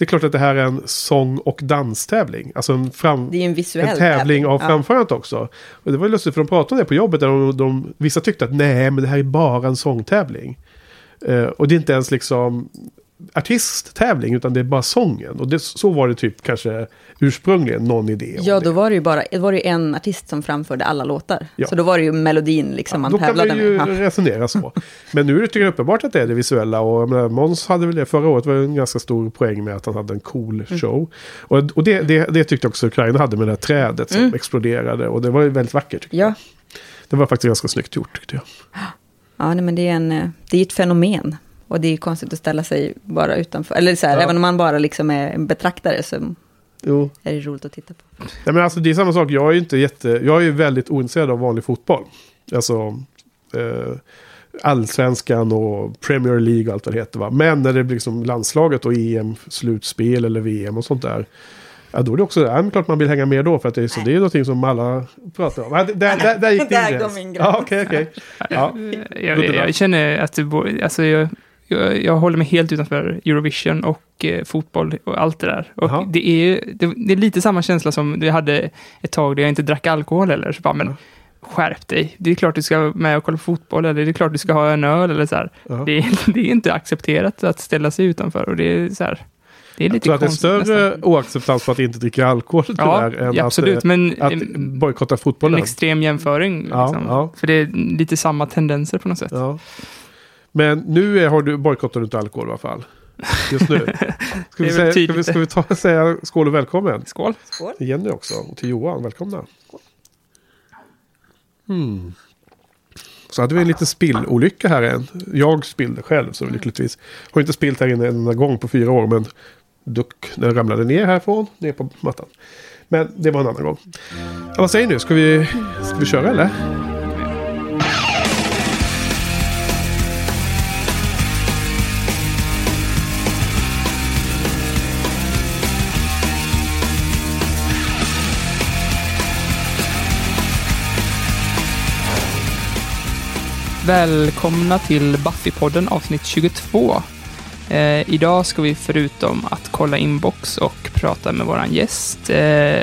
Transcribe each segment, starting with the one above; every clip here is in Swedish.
det är klart att det här är en sång och danstävling. Alltså en, fram, en en tävling av Ja. framförandet också. Och det var ju lustigt för de pratade om det på jobbet. Där de, de, vissa tyckte att nej, men det här är bara en sångtävling. Eh, och det är inte ens liksom artisttävling utan det är bara sången. Och det, så var det typ kanske ursprungligen någon idé Ja, det. då var det ju bara det var det en artist som framförde alla låtar. Ja. Så då var det ju melodin liksom man Då kan tävlade man ju med. Ja. resonera så. Men nu det tycker jag uppenbart att det är det visuella. Och menar, Måns hade väl det förra året. var en ganska stor poäng med att han hade en cool Mm. show. Och, och det, det, det tyckte också Ukraina hade med det här trädet som Mm. exploderade. Och det var ju väldigt vackert. jag. Ja, Det var faktiskt ganska snyggt gjort tyckte jag. ja nej, men det är, en, eh, det är ett fenomen. Och det är ju konstigt att ställa sig bara utanför. Eller så här, Ja. även om man bara liksom är en betraktare så Jo. är det roligt att titta på. Nej, men alltså det är samma sak. Jag är ju inte jätte... Jag är väldigt ointresserad av vanlig fotboll. Alltså... Eh, Allsvenskan och Premier League och allt vad det heter. Va? Men när det blir liksom landslaget och EM-slutspel eller VM och sånt där. Ja, då är det också, ja, men klart man vill hänga med då. För att det är, så det är någonting som alla pratar om. Ja, där, där, där gick Där din går gräns. min gräns. Ja, okej, okej. Ja. Jag, jag, jag känner att det, alltså jag, jag, jag håller mig helt utanför Eurovision och eh, fotboll och allt det där. Och det är, det, det är lite samma känsla som vi hade ett tag där jag inte drack alkohol eller så bara, men skärp dig. Det är klart du ska med och kolla på fotboll eller det är klart du ska ha en öl eller så här. Det, är, det är inte accepterat att ställa sig utanför och det är så här. Det är Jag lite tror att det är konstigt större nästan. oacceptans för att inte dricka alkohol Ja, tyvärr. än absolut, att, men eh, att en, bojkotta en fotbollen. extrem jämföring. Ja, liksom. ja. För det är lite samma tendenser på något sätt. Ja. Men nu är, har du bojkottat inte alkohol i alla fall. Just nu. Ska vi, säga, ska vi, ska vi ta, säga skål och välkommen? Skål! Skål. Till Jenny också. Och till Johan. Välkomna. Mm. Så hade vi en liten spillolycka här än. Jag spillde själv så lyckligtvis. Har inte spillt här inne en enda gång på fyra år. Men duck, den ramlade ner härifrån. Ner på mattan. Men det var en annan gång. Ja, vad säger ni? Ska vi, ska vi köra eller? Välkomna till Buffy-podden avsnitt 22. Eh, idag ska vi förutom att kolla inbox och prata med våran gäst, eh,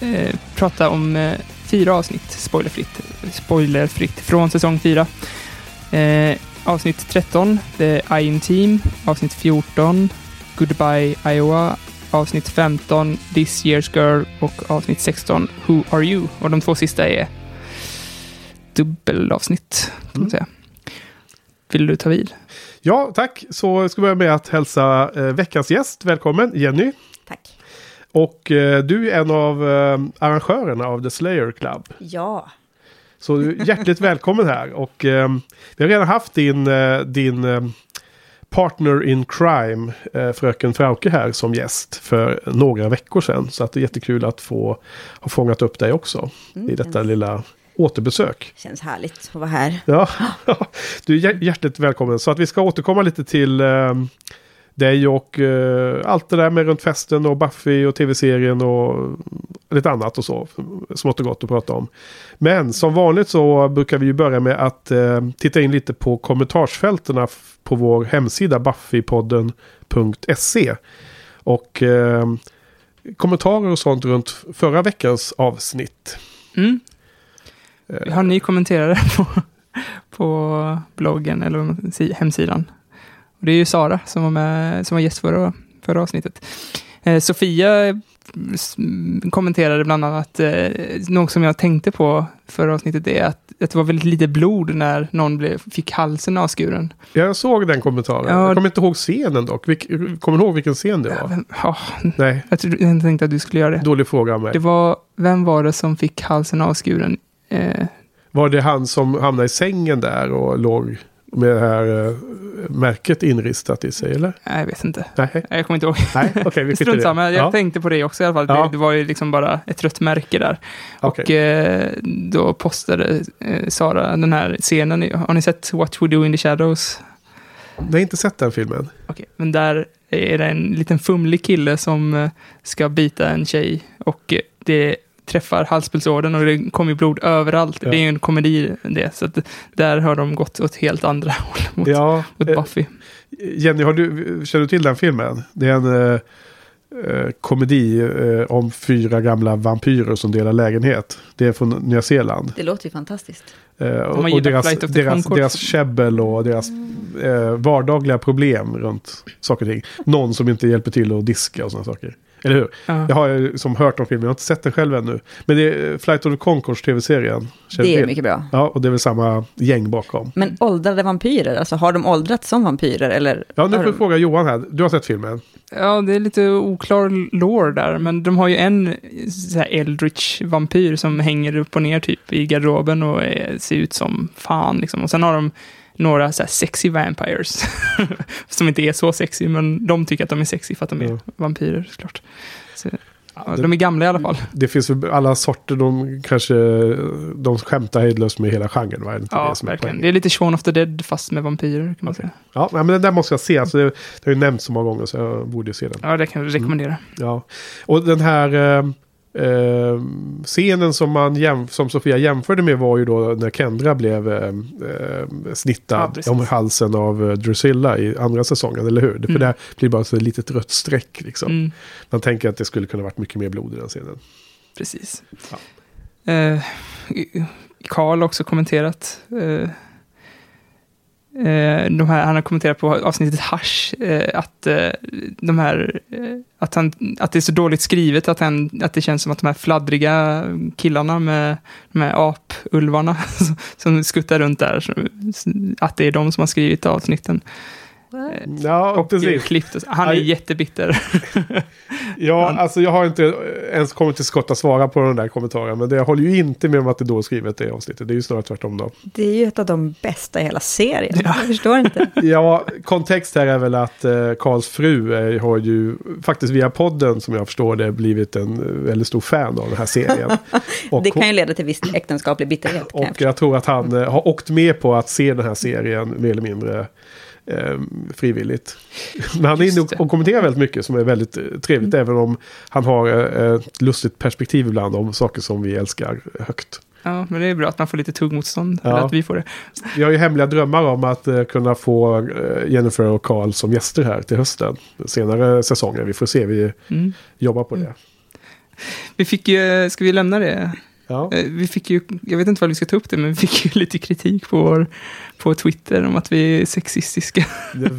eh, prata om eh, fyra avsnitt spoilerfritt, spoilerfritt från säsong 4. Eh, avsnitt 13, The Iron Team. Avsnitt 14, Goodbye Iowa. Avsnitt 15, This Year's Girl. Och avsnitt 16, Who Are You? Och de två sista är dubbelavsnitt, kan man Mm. säga. Vill du ta vid? Ja, tack. Så ska vi börja med att hälsa eh, veckans gäst. Välkommen Jenny. Tack. Och eh, du är en av eh, arrangörerna av The Slayer Club. Ja. Så du är hjärtligt välkommen här. Och eh, vi har redan haft din, eh, din eh, partner in crime, eh, fröken Frauke här som gäst för några veckor sedan. Så att det är jättekul att få ha fångat upp dig också Mm, i detta lilla återbesök. Känns härligt att vara här. Ja, du är hjär- hjärtligt välkommen. Så att vi ska återkomma lite till eh, dig och eh, allt det där med runt festen och Buffy och tv-serien och lite annat och så. Smått och gott att prata om. Men som vanligt så brukar vi ju börja med att eh, titta in lite på kommentarsfälterna f- på vår hemsida buffypodden.se. Och eh, kommentarer och sånt runt förra veckans avsnitt. Mm. Eh, har ny kommenterare på, på bloggen, eller hemsidan. Och det är ju Sara som var, med, som var gäst förra, förra avsnittet. Eh, Sofia s- kommenterade bland annat, eh, något som jag tänkte på förra avsnittet, är att, att det var väldigt lite blod när någon blev, fick halsen avskuren. Jag såg den kommentaren. Ja. Jag kommer inte ihåg scenen dock. Vilk, kommer du ihåg vilken scen det var? Vem, ja, Nej, jag, trodde- jag tänkte att du skulle göra det. dålig fråga av mig. Det var, vem var det som fick halsen avskuren? Eh, Var det han som hamnade i sängen där och låg med det här eh, märket inristat i sig eller? nej, jag vet inte. Nej, Jag kommer inte ihåg. nej okej vi Strunt samma, jag Ja, tänkte på det också i alla fall. Ja. Det, det var ju liksom bara ett rött märke där. okej. Och eh, då postade eh, Sara den här scenen. Har ni sett What We Do In The Shadows? Jag har inte sett den filmen. Okej, men där är det en liten fumlig kille som eh, ska bita en tjej. Och eh, det träffar halspulsådern och det kommer ju blod överallt. Ja. Det är ju en komedi det. Så att där har de gått åt helt andra håll mot, Ja, mot eh, Buffy. Jenny, har du, känner du till den filmen? Det är en eh, eh, komedi eh, om fyra gamla vampyrer som delar lägenhet. Det är från Nya Zeeland. Det låter ju fantastiskt. Eh, och och deras, deras, deras käbbel och deras eh, vardagliga problem runt saker och ting. Någon som inte hjälper till att diska och sådana saker. Eller hur? Ja. Jag har ju som hört om filmen, jag har inte sett den själv ännu. Men det är Flight of the Conchords tv-serien. Du Det är mycket bra. Ja, och det är väl samma gäng bakom. Men åldrade vampyrer, alltså har de åldrats som vampyrer eller? Ja, nu får jag de... fråga Johan här. Du har sett filmen? Ja, det är lite oklar lore där, men de har ju en så här eldritch vampyr som hänger upp och ner typ i garderoben och är, ser ut som fan liksom. Och sen har de några så här sexy vampires. som inte är så sexy, men de tycker att de är sexy för att de är Ja. vampyrer såklart. Så, ja, de är gamla i alla fall. Det finns alla sorter, de kanske de skämtar hejdlöst med hela genren. Va? Är det Ja, det är verkligen. poängen? Det är lite Shaun of the Dead fast med vampyrer kan man Okej. säga. Ja, men den där måste jag se. Alltså, det, det har ju nämnts så många gånger så jag borde se den. Ja, det kan jag rekommendera. Ja. Och den här eh, eh, scenen som, man som Sofia jämförde med var ju då när Kendra blev eh, Ja, snittad precis. om halsen av eh, Drusilla i andra säsongen, eller hur? För Mm. där blir det bara så ett litet rött streck liksom. Mm, Man tänker att det skulle kunna varit mycket mer blod i den scenen. precis. Ja. Eh, Karl också kommenterat. Eh, Eh, de här, han har kommenterat på avsnittet Hash eh, att, eh, de här, eh, att, han, att det är så dåligt skrivet att, han, att det känns som att de här fladdriga killarna med de här apulvarna som, skuttar runt där, att det är de som har skrivit avsnitten. Ja, och precis. klippt. och så. Han är Aj. jättebitter. Ja, Han- alltså jag har inte ens kommit till skott att svara på den där kommentaren. Men det, jag håller ju inte med om att det är då skrivet det avsnittet. Det är ju snarare tvärtom då. Det är ju ett av de bästa i hela serien. Jag förstår inte. Ja, kontext här är väl att eh, Karls fru eh, har ju faktiskt via podden som jag förstår det blivit en eh, väldigt stor fan av den här serien. Och, Det kan ju leda till viss äktenskaplig bitterhet. Kan jag och jag tror att han eh, har åkt med på att se den här serien mer eller mindre eh, frivilligt. Men han är inne och, och kommenterar väldigt mycket som är väldigt eh, trevligt. Även om han har eh, ett lustigt perspektiv ibland om saker som vi älskar högt. Ja, men det är bra att man får lite tuggmotstånd. Ja. Eller att vi får det. Vi har ju hemliga drömmar om att eh, kunna få eh, Jennifer och Carl som gäster här till hösten. Senare säsonger. Vi får se, vi Mm. jobbar på det. Vi fick ju, ska vi lämna det? Ja. Eh, Vi fick ju, jag vet inte vad vi ska ta upp det, men vi fick ju lite kritik på, vår, på Twitter om att vi är sexistiska.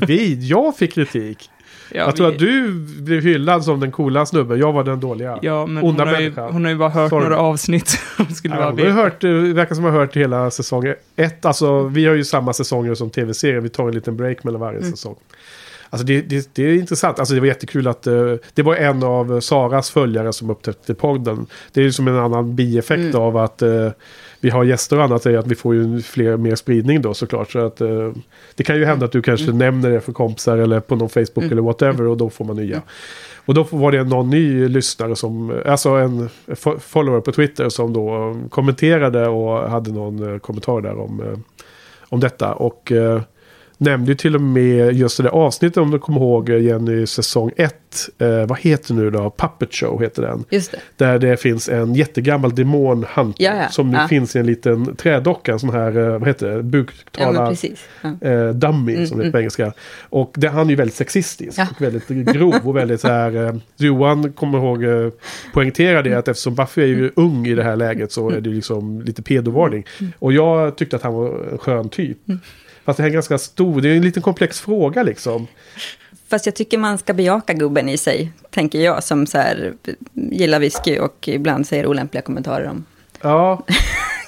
Vi, jag fick kritik. Ja, jag tror vi- att du blev hyllad som den coola snubben. Jag var den dåliga. Ja, men onda hon har, ju, hon har ju bara hört Sorry. några avsnitt. Hon skulle Ja, hon har hört, det verkar som att ha hört hela säsong ett. Alltså, vi har ju samma säsonger som tv-serier. Vi tar en liten break mellan varje Mm. säsong. Alltså det, det, det är intressant. Alltså det var jättekul att eh, det var en av Saras följare som upptäckte podden. Det är ju som en annan bieffekt Mm. av att eh, vi har gäster och annat. Är att vi får ju fler, mer spridning då såklart. Så att, eh, det kan ju hända att du kanske nämner det för kompisar eller på någon Facebook Mm. eller whatever och då får man nya. Och då var det någon ny lyssnare som, alltså en fo- follower på Twitter som då kommenterade och hade någon kommentar där om, om detta. Och nämnde ju till och med just det där avsnittet om du kommer ihåg eh, Jenny säsong 1. Eh, vad heter nu då? Puppet Show heter den. Det. Där det finns en jättegammal demonhunter Ja, som nu Ja. finns i en liten trädocka. En sån här, eh, vad heter det, buktalar. Ja. eh, dummy Mm, som det heter mm. på engelska. Och det, han är ju väldigt sexistisk och väldigt grov och väldigt så här. Eh, Johan kommer ihåg eh, poängtera det att eftersom Buffy är ju ung i det här läget så är det liksom lite pedovarning. Och jag tyckte att han var en skön typ. Fast det här är ganska stor, det är en liten komplex fråga liksom. Fast jag tycker man ska bejaka gubben i sig, tänker jag, som så här, gillar whisky och ibland säger olämpliga kommentarer om. Ja,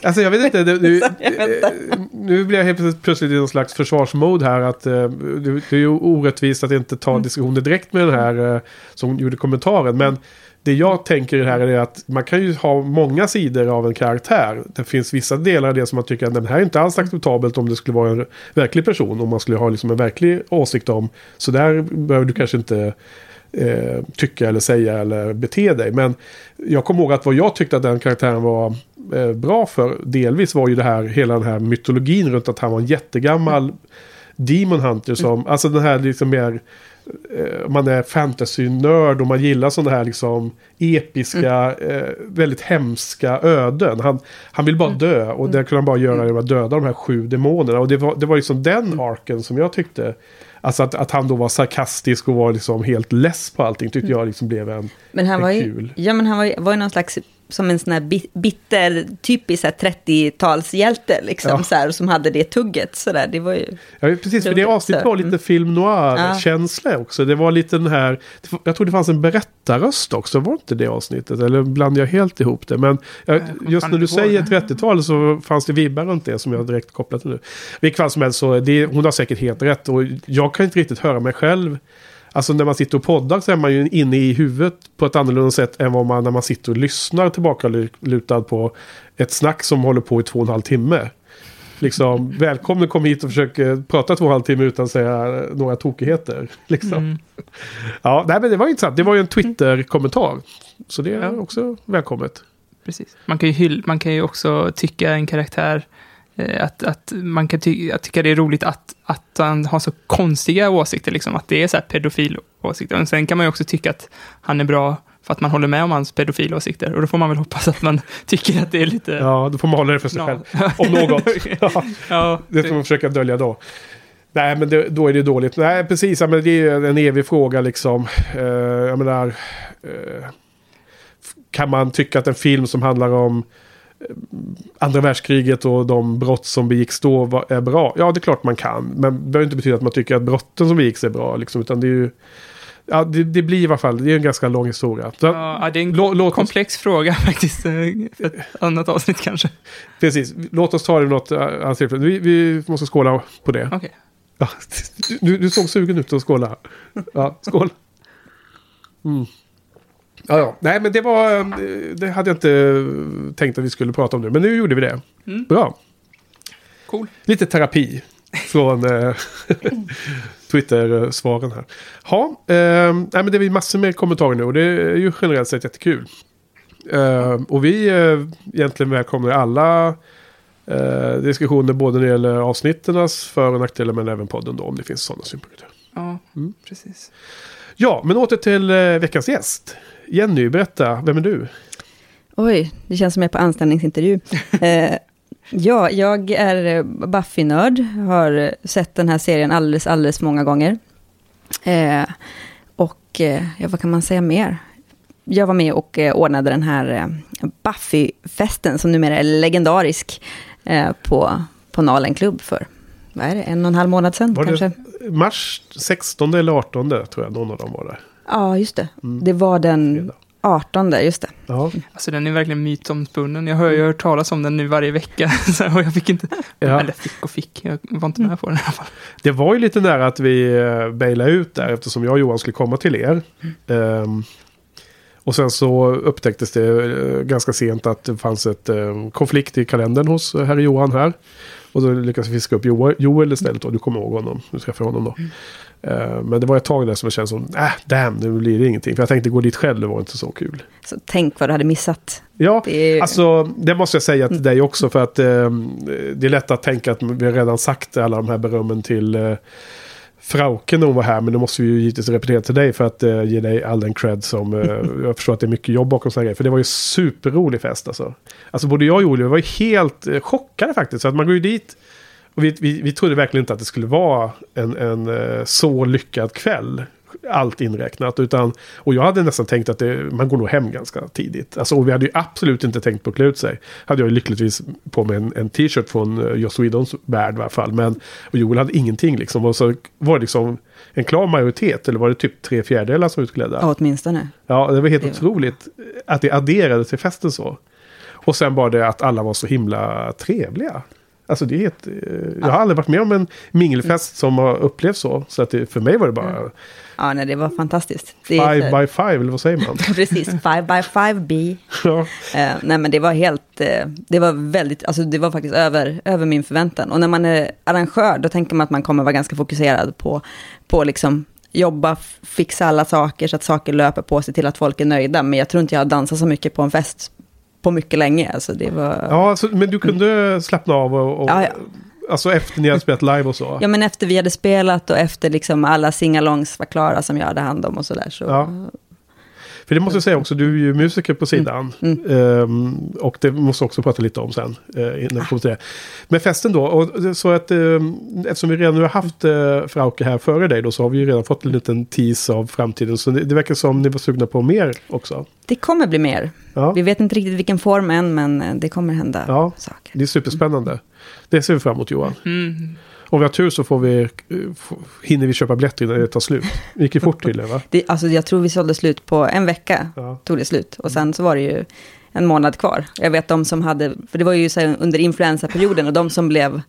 alltså jag vet inte. Inte. eh, nu blir jag helt plötsligt- i någon slags försvarsmode här. Att eh, det, det är ju orättvist att inte ta diskussioner direkt med den här eh, som gjorde kommentaren. Men det jag tänker här är att man kan ju ha många sidor av en karaktär. Det finns vissa delar av det som man tycker att den här är inte alls acceptabelt om det skulle vara en verklig person. Om man skulle ha liksom en verklig åsikt om. Så där behöver du kanske inte eh, tycka eller säga eller bete dig. Men jag kommer ihåg att vad jag tyckte att den karaktären var eh, bra för delvis var ju det här, hela den här mytologin runt att han var en jättegammal Demon Hunter som, alltså den här liksom mer man är fantasy-nörd och man gillar sådana här liksom episka, Mm. eh, väldigt hemska öden. Han, han vill bara Mm. dö och det kunde han bara göra genom att döda de här sju demonerna. Och det var, det var liksom Mm. den arken som jag tyckte, alltså att, att han då var sarkastisk och var liksom helt less på allting tyckte jag liksom blev en... Men han är var ju, kul. ja, men han var var ju någon slags, som en sån här bi- bitter, typisk så här 30-talshjälte, liksom, Ja. så här, som hade det tugget. Så där. Det var ju, Ja, precis, för det avsnittet var lite Mm. film noir-känsla också. Det var lite den här... Jag tror det fanns en berättarröst också, var inte det avsnittet? Eller blandar jag helt ihop det? Men jag, just när du säger det. 30-tal så fanns det vibbar runt det som jag direkt kopplat till nu. Vilket fall som helst så, det, hon har säkert helt rätt. Och jag kan inte riktigt höra mig själv. Alltså när man sitter och poddar så är man ju inne i huvudet på ett annorlunda sätt än vad man när man sitter och lyssnar tillbaka lutad på ett snack som håller på i två och en halv timme. Liksom, välkommen kom hit och försök eh, prata två och en halv timme utan att säga några tokigheter. Liksom. Mm. Ja, nej, men det var intressant. Det var ju en Twitter-kommentar. Så det är också välkommet. Precis. Man kan ju, man kan ju också tycka en karaktär, att, att man kan ty, tycka det är roligt att, att han har så konstiga åsikter, liksom, att det är så här pedofilåsikter. Men sen kan man ju också tycka att han är bra för att man håller med om hans pedofilåsikter. Och då får man väl hoppas att man tycker att det är lite... Ja, då får man hålla det för sig Ja. själv. Om något. Ja, ja, det får man försöka dölja då. Nej, men det, då är det dåligt. Nej, precis. Ja, men det är en evig fråga liksom. Eh, jag menar... eh, kan man tycka att en film som handlar om eh, andra världskriget och de brott som begicks då är bra? Ja, det är klart man kan. Men det behöver inte betyda att man tycker att brotten som begicks är bra. Liksom, utan det är ju... Ja, det, det blir i alla fall, det är en ganska lång historia. Så, ja, det är en lå- oss, komplex fråga faktiskt. För ett annat avsnitt kanske. precis, låt oss ta det vid något eh, annat tillfälle. Vi, vi måste skåla på det. Okej. Ja, du, du såg sugen ut att skåla. Ja, skål. Mm. Ja, ja. Nej, men det var... eh, Det hade jag inte tänkt att vi skulle prata om nu. Men nu gjorde vi det. Mm. Bra. Cool. Lite terapi från eh, Twitter-svaren här. Ja, eh, nej, men det är massor med kommentarer nu och det är ju generellt sett jättekul. Eh, och vi eh, egentligen välkomnar alla eh, diskussioner både när det gäller avsnitternas för och nackdelar men även podden då om det finns sådana synpunkter. Ja, Mm. precis. Ja, men åter till eh, veckans gäst. Jenny, berätta, vem är du? oj, det känns som jag är på anställningsintervju. eh, ja, jag är eh, Buffy-nörd, har sett den här serien alldeles, alldeles många gånger. Eh, och eh, ja, vad kan man säga mer? Jag var med och eh, ordnade den här Buffy-festen som numera är legendarisk på, på Nalen Club för, vad är det, en och en halv månad sedan Var kanske? Mars 16 eller 18 tror jag någon av dem var där. Ja, just det. Mm. Det var den Fredag. 18, just det. Ja, Alltså den är verkligen mytomspunnen. Jag har ju hört talas om den nu varje vecka. Och jag fick inte, Ja. eller fick och fick, jag var inte med på den i alla fall. Det var ju lite nära att vi uh, bailade ut där eftersom jag och Johan skulle komma till er. Ehm, och sen så upptäcktes det eh, ganska sent att det fanns ett eh, konflikt i kalendern hos herr Johan här. Och då lyckades vi fiska upp Joel, istället och du kommer ihåg honom. Du träffade honom då. Eh, men det var ett tag där som det kändes som, äh, damn, nu blir det ingenting. För jag tänkte gå dit själv, det var inte så kul. Så tänk vad du hade missat. Ja, Det är, Alltså, det måste jag säga till dig också för att eh, det är lätt att tänka att vi har redan sagt alla de här berömmen till eh, Frauke när hon var här. Men det måste vi ju givetvis repetera till dig för att eh, ge dig all den cred som... Eh, jag förstår att det är mycket jobb bakom sådana grejer. För det var ju superrolig fest alltså. Alltså både jag och Julia var ju helt eh, chockade faktiskt. Så att man går ju dit och vi, vi, vi trodde verkligen inte att det skulle vara en, en eh, så lyckad kväll. Allt inräknat. Utan, och jag hade nästan tänkt att det, man går nog hem ganska tidigt. Alltså, och vi hade ju absolut inte tänkt på att klä ut sig. Hade jag ju lyckligtvis på mig en, en t-shirt från uh, Joss Whedons värld i alla fall. Men, och Joel hade ingenting liksom. Och så var det liksom en klar majoritet. Eller var det typ tre fjärdedelar som var utklädda? ja, åtminstone. Ja, det var helt Det var- otroligt att det adderade till festen så. Och sen var det att alla var så himla trevliga. Alltså det är helt, eh, jag har aldrig varit med om en mingelfest som har upplevts så. Så att det, för mig var det bara Ja, nej, det var fantastiskt. Det five så- by five, eller vad säger man? Precis, five by five B. ja. Eh, nej, men det var helt, eh, det var väldigt, alltså det var faktiskt över, över min förväntan. Och när man är arrangör, då tänker man att man kommer vara ganska fokuserad på, på liksom jobba, fixa alla saker så att saker löper på sig till att folk är nöjda. Men jag tror inte jag har dansat så mycket på en fest på mycket länge. Alltså det var... ja, alltså, men du kunde slappna av och, och Ja, ja. Alltså efter ni hade spelat live och så? Ja, men efter vi hade spelat och efter liksom alla singalongs var klara som jag hade hand om och sådär. Så, Ja. För det måste jag säga också, du är ju musiker på sidan. Mm. Ehm, och det måste jag också prata lite om sen. Uh, innan till det. Men festen då, och så att um, eftersom vi redan har haft uh, Frauke här före dig då så har vi ju redan fått en liten tease av framtiden. Så det, det verkar som ni var sugna på mer också. Det kommer bli mer. Ja, Vi vet inte riktigt vilken form än, men eh, det kommer hända Ja. saker. det är superspännande. Det ser vi fram emot Johan. Mm. Om vi har tur så får vi, eh, hinner vi köpa biljetter innan det tar slut. Det gick ju fort tydligen va? Det, alltså, jag tror vi sålde slut på en vecka, Ja. tog det slut. Och sen så var det ju en månad kvar. Jag vet de som hade, för det var ju så under influensaperioden och de som blev,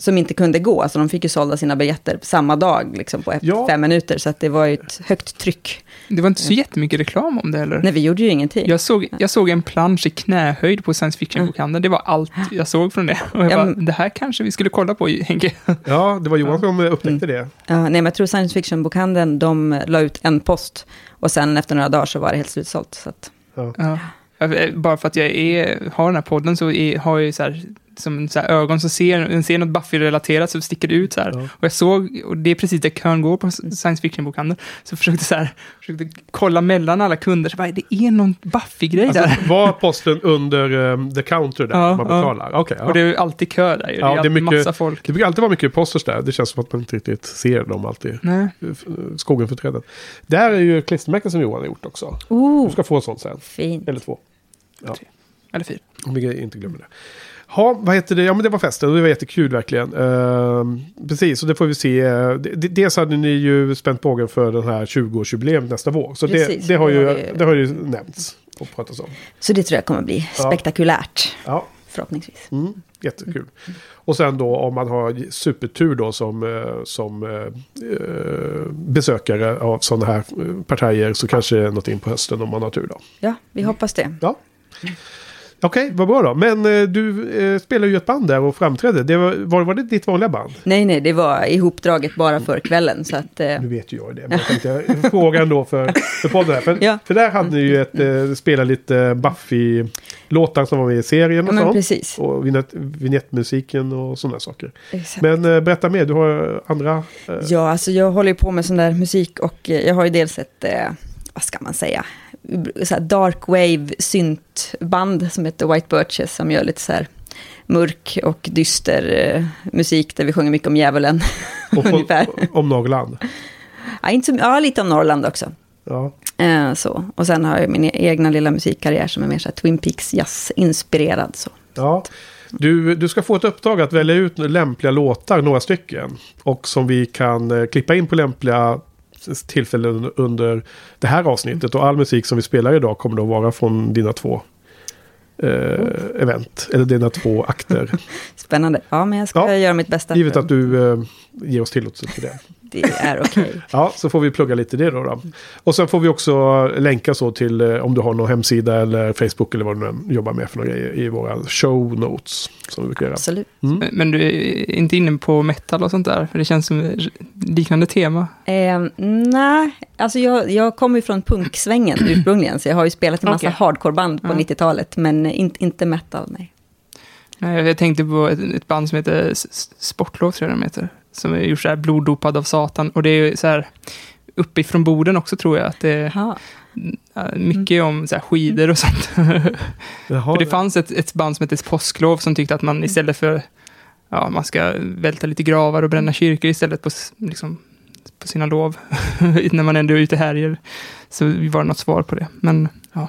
som inte kunde gå, alltså de fick ju sålda sina biljetter samma dag, liksom på ett, Ja. fem minuter. Så att det var ju ett högt tryck. Det var inte så jättemycket reklam om det heller. Nej, vi gjorde ju ingenting. Jag såg, jag såg en plansch i knähöjd på science fiction-bokhandeln. Det var allt jag såg från det. Och jag Ja, bara, men- det här kanske vi skulle kolla på, Henke. ja, det var Johan som eh, upptäckte det. Ja, nej, men jag tror science fiction-bokhandeln, de la ut en post. Och sen efter några dagar så var det helt slutsålt. Så att, Ja. Ja. Jag- Bara för att jag är, har den här podden så är, har jag ju så här, som så här ögon som ser, ser något Buffy-relaterat så sticker det ut så här. Ja. Och jag såg, och det är precis där kön går på science fiction-bokhandeln, så jag försökte så här, försökte kolla mellan alla kunder, så bara, det är någon Buffy-grej Alltså, där. var posten under um, the counter där Ja, man ja. betalar? Okej, ja. Och det är ju alltid kö där ju. Ja, det är, det är alltid mycket- massa folk. Det brukar alltid vara mycket posters där. Det känns som att man inte riktigt ser dem alltid. Nej. Skogen för träden. Det här är ju klistermärken som Johan har gjort också. Du oh, ska få en sån sen. fint. Eller två. Eller fyra. Om vi inte glömmer det. Ja, vad heter det? Ja, men det var festen och det var jättekul verkligen. Ehm, precis, och det får vi se. Dels hade ni ju spänt bågen för den här 20-årsjubileum nästa vår. Så det, Precis, det, har det ju, har vi- det har ju nämnts och pratats om. Så det tror jag kommer bli spektakulärt, Ja, förhoppningsvis. mm, jättekul. Och sen då om man har supertur då som, eh, som eh, eh, besökare av sådana här eh, partier så kanske det är något in på hösten om man har tur då. Ja, vi hoppas det. Ja. Okej, vad bra då. Men eh, du eh, spelar ju ett band där och framträdde. Det var, var, var det ditt vanliga band? Nej, nej, det var ihopdraget bara för kvällen. Så att, eh, Nu vet ju jag det, men jag tänkte fråga ändå för, för podden här. För, Ja. för där hade ni ju ett, eh, spelat lite Buffy-låtar som var med i serien ja, och men sånt. precis. Och vignett, vignettmusiken och sådana saker. Exakt. Men eh, berätta mer, du har andra... Eh, Ja, alltså jag håller ju på med sån där musik och eh, jag har ju dels ett, vad ska man säga, så dark wave syntband som heter White Birches som gör lite så här mörk och dyster eh, musik där vi sjunger mycket om djävulen. och ungefär. om Norrland. ja, inte så, ja, lite om Norrland också. Ja. Eh, så. Och sen har jag min e- egna lilla musikkarriär som är mer så här Twin Peaks jazz-inspirerad. Så. Ja. Du, du ska få ett uppdrag att välja ut lämpliga låtar, några stycken. Och som vi kan eh, klippa in på lämpliga tillfällen under det här avsnittet. Och all musik som vi spelar idag kommer då vara från dina två eh, event. Eller dina två akter. Spännande. Ja, men jag ska Ja, göra mitt bästa. Givet att du eh, ger oss tillåtelse till det. Det är okej. Ja, så får vi plugga lite det då. då. Och sen får vi också länka så till eh, om du har någon hemsida eller Facebook eller vad du nu jobbar med för några grejer i våra show notes. Som vi brukar göra. Absolut. Mm. Men du är inte inne på metal och sånt där? För det känns som liknande tema. Eh, nej, alltså jag, jag kommer ju från punksvängen ursprungligen, så jag har ju spelat i massa Okej. hardcoreband på Ja. 90-talet, men inte, inte metal, nej. Nej, Jag tänkte på ett, ett band som heter Sportlov, tror jag de heter. Som är gjort så här bloddopad av Satan. Och det är ju så här uppifrån borden också tror jag. Att det är Jaha. äh, mycket om så här skidor och sånt. Jaha, För det fanns ett, ett band som hette Påsklov som tyckte att man istället för ja, man ska välta lite gravar och bränna kyrkor istället på, liksom, på sina lov. när man ändå är ute här. härjer. Så var det något svar på det. Men ja.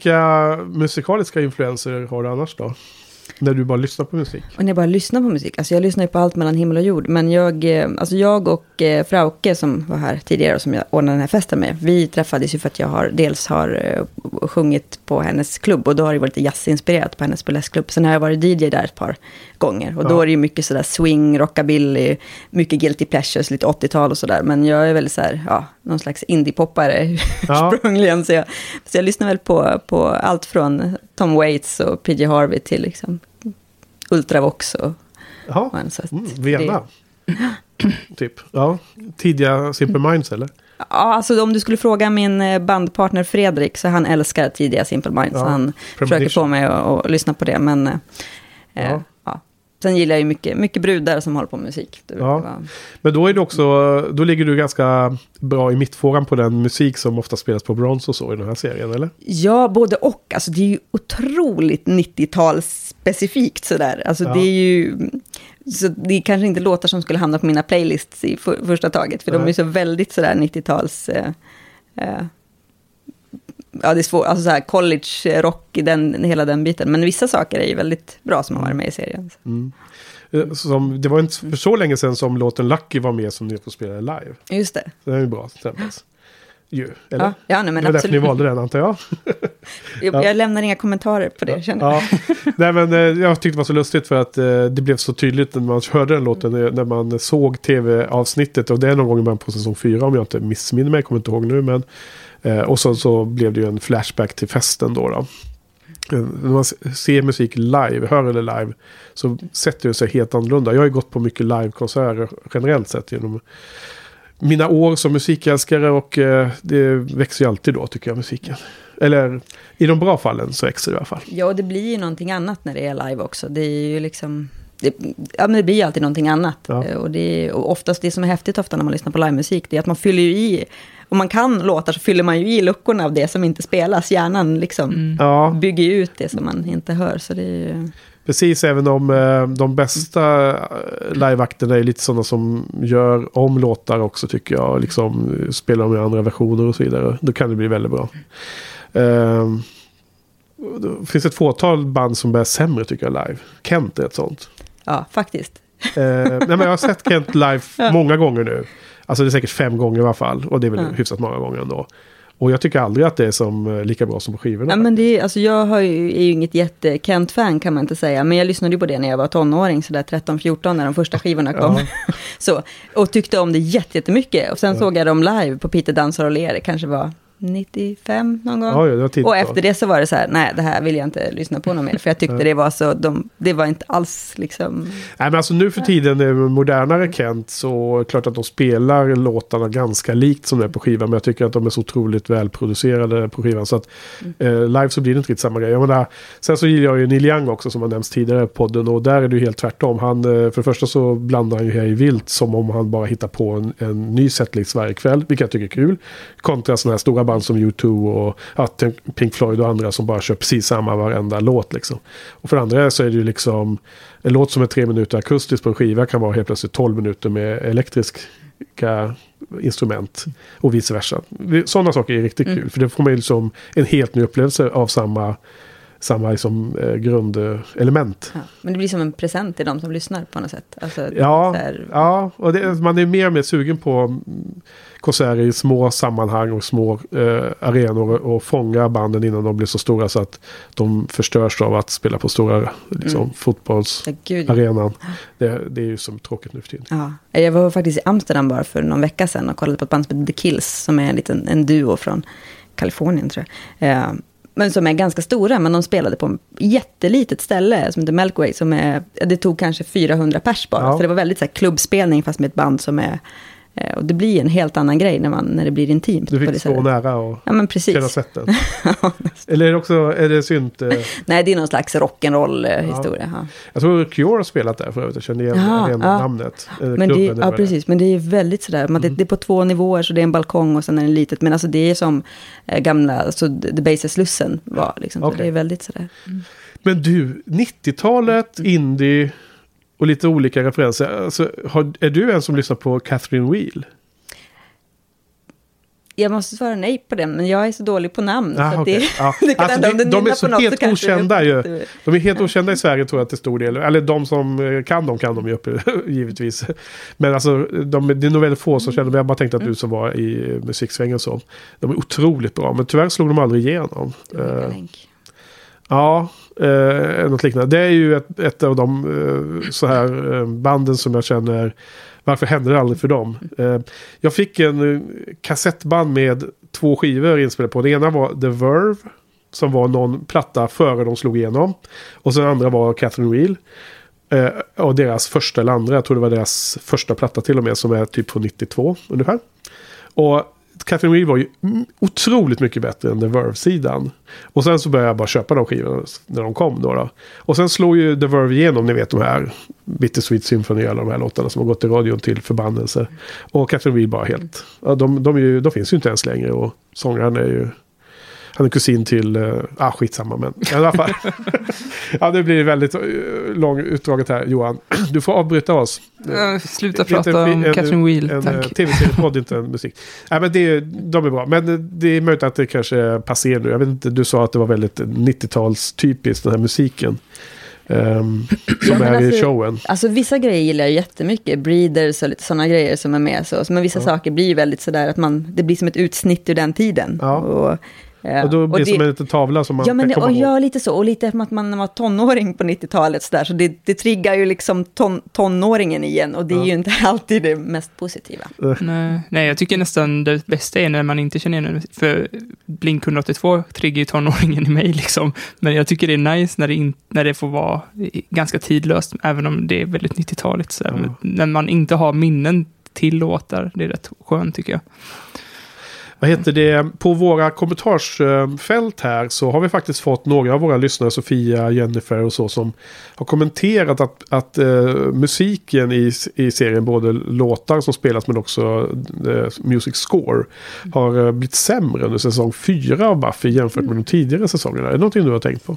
Vilka musikaliska influenser har du annars då? När du bara lyssnar på musik? Och när jag bara lyssnar på musik, alltså jag lyssnar ju på allt mellan himmel och jord, men jag, eh, alltså jag och Frauke som var här tidigare och som jag ordnade den här festen med, vi träffades ju för att jag har, dels har eh, sjungit på hennes klubb och då har det varit lite jazzinspirerat på hennes burleskklubb. Sen har jag varit DJ där ett par gånger och då Ja. är det ju mycket sådär swing, rockabilly, mycket guilty pleasures, lite 80-tal och sådär. Men jag är väl så här, ja, någon slags indie-poppare Ja. ursprungligen. Så jag, så jag lyssnar väl på, på allt från Tom Waits och PJ Harvey till liksom Ultravox och Jaha, mm, Vena. typ. Ja, tidiga Simple Minds eller? Ja, alltså om du skulle fråga min eh, bandpartner Fredrik, så han älskar tidiga Simple Minds. Ja, han försöker få mig att, att lyssna på det, men... eh, Ja. ja. Ja. Sen gillar jag ju mycket, mycket brudar som håller på med musik. Ja. Men då är det också, då ligger du ganska bra i mittfåran på den musik som ofta spelas på Brons och så i den här serien, eller? Ja, både och. Alltså, det är ju otroligt 90-talsspecifikt sådär. Alltså, Ja. det är ju... Så det kanske inte låtar som skulle hamna på mina playlists i för, första taget. För de Nej. är så väldigt sådär 90-tals... Eh, eh, ja, det är svårt. Alltså såhär college-rock, den, hela den biten. Men vissa saker är ju väldigt bra som har varit med i serien. Mm. Eh, Som, det var inte för så länge sedan som låten Lucky var med som ni får spela live. Just det. Så det är bra stämmas. Ju, eller? Ja, ja nej, men det var därför ni absolut. valde den antar jag. Jag, jag lämnar inga kommentarer på det, känner jag. Ja. Nej, men, eh, jag tyckte det var så lustigt för att eh, det blev så tydligt när man hörde den låten eh, när man såg tv-avsnittet. Och det är någon gång i början på säsong fyra om jag inte missminner mig, jag kommer inte ihåg nu. Men, eh, och så, så blev det ju en flashback till festen då. då. Eh, När man ser musik live, hör eller live, så sätter det sig helt annorlunda. Jag har ju gått på mycket livekonserter generellt sett genom mina år som musikälskare och eh, det växer ju alltid då tycker jag musiken. Eller i de bra fallen så växer det i alla fall. Ja, och det blir ju någonting annat när det är live också. Det är ju liksom... Det, ja, men det blir ju alltid någonting annat. Ja. Eh, Och, det och oftast det som är häftigt ofta när man lyssnar på livemusik, det är att man fyller ju i... Om man kan låtar så fyller man ju i luckorna av det som inte spelas. Hjärnan liksom Mm. Bygger ut det som man inte hör. Så det är ju... precis. Även om eh, de bästa eh, liveakterna är lite sådana som gör om låtar också tycker jag. Liksom eh, spelar dem i andra versioner och så vidare. Då kan det bli väldigt bra. Eh, det finns ett fåtal band som bär sämre tycker jag live. Kent är ett sånt. Ja, faktiskt. Eh, nej, men jag har sett Kent live många gånger nu. Alltså det är säkert fem gånger i alla fall. Och det är väl Ja. hyfsat många gånger ändå. Och jag tycker aldrig att det är som, eh, lika bra som skivorna. Ja, men det är, alltså jag har ju, är ju inget jätte-Kent-fan kan man inte säga. Men jag lyssnade ju på det när jag var tonåring, sådär 13-14 när de första skivorna kom. Ja. så, och tyckte om det jätte- jättemycket. Och sen såg jag dem live på Peter Dansar och Ler, det kanske var 95 någon gång. Ja, ja, och efter det så var det så här, nej det här vill jag inte lyssna på något mer. För jag tyckte det var så, de, det var inte alls liksom... Nej men alltså nu för tiden, med modernare Kent, så är klart att de spelar låtarna ganska likt som det är på skivan. Men jag tycker att de är så otroligt välproducerade på skivan. Så att eh, live så blir det inte riktigt samma grej. Jag menar, sen så gillar jag ju Neil Young också som har nämnts tidigare i podden. Och där är det ju helt tvärtom. Han, eh, för det första så blandar han ju här i vilt som om han bara hittar på en, en ny setlist varje kväll. Vilket jag tycker är kul. Kontra sådana här stora band som U2 och ja, Pink Floyd och andra som bara kör precis samma varenda låt. Liksom. Och för andra så är det ju liksom en låt som är tre minuter akustiskt på en skiva kan vara helt plötsligt 12 minuter med elektriska instrument och vice versa. Sådana saker är riktigt Mm. kul för det får man ju liksom en helt ny upplevelse av samma, samma liksom, eh, grundelement. Ja. Men det blir som en present till de som lyssnar på något sätt. Alltså, Ja, här- ja och det, man är mer och mer sugen på konserter i små sammanhang och små eh, arenor och, fånga banden innan de blir så stora så att de förstörs av att spela på stora liksom, Mm. fotbollsarenan. Det, det är ju som tråkigt nu för tiden. Ja, jag var faktiskt i Amsterdam bara för någon vecka sedan och kollade på ett band som heter The Kills, som är en liten en duo från Kalifornien tror jag. Eh, men som är ganska stora, men de spelade på ett jättelitet ställe som heter Melkway, som är, det tog kanske 400 pers bara. Ja. Så det var väldigt så här, klubbspelning fast med ett band som är, och det blir en helt annan grej när, man, när det blir intimt. Du fick stå nära och Ja, men precis. känna svetten. Eller är det också är det synt? Eh, Nej, det är någon slags rock'n'roll-historia. Ja. jag tror Cure har spelat där för övrigt. Jag känner igen igen ja. namnet. Eh, Men det, klubben, ja, det precis. Men det är väldigt sådär, man, det, det är på två nivåer, så det är en balkong och sen är det litet. Men alltså det är som eh, gamla, alltså The Base Slussen var liksom. Så Okej. det är väldigt sådär. Men du, 90-talet, indie och lite olika referenser. Alltså, har, är du en som lyssnar på Catherine Wheel? jag måste svara nej på den, men jag är så dålig på namn. Ah, så att okej. det, Ja. det kan Alltså, det- de är så något helt det- okända ju. De är helt okända i Sverige tror jag till stor del. Eller de som eh, kan dem kan de ju givetvis. Men alltså, de, det är nog väldigt få som känner men Jag bara tänkte att Mm. du som var i eh, musiksvängen så. De är otroligt bra, men tyvärr slog de aldrig igenom. Eh. Ja, eh, något liknande. Det är ju ett, ett av de eh, så här eh, banden som jag känner. Varför hände det aldrig för dem? Eh, jag fick en kassettband med två skivor inspelade på. Det ena var The Verve. Som var någon platta före de slog igenom. Och sen andra var Catherine Wheel. Eh, och deras första eller andra, jag tror det var deras första platta till och med. Som är typ från 92 ungefär. Och Catherine Wheel var ju otroligt mycket bättre än The Verve-sidan. Och sen så började jag bara köpa de skivorna när de kom då. då. Och sen slog ju The Verve igenom, ni vet de här Bittersweet Symphony, alla de här låtarna som har gått i radion till förbannelse. Och Catherine Wheel bara helt, ja, de, de, är ju, de finns ju inte ens längre och sångaren är ju han är kusin till, uh, ah skitsamma men i alla fall. ja det blir väldigt uh, lång utdraget här Johan. Du får avbryta oss. Eh, Sluta prata en om Catherine Wheel, En eh, tack. tv-seriepodd, inte en musik. Nej, men det, de är bra. Men eh, det är möjligt att det kanske är passé nu. Jag vet inte, du sa att det var väldigt 90-tals typiskt den här musiken. ehm, som men är i alltså- showen. Alltså vissa grejer gillar jag jättemycket, breeders och lite sådana grejer som är med. Så. Men vissa Ja. saker blir ju väldigt sådär att man, det blir som ett utsnitt ur den tiden. Ja. Och, eh, Och då blir det det- som en liten tavla som man Ja, men kan komma och ihåg. ja, lite så. Och lite som att man var tonåring på 90-talet. Så, där, så det, det triggar ju liksom ton, tonåringen igen. Och det är Ja. ju inte alltid det mest positiva. Nej, nej, jag tycker nästan det bästa är när man inte känner igen. För Blink 182 triggar ju tonåringen i mig liksom. Men jag tycker det är nice när det, in, när det får vara ganska tidlöst, även om det är väldigt 90-taligt. Så här. Ja. När man inte har minnen till låtar, det är rätt skönt tycker jag. Vad heter det? På våra kommentarsfält här så har vi faktiskt fått några av våra lyssnare, Sofia, Jennifer och så, som har kommenterat att, att eh, musiken i, i serien, både låtar som spelas men också eh, music score, har eh, blivit sämre under säsong 4 av Buffy jämfört med de tidigare säsongerna. Är det någonting du har tänkt på?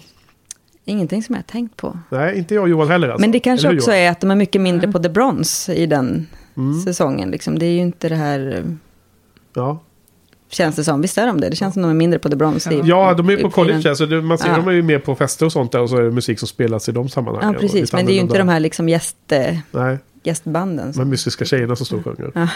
Ingenting som jag har tänkt på. Nej, inte jag och Johan heller alltså. Men det kanske Eller också Johan? är att de är mycket mindre på The Bronze i den Mm, säsongen. Liksom. Det är ju inte det här, ja. Känns det som. Visst är de det? Det känns som de är mindre på The Bronze. i- ja, de är på college fyran. här, så det, man ser Ja. dem är ju mer på fester och sånt där och så är det musik som spelas i de sammanhangen. Ja, precis. Men det är ju inte de här liksom gäst, Nej, gästbanden. de mystiska tjejerna som står och sjunger. ja.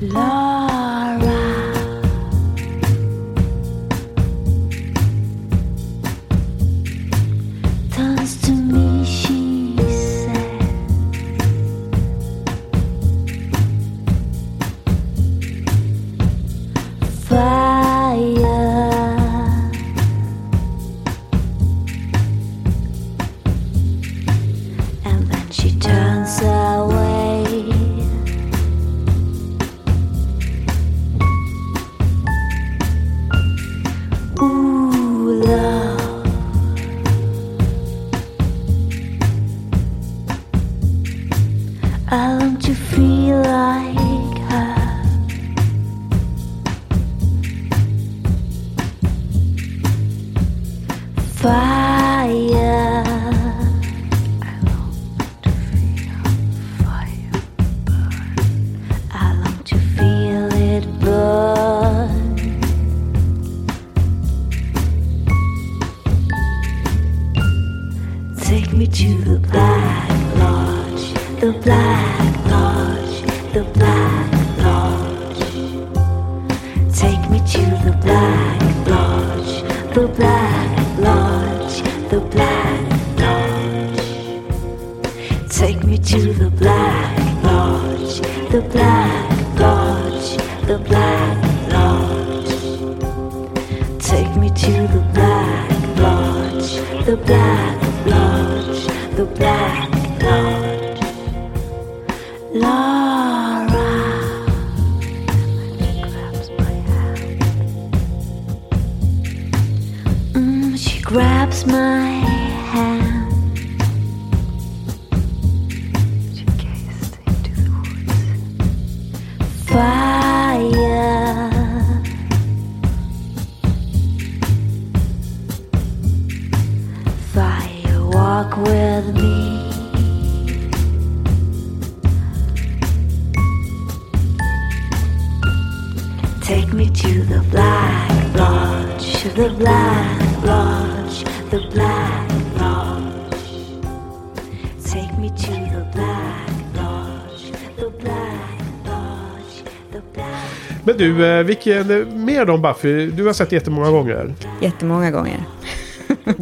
Last du, eh, vilken eh, mer om Buffy? Du har sett jättemånga gånger. Jättemånga gånger.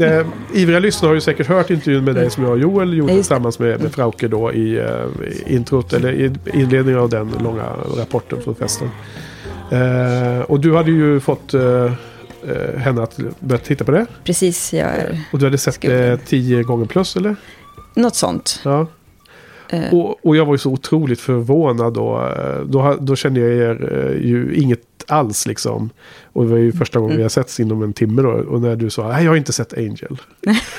Eh, ivriga lyssnare har ju säkert hört intervjun med dig som jag och Joel gjorde det. tillsammans med, med Frauke då i, eh, i introt, eller i inledningen av den långa rapporten från festen. Eh, och du hade ju fått eh, henne att börja titta på det. Precis, jag är Och du hade sett det tio gånger plus eller? något sånt. Ja. Eh, Och, och jag var ju så otroligt förvånad då. Eh, Då, då kände jag er eh, ju inget alls liksom. Och det var ju första gången vi har setts inom en timme då. Och när du sa, nej jag har inte sett Angel.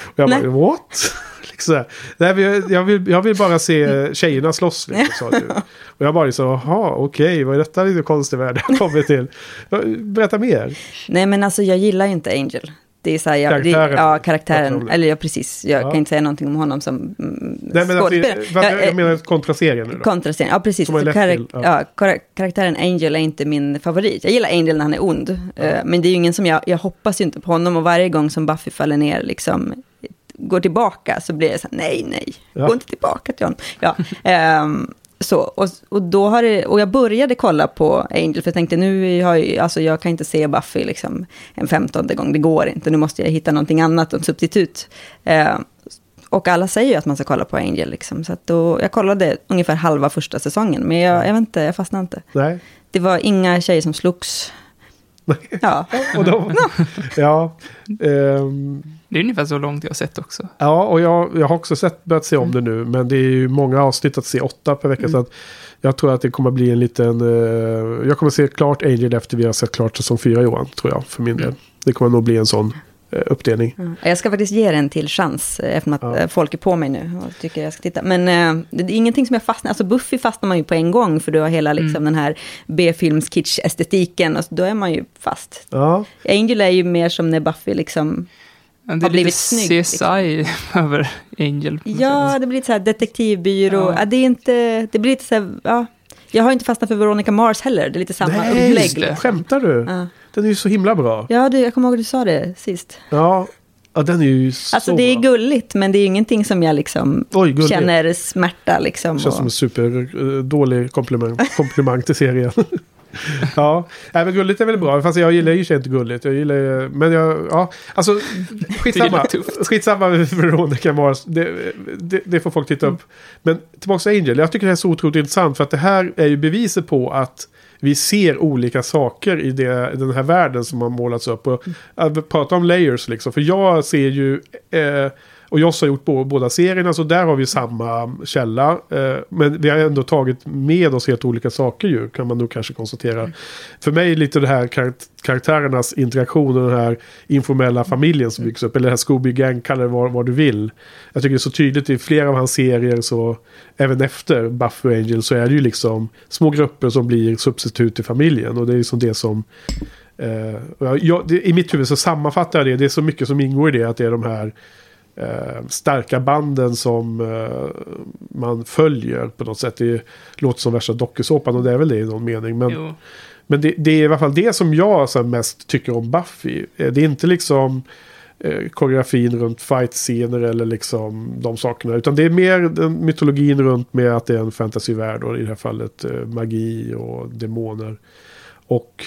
Och jag bara, what? liksom nej, jag, vill, jag vill bara se tjejerna slåss. Liksom, sa du. Och jag bara så, jaha okej, vad är detta lite konstig värld jag kommer till? Berätta mer. Nej men alltså jag gillar ju inte Angel. Det är så här, jag, det, Karaktären. ja, karaktären. det. Eller ja, precis. Jag Ja. kan inte säga någonting om honom som mm, Nej, men alltså, Ja, jag, eh, menar kontra serien nu då. Kontraserien, ja precis. Som har Så lett karak- till, ja. ja. kara- karaktären Angel är inte min favorit. Jag gillar Angel när han är ond. Eh, Men det är ju ingen som jag, jag hoppas ju inte på honom. Och varje gång som Buffy faller ner, liksom, går tillbaka, så blir jag så här, nej, nej, Ja. gå inte tillbaka till honom. Ja, ehm, så, och, och, då har det, och jag började kolla på Angel, för jag tänkte nu har jag, alltså jag kan inte se Buffy liksom en femtonde gång, det går inte, nu måste jag hitta någonting annat, en substitut. Eh, och alla säger ju att man ska kolla på Angel, liksom, så då, jag kollade ungefär halva första säsongen, men jag, jag vet inte, jag fastnade inte. Nej. Det var inga tjejer som slogs. Ja, Och då, ja, ehm, Det är ungefär så långt jag har sett också. Ja, och jag, jag har också sett, börjat se om det nu. Men det är ju många avsnitt att se, åtta per vecka. Så att jag tror att det kommer bli en liten... eh, jag kommer se klart Angel efter vi har sett klart säsong fyra Johan, tror jag, för min del. Det kommer nog bli en sån eh, uppdelning. Ja, Jag ska faktiskt ge det en till chans, eh, eftersom att Ja. folk är på mig nu och tycker jag ska titta. Men eh, det är ingenting som jag fastnar, alltså Buffy fastnar man ju på en gång, för du har hela liksom, den här B-films-kitsch-estetiken, och så då är man ju fast. Ja, Angel är ju mer som när Buffy liksom, Det Har är blivit lite snygg, liksom. CSI över Angel. ja, det blir lite så här detektivbyrå, Ja. ja. det är inte, det blir lite så här, ja. Jag har inte fastnat för Veronica Mars heller, det är lite samma Nej, upplägg. liksom. skämtar du? Ja, Den är ju så himla bra. ja du, jag kommer ihåg att du sa det sist. Ja, ja den är ju så Alltså det är gulligt, men det är ingenting som jag liksom Oj, känner smärta liksom. Känns som och- en superdålig komplimang, komplimang till serien. ja, Nej, men gulligt är väl bra. Fast jag gillar ju inte gulligt. Jag gillar ju- men jag, ja, alltså skitsamma. Skitsamma med Veronica Mars. Det, det, det får folk titta upp. Men tillbaka till Angel. Jag tycker det här är så otroligt intressant. För att det här är ju beviset på att vi ser olika saker i det, den här världen som har målats upp. Och att prata om layers liksom. För jag ser ju... Eh, och Joss har gjort båda serierna, så där har vi samma källa. Eh, men vi har ändå tagit med oss helt olika saker ju, kan man nog kanske konstatera. För mig är lite det här kar- karaktärernas interaktion och den här informella familjen som byggs upp. Eller det här Scooby Gang, kalla det vad, vad du vill. Jag tycker det är så tydligt i flera av hans serier, så även efter Buffy och Angel så är det ju liksom små grupper som blir substitut till familjen. Och det är liksom det som... Jag, jag, det, I mitt huvud så sammanfattar jag det. Det är så mycket som ingår i det. Att det är de här eh, starka banden som eh, man följer på något sätt. Det låter som värsta dokusåpan och det är väl det i någon mening. Men, Jo. men det, det är i alla fall det som jag så mest tycker om Buffy. Eh, Det är inte liksom eh, koreografin runt fight-scener eller liksom de sakerna. Utan det är mer den mytologin runt med att det är en fantasyvärld och i det här fallet eh, magi och demoner. Och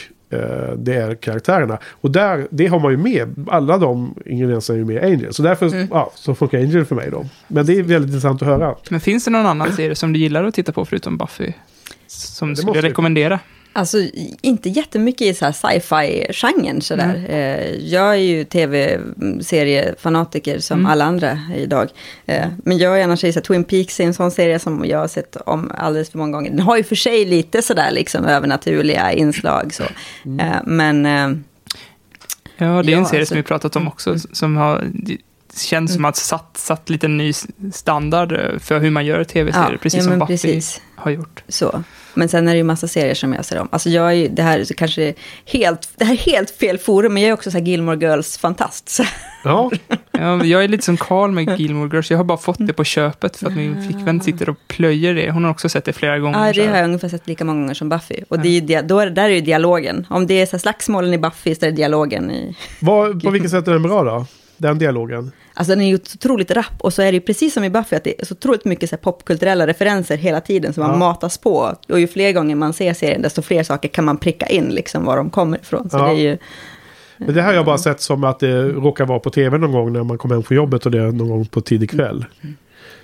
det är karaktärerna. Och där, det har man ju med. Alla de ingredienserna är ju med i Angel. Så därför ja, så funkar Angel för mig då. Men det är väldigt intressant att höra. Men finns det någon annan serie som du gillar att titta på förutom Buffy? Som du skulle rekommendera? Alltså, inte jättemycket i så här sci-fi-genren sådär. Mm. Eh, jag är ju tv-seriefanatiker som Mm. alla andra idag. Eh, men jag är annars i så här, Twin Peaks är en sån serie som jag har sett om alldeles för många gånger. Den har ju för sig lite sådär liksom övernaturliga inslag så. Mm. Eh, men Ja, det är en Ja, serie alltså- som vi pratat om också, som har... Det känns som att satt, satt lite ny standard för hur man gör tv-serier, precis ja, som Buffy precis har gjort. så. Men sen är det ju massa serier som jag ser om. Alltså jag är ju, det här är kanske helt, det här är helt fel forum, men jag är också så här Gilmore Girls-fantast. Så- Ja, Ja, jag är lite som Carl med Gilmore Girls. Jag har bara fått det på köpet för att min flickvän sitter och plöjer det. Hon har också sett det flera gånger. Ja, det har jag ungefär sett lika många gånger som Buffy. Och det är ju, då är, där är ju dialogen. Om det är så här slagsmålen i Buffy så är det dialogen i... vad, på vilket sätt är den bra då? Den dialogen? Alltså den är ju otroligt rapp. Och så är det ju precis som i Buffy att det är så otroligt mycket så popkulturella referenser hela tiden som man Ja. matas på. Och ju fler gånger man ser serien desto fler saker kan man pricka in liksom var de kommer ifrån. Så Ja. det är ju... Men det här har jag bara sett som att det råkar vara på tv någon gång när man kommer hem från jobbet och det är någon gång på tidig kväll.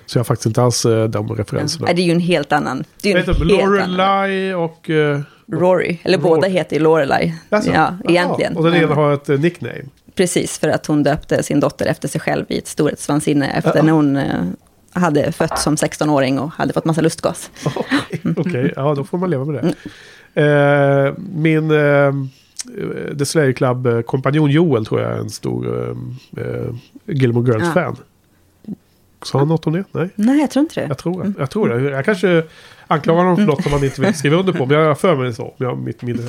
Så jag har faktiskt inte alls eh, de referenserna. Nej, det är ju en helt annan... Det är ju en helt annan. Lorelai och... eh, Rory. Eller Rory. båda heter ju Lorelai. alltså, Ja, egentligen. Och den ena har ett eh, nickname. Precis, för att hon döpte sin dotter efter sig själv i ett storhetsvansinne efter Ja. när hon eh, hade fötts som 16-åring och hade fått massa lustgas. Okej, okej. ja då får man leva med det. Mm. Eh, min eh, The Slayer Club eh, kompanjon Joel tror jag är en stor eh, Gilmore Girls-fan. Sa han något om det? Nej, Nej, jag tror inte det. jag tror, jag tror det. Jag kanske anklagar honom för något som han inte vill skriva under på. Men jag har för mig så. Jag mitt minne.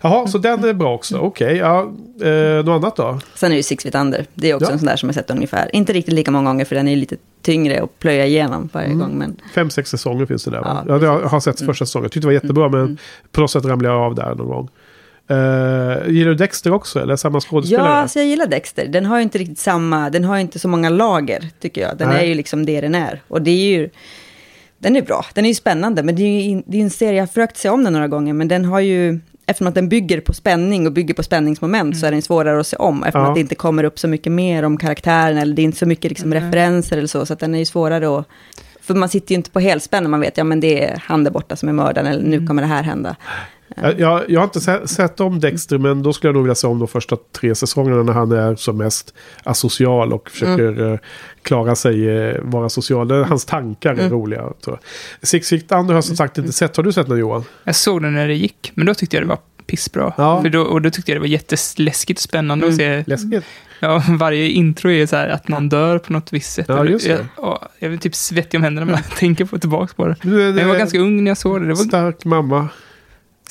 Jaha, så den är bra också. Okej, ja. Eh, något annat då? Sen är det ju Six Feet Under. Det är också Ja. en sån där som jag sett ungefär. Inte riktigt lika många gånger för den är lite tyngre att plöja igenom varje Mm. gång. Men Fem, sex säsonger finns det där va? Ja, Ja, jag har sett första säsongen. Jag tyckte det var jättebra men på något sätt ramlade jag av där någon gång. Uh, gillar du Dexter också? Eller samma ja, skådespelare? alltså jag gillar Dexter. Den har ju inte riktigt samma, den har ju inte så många lager tycker jag. Den Nej. är ju liksom det den är. Och det är ju, den är bra. Den är ju spännande. Men det är ju det är en serie, jag har försökt se om den några gånger. Men den har ju, eftersom att den bygger på spänning och bygger på spänningsmoment så är den svårare att se om. Eftersom Ja. att det inte kommer upp så mycket mer om karaktären. Eller det är inte så mycket liksom Nej. referenser eller så. Så att den är ju svårare att... För man sitter ju inte på helspänn när man vet, ja men det är han där borta som är mördaren, eller nu kommer det här hända. Jag, jag, jag har inte se, sett om Dexter men då skulle jag nog vilja se om de första tre säsongerna när han är som mest asocial och försöker Mm. eh, klara sig, eh, vara social. Det- Hans tankar är Mm. roliga. Tror jag. Six Feet Under har jag som sagt inte sett. Har du sett den Johan? Jag såg den när det gick, men då tyckte jag det var pissbra. Ja. För då, och då tyckte jag det var jätteläskigt och spännande att se. Läskigt? Ja, varje intro är så här att någon dör på något visst sätt. Ja, just det. Jag, ja, jag blir typ svettig om händerna när jag tänker på tillbaka på det. Är, Men jag var ganska ung när jag såg det. det var, stark mamma.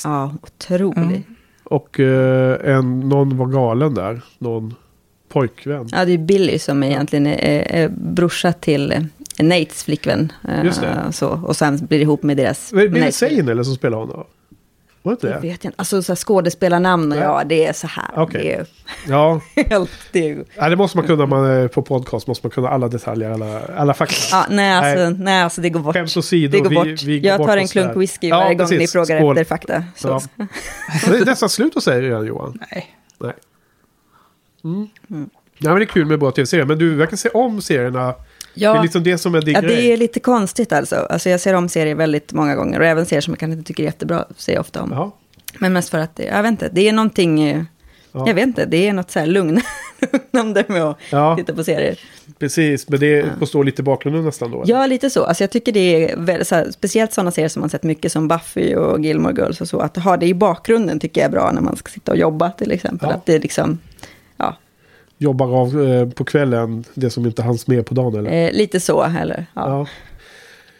Ja, otrolig. Mm. Och eh, en, någon var galen där. Någon pojkvän. Ja, det är Billy som egentligen är, är, är brorsa till eh, Nates flickvän. eh, Just det. Så, och sen blir det ihop med deras... Blir det Zane eller som spelar honom? Var det inte Jag det? vet inte. Alltså så här, skådespelarnamn och Nej. ja, det är så här. Okej. Det är Ja. Det är, ja, det måste man kunna. Man är på podcast måste man kunna alla detaljer, alla, alla fakta. ja, nej, alltså, nej. alltså det går bort. Skämt åsido. Det går vi- bort. vi går jag bort tar en klunk whisky Ja, varje gång ni precis. frågar Skål. efter fakta. Så. Ja. Det är nästan slut att säga redan Johan. nej. Nej. Mm. Ja, men det är kul med bra tv-serier. Men du verkar se om serierna. Det är Ja, liksom det som är din ja, det är lite konstigt alltså. alltså. Jag ser om serier väldigt många gånger. Och även serier som jag kanske inte tycker är jättebra ser jag ofta om. Jaha. Men mest för att, det, jag vet inte, det är någonting... eh, Ja. Jag vet inte, det är något så här lugn- lugnande med att Ja, titta på serier. precis. Men det får stå lite i bakgrunden nästan då. eller? Ja, lite så. Alltså jag tycker det är väldigt, så här, speciellt sådana serier som man sett mycket som Buffy och Gilmore Girls och så. Att ha det i bakgrunden tycker jag är bra när man ska sitta och jobba till exempel. Ja. Att det liksom, ja, Jobbar av eh, på kvällen det som inte hanns med på dagen eller? eh, lite så. Eller, ja. Ja.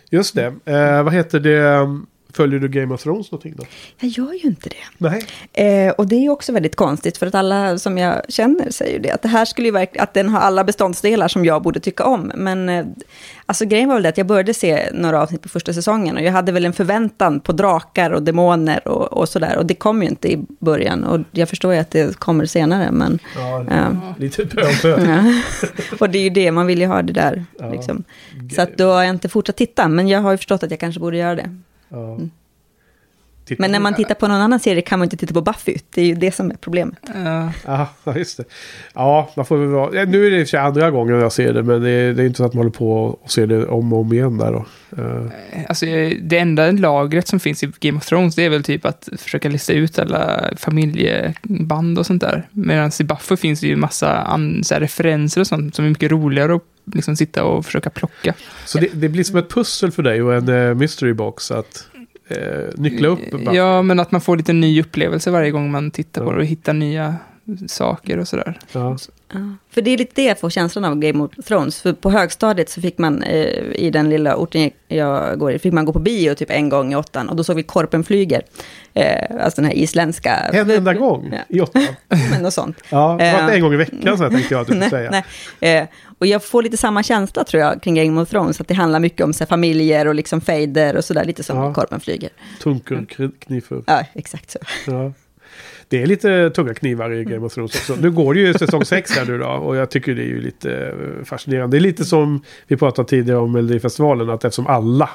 Just det. Eh, vad heter det? Följer du Game of Thrones någonting då? Jag gör ju inte det. Nej. Eh, och det är också väldigt konstigt, för att alla som jag känner säger ju det, att det här skulle ju verkligen, att den har alla beståndsdelar som jag borde tycka om. Men eh, alltså grejen var väl det att jag började se några avsnitt på första säsongen och jag hade väl en förväntan på drakar och demoner och, och sådär. Och det kom ju inte i början och jag förstår ju att det kommer senare, men... Ja, Ja. lite pö om pö. Och det är ju det, man vill ju ha det där. Ja. Liksom. Så att då har jag inte fortsatt titta, men jag har ju förstått att jag kanske borde göra det. Ja. Titta Men när man tittar på någon annan serie kan man inte titta på Buffy, det är ju det som är problemet. Ja. Ja, just det. Ja, man får väl vara... Nu är det i och för sig andra gången jag ser det, men det är, det är inte så att man håller på och ser det om och om igen där då. Eh, Alltså, det enda lagret som finns i Game of Thrones det är väl typ att försöka lista ut alla familjeband och sånt där. Medan i Buffy finns det ju massa så här, referenser och sånt som är mycket roligare att liksom sitta och försöka plocka. Så det, det blir som ett pussel för dig och en eh, mystery box att eh, nyckla upp. bara. Ja, men att man får lite ny upplevelse varje gång man tittar på Ja. det och hittar nya saker och sådär. Ja. För det är lite det jag får känslan av Game of Thrones. För på högstadiet så fick man, eh, i den lilla orten jag går i, fick man gå på bio typ en gång i åttan. Och då såg vi Korpen flyger. Eh, alltså den här isländska... En enda gång Ja. i åttan. Men något sånt. Ja, det var inte Eh, en gång i veckan så här tänkte jag att du skulle säga. nej, nej. Eh, och jag får lite samma känsla tror jag kring Game of Thrones. Att det handlar mycket om så här, familjer och liksom fejder och sådär. Lite som Ja. Korpen flyger. Tunker, knifur. Ja, exakt så. Ja. Det är lite tunga knivar i Game of Thrones också. Nu går det ju säsong 6 här nu då. Och jag tycker det är ju lite eh, fascinerande. Det är lite som vi pratade tidigare om Melodifestivalen. Att eftersom alla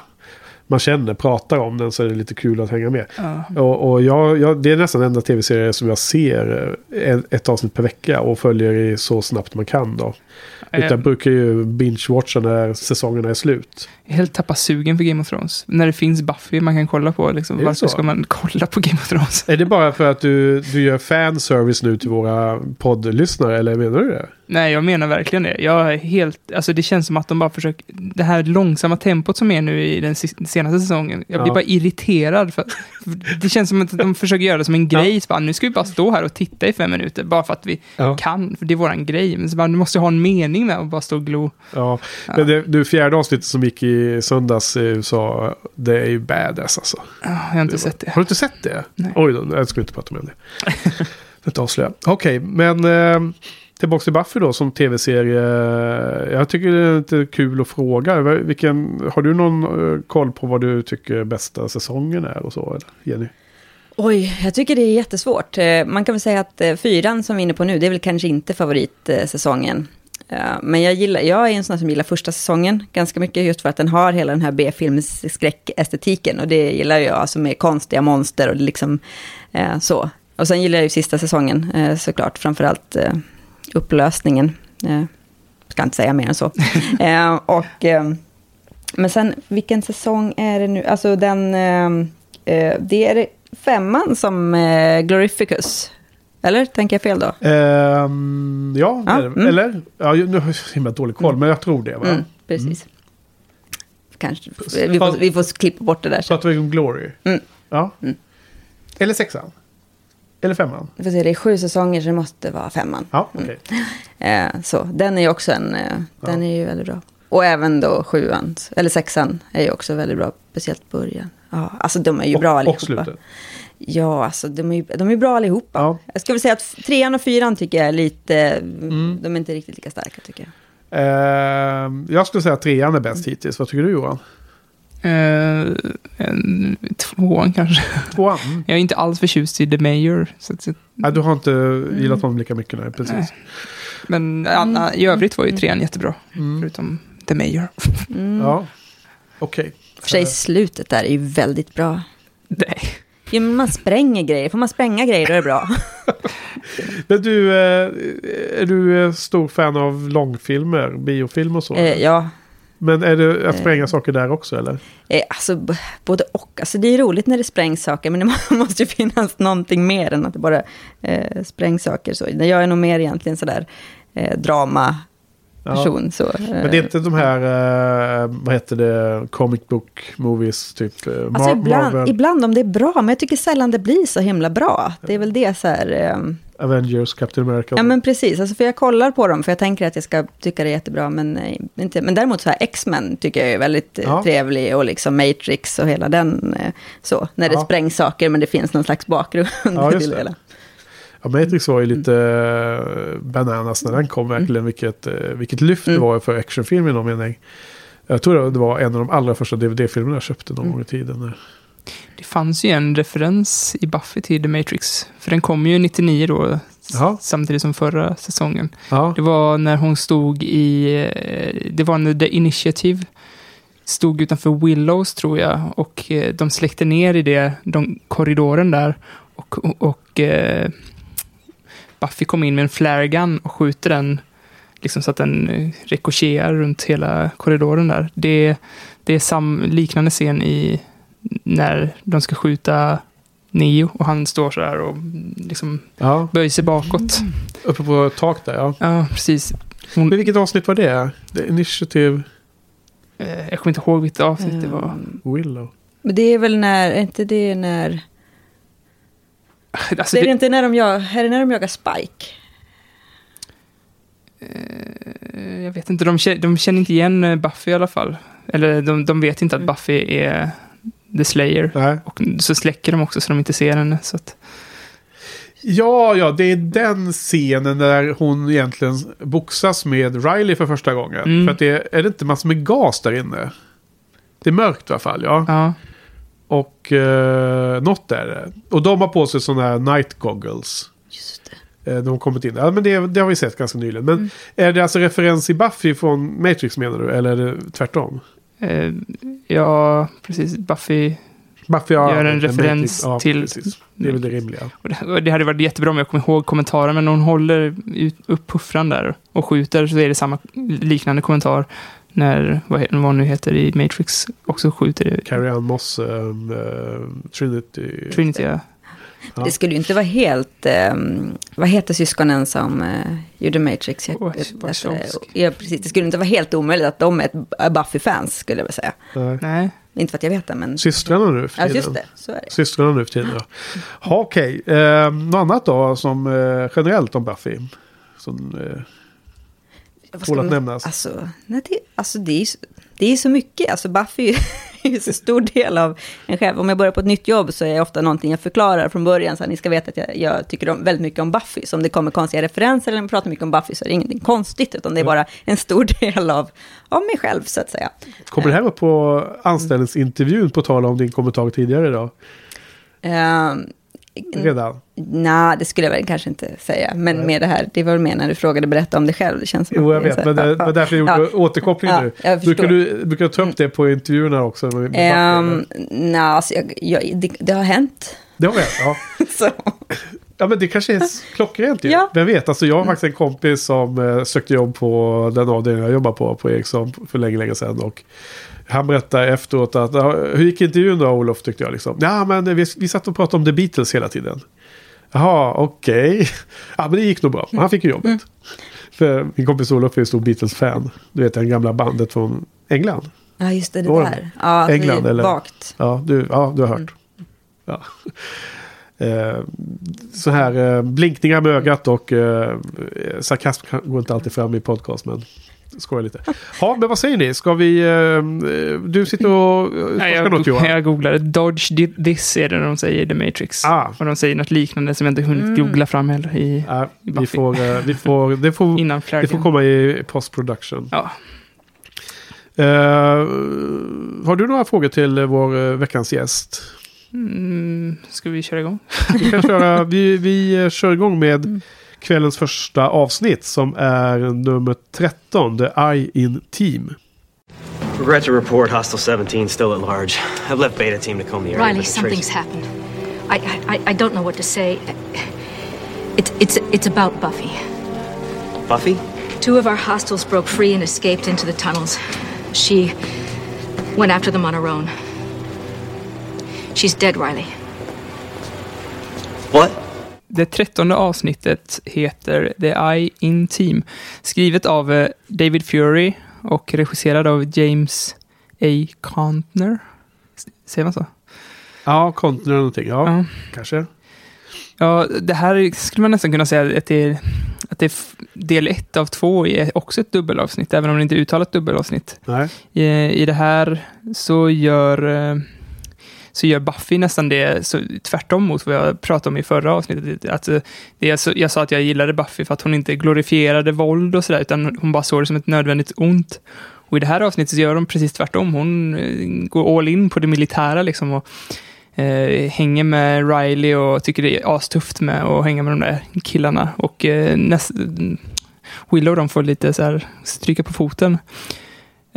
man känner pratar om den så är det lite kul att hänga med. Ja. Och, och jag, jag, det är nästan den enda tv-serie som jag ser eh, ett, ett avsnitt per vecka. Och följer i så snabbt man kan då. Utan jag brukar ju binge-watcha när säsongerna är slut. Helt tappat sugen för Game of Thrones. När det finns Buffy man kan kolla på. Liksom. Varför så? ska man kolla på Game of Thrones? Är det bara för att du, du gör fanservice nu till våra poddlyssnare? Eller menar du det? Nej, jag menar verkligen det. Jag är helt, alltså det känns som att de bara försöker, det här långsamma tempot som är nu i den senaste säsongen, jag blir Ja. bara irriterad. För, för det känns som att de försöker göra det som en grej. Så bara, nu ska vi bara stå här och titta i fem minuter, bara för att vi Ja. kan, för det är våran grej. Men så bara, du måste ha en mening med att bara stå och glo. Ja, Ja. men det, det fjärde avsnittet som gick i söndags i USA, det är ju badass alltså. Ja, jag har inte sett det. Har du inte sett det? Nej. Oj då, jag ska inte prata mer om det. Att avslöja. Okej, men eh, tillbaka till Buffy då som tv-serie. Jag tycker det är lite kul att fråga. Vilken, har du någon eh, koll på vad du tycker bästa säsongen är och så? Eller? Jenny? Oj, jag tycker det är jättesvårt. Eh, Man kan väl säga att eh, fyran som vi är inne på nu, det är väl kanske inte favoritsäsongen. Eh, Men jag, gillar, jag är en sån som gillar första säsongen ganska mycket, just för att den har hela den här B-filmsskräckestetiken. Och det gillar jag, alltså med konstiga monster och liksom eh, så. Och sen gillar jag ju sista säsongen eh, såklart, framförallt eh, upplösningen. Eh, ska inte säga mer än så. eh, och, eh, men sen, vilken säsong är det nu? Alltså den, eh, det är femman som Glorificus. Eller tänker jag fel då? Ehm, ja, Ja, mm. eller? Ja, nu har jag så himla dålig koll, men jag tror det. Va? Mm, precis. Kanske, vi, får, vi får klippa bort det där. Pratar vi om Glory? Mm. Ja. Mm. Eller sexan? Eller femman? Vi får se, det är sju säsonger så det måste vara femman. Ja, okej. Eh, så den är ju också en, eh, den är ju väldigt bra. Och även då sjuan, eller sexan är ju också väldigt bra, speciellt början. Ja, alltså de är ju bra och, och allihopa. slutet. Ja, alltså de är de är bra allihopa. Ja. Jag skulle säga att trean och fyran tycker jag är lite, Mm. de är inte riktigt lika starka tycker jag. Ehm, jag skulle säga att trean är bäst hittills. Vad tycker du Johan? Eh, en, tvåan kanske. Tvåan? Mm. Jag är inte alls förtjust i The Mayor. Så att, Nej, du har inte gillat honom lika mycket. Nej, precis. Nej. men Anna, i övrigt var ju trean jättebra. Mm. Förutom The Mayor. Mm. Ja, okej. För sig slutet där är ju väldigt bra. Nej. Ja, men man spränger grejer, får man spränga grejer då är det bra. Men du, eh, är du eh, stor fan av långfilmer, biofilm och så? eh, ja, Men är det att Eh. spränga saker där också eller? eh, alltså både och. Alltså det är roligt när det sprängs saker, men det må- måste ju finnas någonting mer än att det bara eh, sprängs saker. Så jag är nog mer egentligen sådär eh, drama Ja. person. Så, eh, Men det är inte de här, eh, vad heter det, comic book movies typ? eh, Alltså ibland, Marvel, ibland om det är bra, men jag tycker sällan det blir så himla bra. Det är väl det så här... Avengers, Captain America. Ja men precis, alltså, för jag kollar på dem för jag tänker att jag ska tycka det är jättebra. Men, eh, inte, men däremot så här X-Men tycker jag är väldigt eh, Ja. trevlig och liksom Matrix och hela den. eh, Så, när det Ja. sprängs saker men det finns någon slags bakgrund Ja, till det hela. Ja, Matrix var ju lite eh, bananas när den kom verkligen. Vilket, eh, vilket lyft det Mm. var för actionfilm i någon mening. Jag tror det var en av de allra första DVD-filmerna jag köpte någon Mm. gång i tiden. Det fanns ju en referens i Buffy till The Matrix. För den kom ju 99 då, Jaha. samtidigt som förra säsongen. Ja, Det var när hon stod i... eh, Det var när The Initiative stod utanför Willows, tror jag. Och eh, de släckte ner i det, de, korridoren där. Och, och, och eh, Buffy kom in med en flare gun och skjuter den liksom så att den eh, rikocherar runt hela korridoren där. Det, det är sam, liknande scen i när de ska skjuta Neo och han står så här och mm, liksom ja, böjer sig bakåt. uppe på tak där ja. Ja, precis. Men vilket avsnitt var det? The Initiative Eh, jag kommer inte ihåg vilket avsnitt det var. Ehm, Willow. Men det är väl när, är inte det när... Alltså, det är det inte när de, jag, är det när de jagar Spike? jag vet inte, de känner, de känner inte igen eh, Buffy i alla fall. Eller de, de vet inte att Mm. Buffy är The Slayer. Nej. Och så släcker de också så de inte ser henne. Så att, Ja, ja, det är den scenen där hon egentligen boxas med Riley för första gången. Mm. För att det är, är det inte massor med gas där inne? Det är mörkt i alla fall, ja. ja. Och uh, något är det. Och de har på sig sådana här night goggles. Just det. Eh, de har kommit in. Ja, men det, det har vi sett ganska nyligen. Men Mm. är det alltså referens i Buffy från Matrix menar du? Eller är det tvärtom? Eh, ja, precis. Buffy. Buffy ja, Gör en referens ja, till- Precis. Det är väl det rimliga. Och det, och det hade varit jättebra om jag kommer ihåg kommentaren, men när hon håller ut, upp puffran där och skjuter så är det samma liknande kommentar när, vad, vad hon nu heter i Matrix, också skjuter Carrie Ann Moss, um, eh, Trinity. Trinity. Ja. Ja. Det skulle ju inte vara helt... ehm, vad heter syskonen som uh, gjorde Matrix? Jag. Wachowski. ja, precis. Det skulle inte vara helt omöjligt att de är ett Buffy-fans, skulle jag vilja säga. Nej. Nej, Inte för att jag vet det, men... Systrarna nu för Ja, tiden. just det. Så är det. Systrarna nu för tiden. Ja. Okej, eh, något annat då som eh, generellt om Buffy? Som eh, tål att man- nämnas. Alltså, nej, det, alltså det, är, det är så mycket. Alltså Buffy är ju så stor del av en själv. Om jag börjar på ett nytt jobb så är det ofta någonting jag förklarar från början. Så att ni ska veta att jag, jag tycker om, väldigt mycket om Buffy. Så om det kommer konstiga referenser eller jag pratar mycket om Buffy så är det ingenting konstigt. Utan det är bara en stor del av, av mig själv så att säga. Kommer det här upp på anställningsintervjun på tal om din kommentar tidigare idag? Redan? Nej, det skulle jag väl kanske inte säga. Men Nej. med det här, det var mer när du frågade berätta om dig själv. Det känns som Jo, jag vet. Men det var därför jag gjorde ja. återkoppling Ja, nu. jag Brukar du, brukar du ta upp det på intervjuerna också? Med, med Buffy, Ehm, nej, alltså, jag, jag, det, det har hänt. det har jag, ja. Så. Ja men det kanske är klockrent ju. Ja. Vem vet, alltså jag har faktiskt en kompis som eh, sökte jobb på den avdelningen jag jobbar på, på Ericsson för länge, länge sedan. Och han berättade efteråt att, "Ja, hur gick intervjun då Olof tyckte jag liksom. Ja men vi, vi satt och pratade om The Beatles hela tiden. Jaha, okej. Ja men det gick nog bra. Han fick ju jobbet. Mm. För min kompis Olof är en stor Beatles-fan. Du vet det gamla bandet från England. Ja, just det, det det? där. Ja, England, det är eller? Vagt. Ja, du, ja, du har hört. Mm. Ja. Eh, så här eh, blinkningar med ögat och eh, sarkasm går inte alltid fram i podcast men skojar lite. Ja, men vad säger ni? Ska vi... Eh, du sitter och eh, Nej, jag, något Johan? jag googlade. Dodge this är det de säger i The Matrix. Ah. Och de säger något liknande som jag inte hunnit Mm. googla fram heller i, Ja, vi Buffy. får, eh, vi får, det, får, innan det får komma i post-production. Ja. Eh, har du några frågor till eh, vår eh, veckans gäst? Mm, ska vi köra igång? Vi, kan köra, vi, vi eh, kör igång med Mm. Kvällens första avsnitt som är nummer 13, The Eye in Team. Regret to report Hostile 17 still at large. I've left Beta Team to comb the area. Riley, something's trace- happened. I, I, I don't know what to say. It's, it's, it's about Buffy. Buffy? Two of our hostiles broke free and escaped into the tunnels. She went after them on her own. She's dead, Riley. What? Det trettonde avsnittet heter The Eye in Team. Skrivet av eh, David Fury och regisserad av James A. Contner. Säger man så? Ja, Continer eller någonting. Ja, Ja. kanske. Ja, det här skulle man nästan kunna säga att det är, att det är del ett av två är också ett dubbelavsnitt, även om det inte är uttalat dubbelavsnitt. Nej. I, I det här så gör, eh, så gör Buffy nästan det så, tvärtom mot vad jag pratade om i förra avsnittet. Att, eh, det jag sa att jag gillade Buffy för att hon inte glorifierade våld och sådär, utan hon bara såg det som ett nödvändigt ont. Och i det här avsnittet så gör hon precis tvärtom. Hon eh, går all in på det militära liksom och eh, hänger med Riley och tycker det är astufft med att hänga med de där killarna. Och eh, näst, Willow de får lite så här stryka på foten.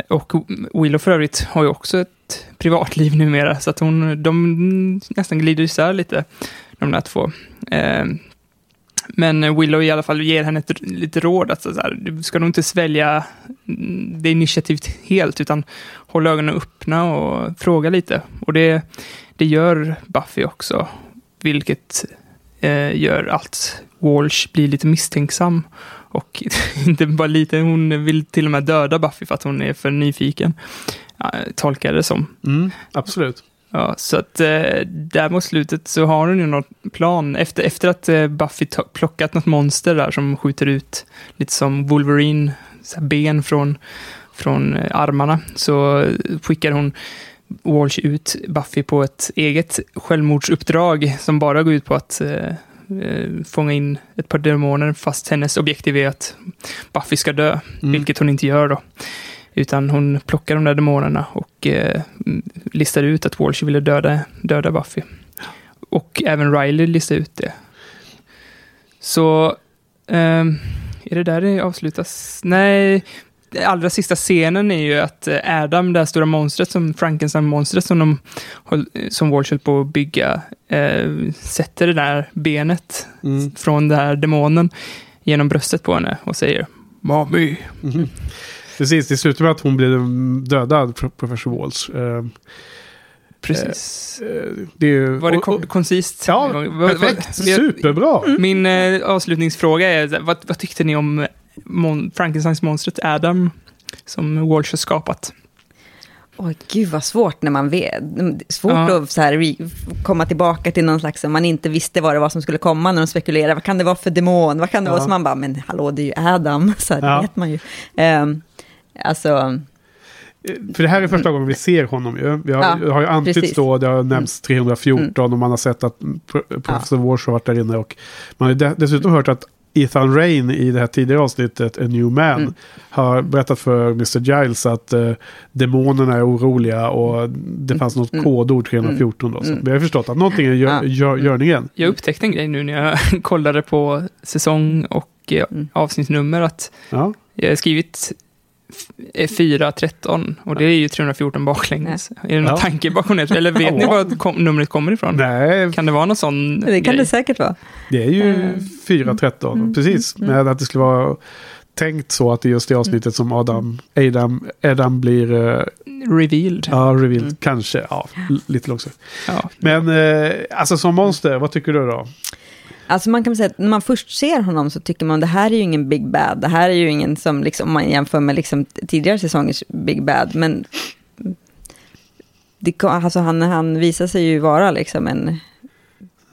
Och Willow för övrigt har ju också ett privatliv numera, så att hon, de nästan glider isär lite, de där två. Eh, men Willow i alla fall ger henne ett lite råd att så här, du ska nog inte svälja det initiativet helt, utan håll ögonen öppna och fråga lite. Och det, det gör Buffy också, vilket eh, gör att Walsh blir lite misstänksam. Och inte bara lite, hon vill till och med döda Buffy för att hon är för nyfiken. Tolkar det som. Mm, absolut. Ja, så att eh, där mot slutet så har hon ju någon plan. Efter, efter att eh, Buffy plockat något monster där som skjuter ut lite som Wolverine ben från, från eh, armarna så skickar hon Walsh ut Buffy på ett eget självmordsuppdrag som bara går ut på att eh, eh, fånga in ett par demoner fast hennes objektiv är att Buffy ska dö, Mm. vilket hon inte gör då. Utan hon plockar de där demonerna och eh, mm, listar ut att Walsh ville döda, döda Buffy. Och även Riley listar ut det. Så, ehm, är det där det avslutas? Nej, allra sista scenen är ju att eh, Adam, det här stora monstret, som Frankenstein-monstret som, de, som Walsh höll på att bygga, eh, sätter det där benet Mm. från den här demonen genom bröstet på henne och säger Mommy. Mhm. Precis, det slutar med att hon blir dödad, Pro- Professor Walls. Eh, Precis. eh, det är ju... Var det och- och- kon- koncist? Ja, perfekt. Superbra. Min eh, avslutningsfråga är, vad, vad tyckte ni om mon- Frankensteins monstret Adam, som Walsh har skapat? Oj, gud vad svårt när man vet. Svårt Ja. att så här, komma tillbaka till någon slags, man inte visste vad det var som skulle komma när de spekulerade. Vad kan det vara för demon? Vad kan det Ja. vara? Så man bara, men hallå, det är ju Adam. Så här, Ja. det vet man ju. Um, alltså, För det här är första gången vi ser honom ju. Vi har, Ja, har ju antytts precis. då, det har nämnts 314 och man har sett att Pro- Professor Walsh har varit där inne. Och man har dessutom hört att Ethan Rain i det här tidigare avsnittet, A New Man, Mm. har berättat för Mr. Giles att eh, demonerna är oroliga och det fanns något Mm. kodord 314 då. Så Mm. vi har ju förstått att någonting är gör, Ja. gör, görningen. Jag upptäckte en grej nu när jag kollade på säsong och eh, Mm. avsnittsnummer att Ja. jag har skrivit eh, 413 och det är ju 314 baklänges. Är det någon Ja. tanke bakom det? Eller vet ni Ja. var kom, numret kommer ifrån? Nej, Kan det vara någon sån det kan grej? det säkert vara. det är ju Eh. 413, Mm. precis. Mm. Men att det skulle vara tänkt så att det är just det avsnittet som Adam, Adam, Adam blir eh, Revealed. Ja. Ja, revealed. Mm. Kanske. Ja, lite långsamt. Men eh, alltså som monster, vad tycker du då? Alltså man kan säga att när man först ser honom så tycker man det här är ju ingen Big Bad. Det här är ju ingen som, liksom, om man jämför med liksom, tidigare säsongers Big Bad. Men det, alltså han, han visar sig ju vara liksom en,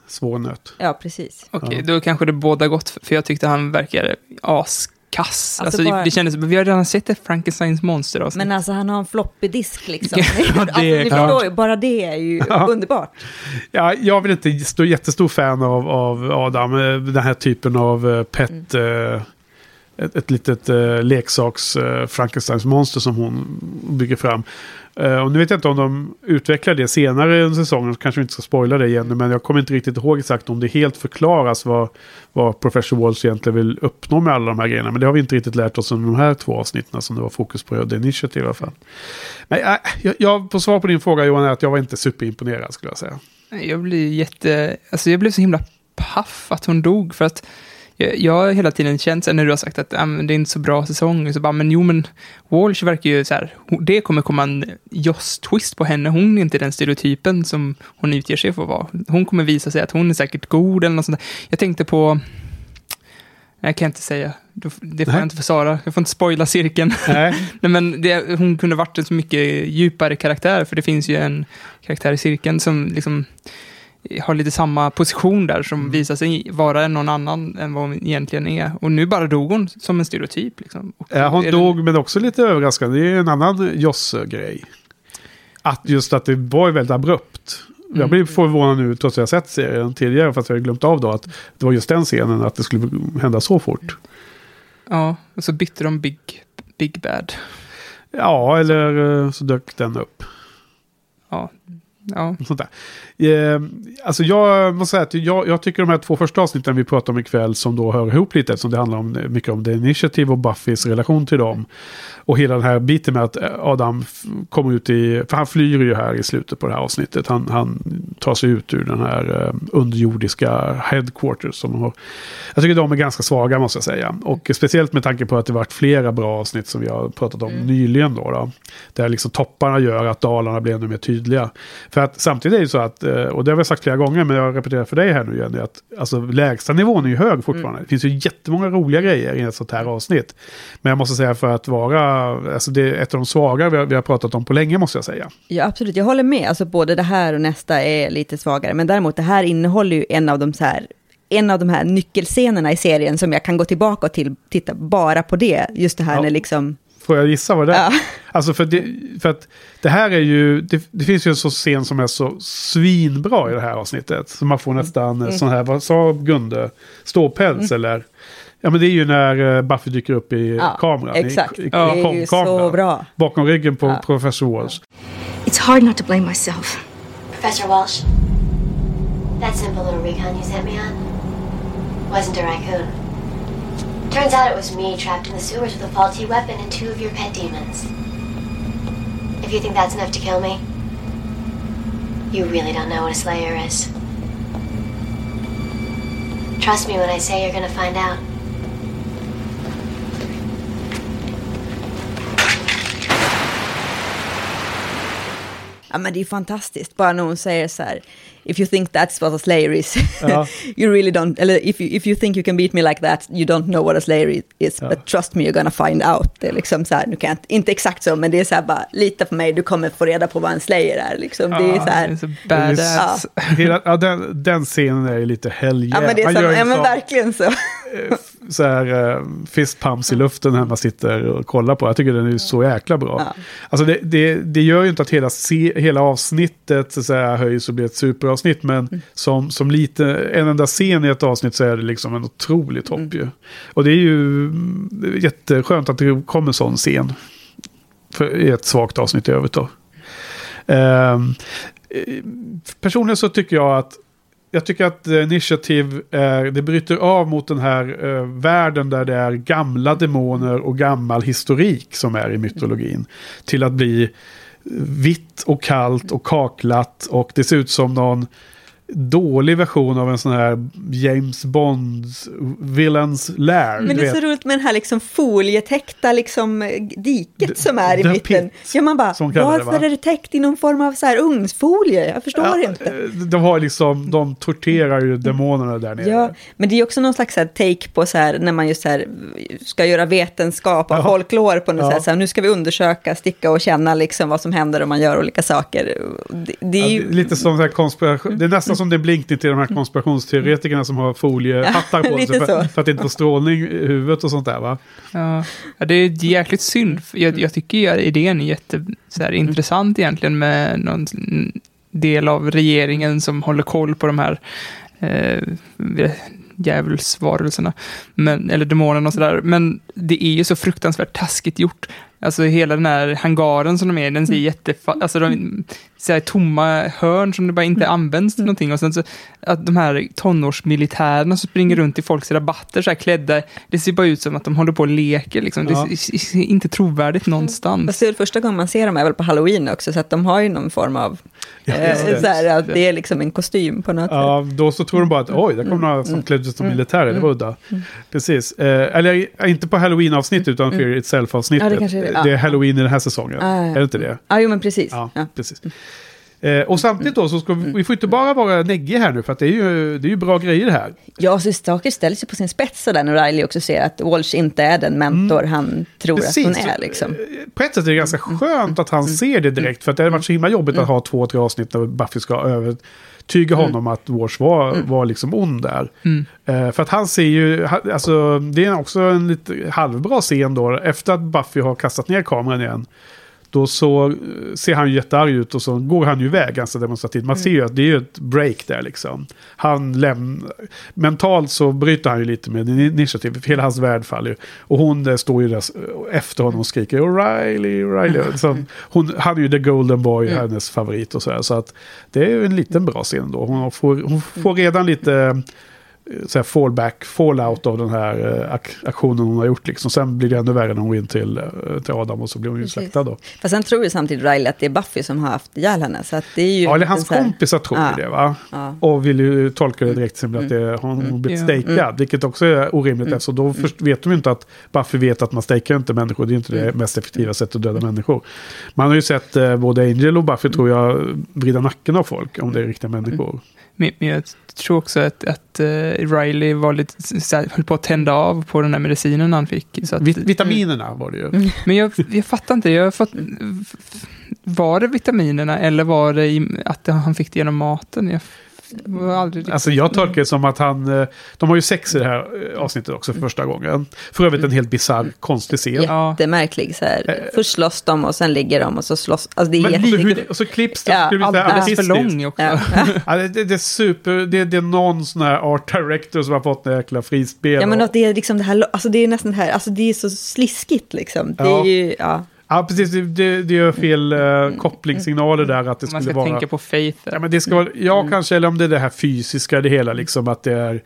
Svår nöt. ja precis. Okej, Ja. då kanske det båda gott, för jag tyckte han verkade askass. Alltså, Alltså bara- Det kändes, vi har redan sett ett Frankensteins monster avsnitt. Men alltså han har en floppy disk liksom. Ja, alltså, det är ni klart. förstår ju, bara det är ju Ja. underbart. Ja, jag vill inte stå jättestor fan av, av Adam. eh, Den här typen av eh, pet... Eh, ett, ett litet eh, leksaks eh, Frankensteins monster som hon bygger fram. Eh, och nu vet jag inte om de utvecklar det senare i säsongen. Så kanske vi inte ska spoila det igen. Men jag kommer inte riktigt ihåg exakt om det helt förklaras vad, vad Professor Walls egentligen vill uppnå med alla de här grejerna. Men det har vi inte riktigt lärt oss under de här två avsnitten som det var fokus på The Initiative i alla fall. Men äh, jag, jag, på svar på din fråga Johan är att jag var inte superimponerad skulle jag säga. Jag blev jätte... Alltså jag blev så himla paff att hon dog, för att jag, jag har hela tiden känt, när du har sagt att ah, det är inte så bra säsong, så bara, men jo men Walsh verkar ju så här, det kommer komma en Joss-twist på henne, hon är inte den stereotypen som hon utger sig för att vara. Hon kommer visa sig att hon är säkert god eller något sånt där. Jag tänkte på, jag kan inte säga, det får Nej. jag inte för Sara, jag får inte spoila cirkeln. Nej. Nej, men det, hon kunde varit en så mycket djupare karaktär, för det finns ju en karaktär i cirkeln som liksom har lite samma position där, som Mm. visar sig vara någon annan än vad hon egentligen är. Och nu bara dog hon som en stereotyp. Liksom. Och Ja, hon dog, men också lite överraskande. Det är en annan Joss-grej. Att just att det var väldigt abrupt. Jag Mm. blir förvånad nu, trots att jag sett serien tidigare, fast jag har glömt av då, att det var just den scenen, att det skulle hända så fort. Ja, och så bytte de Big, Big Bad. Ja, eller eh, så dök den upp. Ja, ja. Sånt där. Eh, alltså jag måste säga att jag, jag tycker de här två första avsnitten vi pratar om ikväll som då hör ihop lite eftersom det handlar om, mycket om The Initiative och Buffys relation till dem. Och hela den här biten med att eh, Adam kommer ut i, för han flyr ju här i slutet på det här avsnittet. Han, han tar sig ut ur den här eh, underjordiska headquarters som de har. Jag tycker de är ganska svaga måste jag säga. Och speciellt med tanke på att det varit flera bra avsnitt som vi har pratat om nyligen då. då där liksom topparna gör att dalarna blir ännu mer tydliga. För att samtidigt är det ju så att, eh, och det har vi sagt flera gånger, men jag repeterar för dig här nu Jenny, att alltså, lägsta nivån är ju hög fortfarande. Det finns ju jättemånga roliga grejer i ett sånt här avsnitt. Men jag måste säga för att vara, alltså det är ett av de svaga vi har, vi har pratat om på länge måste jag säga. Ja, absolut. Jag håller med. Alltså, både det här och nästa är lite svagare. Men däremot, det här innehåller ju en av de så här en av de här nyckelscenerna i serien som jag kan gå tillbaka och till, titta bara på det. Just det här Ja. när liksom... Får jag gissa vad det är? Ja. Alltså för, det, för att det här är ju, det, det finns ju en så scen som är så svinbra i det här avsnittet. Så man får nästan Mm. sån här, vad sa Gunde? Ståpäls eller? Ja men det är ju när eh, Buffy dyker upp i Ja, kameran. exakt. I, i, Det är ju komkameran. så bra. Bakom ryggen på Ja. professor Walsh. It's hard not to blame myself. Professor Walsh, that simple little recon you sent me on wasn't a raccoon. Turns out it was me trapped in the sewers with a faulty weapon and two of your pet demons. If you think that's enough to kill me, you really don't know what a slayer is. Trust me when I say you're gonna find out. Ja, men det är fantastiskt. Bara när hon säger så här, if you think that's what a slayer is, Ja. you really don't, eller if you, if you think you can beat me like that, you don't know what a slayer is, Ja. but trust me you're gonna find out. Det är liksom så här, nu kan jag inte, inte exakt så, men det är så här bara, lita på mig, du kommer få reda på vad en slayer är. Liksom. Det är Ja, så här, så badass. Hela, ja, den, den scenen är lite helge. ja men det är så, ja men verkligen så. Så här uh, fistpumps i luften när man sitter och kollar på. Jag tycker den är så jäkla bra. Ja. Alltså det, det, det gör ju inte att hela, se, hela avsnittet så säga, höjs och blir ett superavsnitt. Men Mm. som, som lite, en enda scen i ett avsnitt så är det liksom en otrolig topp Mm. ju. Och det är ju jätteskönt att det kommer en sån scen. För, I ett svagt avsnitt i övrigt då. Eh, personligen så tycker jag att jag tycker att eh, Initiative eh, är, det bryter av mot den här eh, världen där det är gamla demoner och gammal historik som är i mytologin. Till att bli eh, vitt och kallt och kaklat och det ser ut som någon dålig version av en sån här James Bonds Villains Lair. Men det är så roligt med den här liksom folietäckta liksom eh, diket The- som är i mitten. ja, man bara, kallar det, varför va? är det täckt i någon form av så här ugnsfolie? Jag förstår Ja, inte. eh, De har liksom, de torterar ju demonerna där nere. Ja, men det är också någon slags här take på så här, när man just så här ska göra vetenskap och Ja. folklore på något Ja. sätt. Så här, nu ska vi undersöka, sticka och känna liksom vad som händer om man gör olika saker. Det, det är ju... lite som så här konspiration, det är nästan som det är blinkning till de här konspirationsteoretikerna som har foliehattar på sig för, för att inte få strålning i huvudet och sånt där va? Ja, det är jäkligt synd. Jag, jag tycker idén är jätte, så här, intressant egentligen med någon del av regeringen som håller koll på de här eh, djävulsvarelserna, men, eller demonerna och sådär. Men det är ju så fruktansvärt taskigt gjort. Alltså hela den här hangaren som de är i, den ser jättefa... Alltså de, så här, tomma hörn som det bara inte används till någonting. Och sen så att de här tonårsmilitärerna som springer runt i folks rabatter så här klädda, det ser bara ut som att de håller på och leker liksom. Ja. Det är inte trovärdigt någonstans. Fast det är första gången man ser dem är väl på halloween också, så att de har ju någon form av... Ja, eh, det. så här, att det är liksom en kostym på något sätt. Ja, då så tror de bara att oj, där kom några som klädde sig som militärer, det var udda. Precis. Eh, eller inte på halloween-avsnitt utan Fear Itself-avsnittet. Ja, det det. Det är halloween i den här säsongen. Ja. Är det inte det? Ja, jo men precis. Ja. precis. Eh, och samtidigt då så ska vi, vi får inte bara vara neggiga här nu för att det är ju, det är ju bra grejer här. Ja, så saker ställs ju på sin spets sådär när Riley också ser att Walsh inte är den mentor han tror att hon är. Liksom. Eh, På ett sätt är det ganska skönt att han ser det direkt. För att det hade varit så himla jobbigt att ha två, tre avsnitt där Buffy ska övertyga honom att Walsh var, var liksom ond där. Mm. Eh, för att han ser ju, alltså det är också en lite halvbra scen då. Efter att Buffy har kastat ner kameran igen. Då så eh, ser han ju jättearg ut och så går han ju iväg ganska demonstrativt. Man ser ju att det är ju ett break där liksom. Han lämnar... Mentalt så bryter han ju lite med initiativ. Hela hans värld faller ju. Och hon eh, står ju där efter honom och skriker O'Reilly, O'Reilly. Så hon, han är ju the golden boy, hennes favorit och sådär. Så att det är ju en liten bra scen då. Hon får, hon får redan lite så här fallback, fallout av den här eh, ak- aktionen hon har gjort. Liksom. Sen blir det ännu värre när hon går in till, eh, till Adam och så blir hon ju släktad då. Fast sen tror ju samtidigt Riley att det är Buffy som har haft ihjäl henne. Så att det är ju Ja, eller hans här- kompisar tror Ja. ju det va? Ja. Och vill ju tolka det direkt som att det, hon hon Mm. blivit Ja. strejkad. Vilket också är orimligt eftersom då först vet de ju inte att Buffy vet att man strejkar inte människor. Det är inte Mm. det mest effektiva sättet att döda människor. Man har ju sett eh, både Angel och Buffy tror jag vrida nacken av folk om det är riktiga människor. Men, men jag tror också att, att eh, Riley var lite, så här, höll på att tända av på den här medicinen han fick. Så att, Vit- vitaminerna var det ju. men jag, jag fattar inte, jag fått, var det vitaminerna eller var det i, att han fick det genom maten? Jag aldrig Alltså jag tolkar det som att han... eh, De har ju sex i det här eh, avsnittet också för första gången. För övrigt en helt bisarr, konstig scen. Ja. Jättemärklig så här. Först slåss de och sen ligger de och så slåss. Alltså det är Men jättekul. hur, och så klipps det. Ja, Alldeles för lång också. Ja. Ja, det, det, är super, det, det är någon sån här art director som har fått en jäkla frispel. Ja men och- att det är liksom det här, alltså det är nästan det här, alltså det är så sliskigt liksom. Det Ja. är ju, ja. Ja, precis. Det, det, gör fel uh, kopplingssignaler där att det Man skulle ska vara... tänka på Faith. Ja, men det ska vara, ja Mm. kanske, eller om det är det här fysiska, det hela liksom att det är...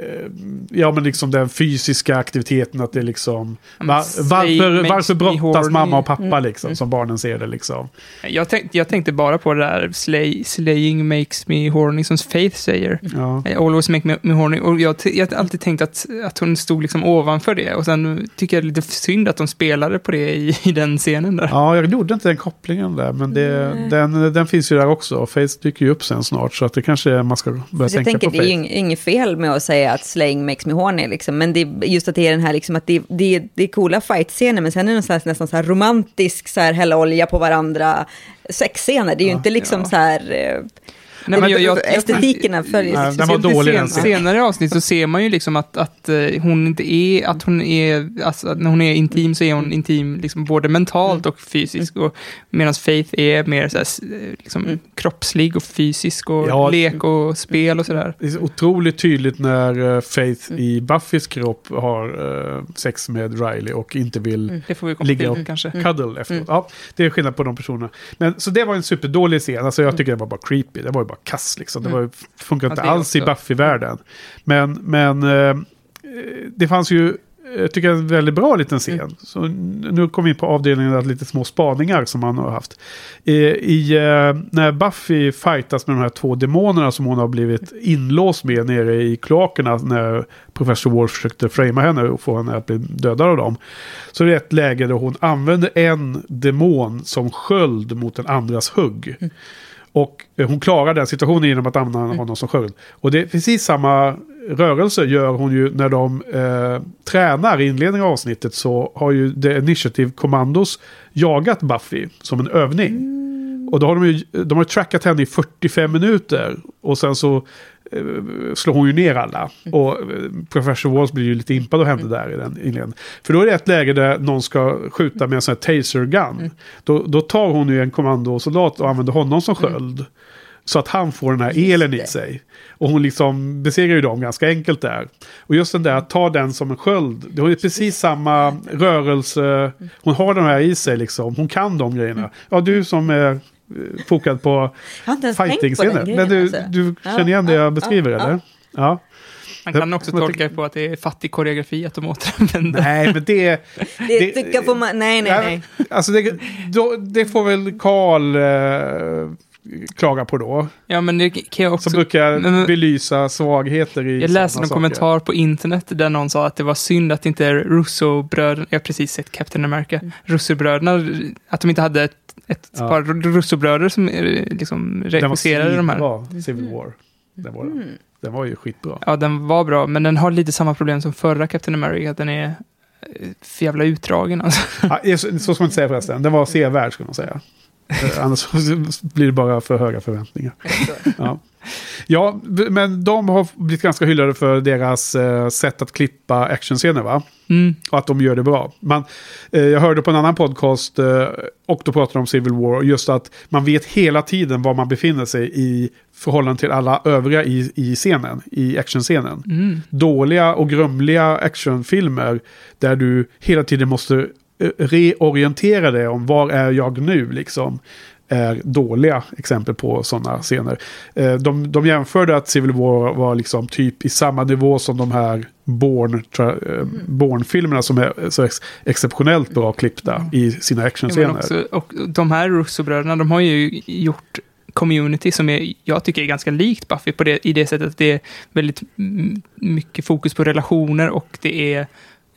eh, Ja men liksom den fysiska aktiviteten att det är liksom... Ja, men Va, slay varför, varför brottas mamma och pappa Mm. liksom som barnen ser det liksom? Jag, tänk, jag tänkte bara på det där slay, slaying makes me horny som Faith säger. Ja. Always make me, me horny. Och jag, har alltid tänkt att, att hon stod liksom ovanför det. Och sen tycker jag det är lite synd att de spelade på det i, i den scenen där. ja, jag gjorde inte den kopplingen där men det, den, den finns ju där också. Face dyker ju upp sen snart så att det kanske är, man ska börja Så jag tänka tänker på det är ju inget fel med att säga att slaying makes me horny liksom. Men det just att det är den här liksom att det, det, det är coola fight-scener men sen är det någon slags, nästan så här romantisk så här hälla olja på varandra sexscener. Det är ju inte liksom så här... eh, Nej, men jag, jag, estetikerna följer Nej, den var dålig, sen, den scenen. senare avsnitt så ser man ju liksom att, att eh, hon inte är, att hon är, alltså när hon är intim så är hon intim liksom både mentalt och fysiskt. Och Medan Faith är mer så här, liksom, kroppslig och fysisk och Ja. lek och spel och sådär. Det är så otroligt tydligt när eh, Faith i Buffys kropp har eh, sex med Riley och inte vill Det får vi komma Ligga till och- kanske. cuddle efteråt. Ja, det är skillnad på de personerna. Men, så det var en superdålig scen. Alltså jag tycker det var bara creepy. Det var bara kass liksom. Det var, ju- funkar Ja, inte det alls i också. Buffy-världen. Men, men eh, det fanns ju, jag tycker en väldigt bra liten scen. Så nu kommer vi in på avdelningen av lite små spaningar som han har haft. I, i, eh, när Buffy fightas med de här två demonerna som hon har blivit inlåst med nere i kloakerna när professor Wolf försökte framea henne och få henne att bli dödad av dem. Så det är ett läge där hon använder en demon som sköld mot den andras hugg. Och eh, hon klarar den situationen genom att använda honom som sköld. Och det är precis samma rörelse gör hon ju när de eh, tränar i inledningen av avsnittet så har ju The Initiative Commandos jagat Buffy som en övning. Och då har de ju de har trackat henne i 45 minuter och sen så eh, slår hon ju ner alla. Och eh, Professor Walls blir ju lite impad av henne där i den inledningen. För då är det ett läge där någon ska skjuta med en sån här taser gun. Då, då tar hon ju en kommandosoldat och använder honom som sköld. Så att han får den här elen i sig. Och hon liksom besegrar ju dem ganska enkelt där. Och just den där att ta den som en sköld. Det ju precis samma rörelse. Hon har den här i sig liksom. Hon kan de grejerna. Ja, du som är fokad på fighting-scener. Men du, alltså. du känner igen det ja, jag beskriver ja, eller? Ja. Man kan också Jag tolka det på att det är fattig koreografi att de återanvänder. Nej, men det... Det det- tycker får man, nej nej nej. Alltså det, då, det får väl Karl eh, klaga på då. Ja, men det kan jag också... Som brukar Men- belysa svagheter i Jag läste en saker. kommentar på internet där någon sa att det var synd att inte Russo-bröderna, jag har precis sett Captain America, Russo-bröderna, att de inte hade ett, ett Ja. par Russo-bröder som liksom Den var regisserade de här. bra, Civil War. Den var, den. den var ju skitbra. Ja, den var bra, men den har lite samma problem som förra Captain America, att den är eh, för jävla utdragen alltså. Ja, så, så ska man inte säga förresten. Den var sevärd ska man säga. Eh, Annars blir det bara för höga förväntningar. Ja. ja, men de har blivit ganska hyllade för deras eh, sätt att klippa actionscener va? Mm. Och att de gör det bra. Man, eh, jag hörde på en annan podcast eh, och då pratade de om Civil War. Just att man vet hela tiden var man befinner sig i förhållande till alla övriga i, i scenen. I actionscenen. Mm. Dåliga och grumliga actionfilmer där du hela tiden måste reorientera dig om var är jag nu liksom. Är dåliga exempel på sådana scener. Eh, De, de jämförde att Civil War var liksom typ i samma nivå som de här tra- eh, Bourne-filmerna som är så ex exceptionellt bra klippta i sina Ja, actionscener. också, och de här Russo-bröderna, de har ju gjort community som är, jag tycker är ganska likt Buffy på det, i det sättet att det är väldigt mm, mycket fokus på relationer och det är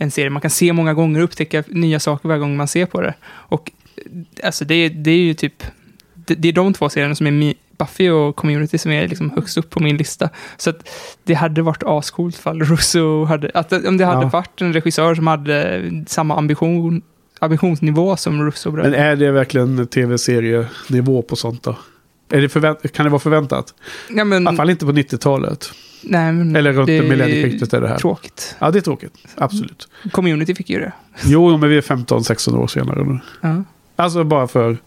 en serie man kan se många gånger och upptäcka nya saker varje gång man ser på det. Och eh, alltså det, är- det är ju typ, det, det är de två serierna som är mi, Buffy och Community som är liksom högst upp på min lista. Så att det hade varit ascoolt fall Russo hade, att om det hade Ja. varit en regissör som hade samma ambition, ambitionsnivå som Russo-bröderna. Men är det verkligen tv-serienivå på sånt då? Är det förvänt- kan det vara förväntat? Ja, men, I alla fall inte på 90-talet. Nej, men Eller runt det millennieskiftet är det här. Tråkigt. Ja, det är tråkigt. Absolut. Community fick ju det. Jo, men vi är 15-16 år senare nu. Ja. Alltså bara för...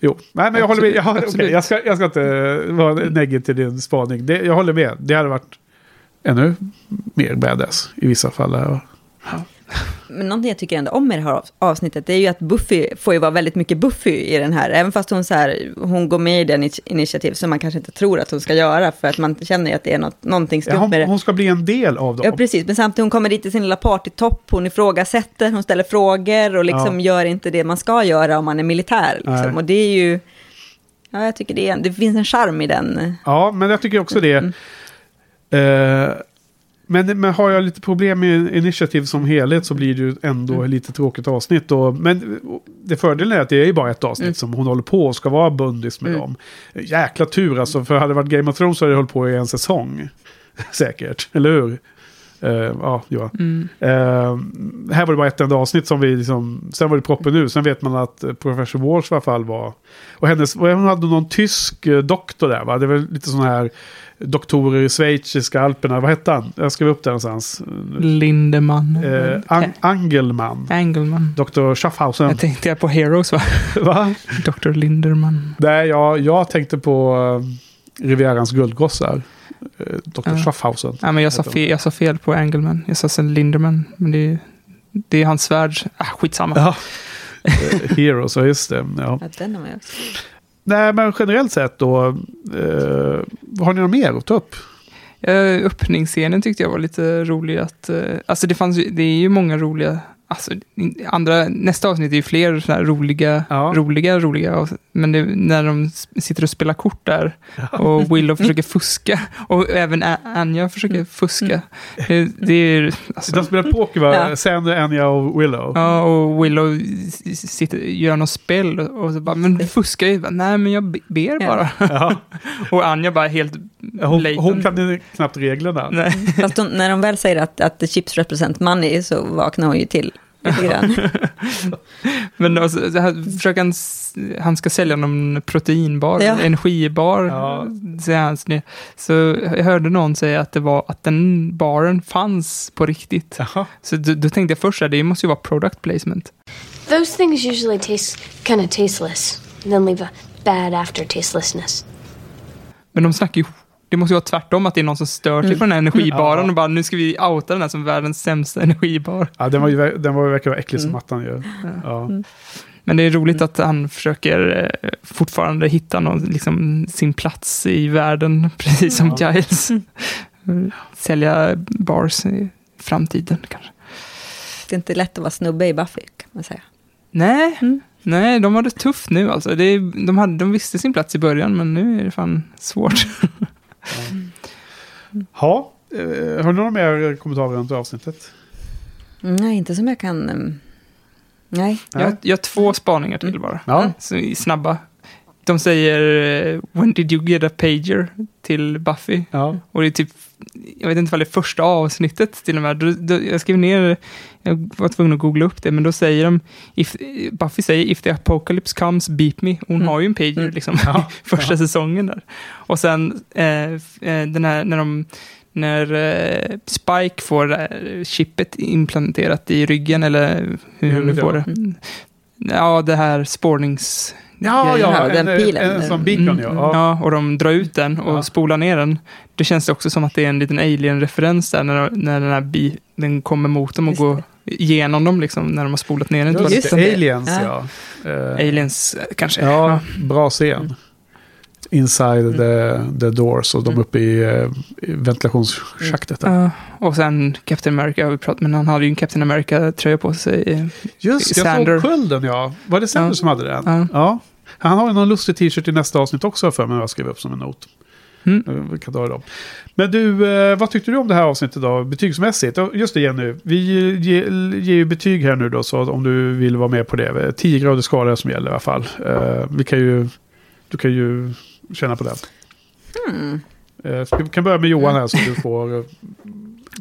Jo, nej men jag håller med. Jag, okej, jag, ska, jag ska inte vara negativ till din spaning. Det, jag håller med. Det hade varit ännu mer badass i vissa fall. Här. Men någonting jag tycker ändå om med det här avsnittet, det är ju att Buffy får ju vara väldigt mycket Buffy i den här. Även fast hon, så här, hon går med i den initi- initiativ som man kanske inte tror att hon ska göra, för att man känner ju att det är något, någonting Ja, skumt med hon, det. hon ska bli en del av dem. Ja, precis. Men samtidigt, hon kommer dit i sin lilla partytopp, hon ifrågasätter, hon ställer frågor och liksom gör inte det man ska göra om man är militär. Liksom. Och det är ju... Ja, jag tycker det, är, det finns en charm i den. Ja, men jag tycker också det. Mm. Eh, men, men har jag lite problem med initiativ som helhet så blir det ju ändå Mm. lite tråkigt avsnitt. Och, men det fördelen är att det är ju bara ett avsnitt Mm. som hon håller på och ska vara bundis med Mm. dem. Jäkla tur alltså, för hade det varit Game of Thrones så hade det hållit på i en säsong. Säkert, eller hur? Eh, ja, Johan. Mm. Eh, här var det bara ett enda avsnitt som vi liksom, sen var det proppen nu. Sen vet man att eh, Professor Walsh i alla fall var, och hennes, och hon hade någon tysk doktor där va? Det var lite sådana här doktorer i schweiziska alperna, vad hette han? Jag skrev upp det någonstans. Lindemann. Eh, An- Angelman. Engelman. Dr. Schaffhausen. Jag tänkte på Heroes va? Va? Dr. Linderman. Nej, jag, jag tänkte på uh, Rivierans guldgossar. Uh, Dr. Ja. Schaffhausen. Ja, men jag, sa fel, jag sa fel på Engelman. Jag sa sen Linderman. Men det, är- det är hans svärd. Ah, skitsamma. Ja. Eh, Heroes, ja just det. Ja. Ja, den har jag också. Nej, men generellt sett då. eh, har ni något mer att ta upp? Eh, öppningsscenen tyckte jag var lite rolig. Att, eh, alltså det, fanns, det är ju många roliga... Alltså, andra, nästa avsnitt är ju fler så här roliga, Ja. roliga, roliga. avsnitt. Men det, när de sitter och spelar kort där och Willow försöker fuska och även A- Anja försöker fuska. Det, det är... Alltså, De spelar poker va? Ja. Sander, Anja och Willow. Ja, och Willow sitter, gör något spel och så bara, men du fuskar ju. Nej, men jag be- ber Ja. bara. Ja. Och Anja bara helt Hon, hon kan ju knappt reglerna. Nej. Fast hon, när de väl säger att, att the chips represent money så vaknar hon ju till lite grann. Men alltså, det här, försöker han, han ska sälja någon proteinbar, Ja. energibar, Ja. säger han. Så jag hörde någon säga att det var att den baren fanns på riktigt. Jaha. Så då, då tänkte jag först att det måste ju vara product placement. Those things usually taste kind of tasteless, and then leave a bad aftertastelessness. Men de snackar ju, det måste ju vara tvärtom, att det är någon som stör sig på den här energibaren Ja. och bara nu ska vi outa den här som världens sämsta energibar. Ja, den var ju den var ju verkar vara äcklig som Mm. attan ju. Ja. Men det är roligt att han försöker eh, fortfarande hitta någon, liksom, sin plats i världen, precis som Ja. Giles. Sälja bars i framtiden kanske. Det är inte lätt att vara snubbe i Buffy, kan man säga. Nej, Mm. nej, de har det tufft nu alltså. Det är, de, hade, de visste sin plats i början, men nu är det fan svårt. Ha, eh, har du några mer kommentarer runt avsnittet? Mm, Nej, inte som jag kan... um, Nej. Jag, jag har två spaningar till bara. Ja. Snabba. De säger eh, “When did you get a pager?” till Buffy. Ja. Och det är typ, jag vet inte vad det är första avsnittet till och med. Då, då, jag skrev ner, jag var tvungen att googla upp det, men då säger de, if, Buffy säger “If the apocalypse comes, beep me”. Hon Mm. har ju en pager Mm. liksom, Ja. första Ja. säsongen där. Och sen eh, eh, den här, när de när eh, Spike får eh, chippet implanterat i ryggen, eller hur huvudet, får det. Ja, det här spårnings... Ja, ja, Ja, den en, pilen. en, en sån beacon Mm, ja. mm. ja. Och de drar ut den och Ja. spolar ner den. Det känns också som att det är en liten alien-referens där när, när den här bi, den kommer mot dem och Just går igenom dem liksom när de har spolat ner den. Just, det, det. Aliens Ja. ja. Eh, Aliens eh, kanske. Ja, bra scen. Inside the, the doors och de Mm. uppe i, eh, i ventilationsschaktet. Ja, och sen Captain America har vi pratat men han hade ju en Captain America-tröja på sig. Just jag Sander. såg skölden ja. Var det Sander som hade den? Ja. Han har ju någon lustig t-shirt i nästa avsnitt också för mig. Jag skrev upp som en not. Mm. Eh, Vi kan ta dem. Men du, eh, vad tyckte du om det här avsnittet då? Betygsmässigt? Just det Jenny, vi ger, ger ju betyg här nu då. Så om du vill vara med på det. 10 grader skala som gäller i alla fall. Eh, vi kan ju, du kan ju känna på. Eh, ska- Vi kan börja med Johan här så du får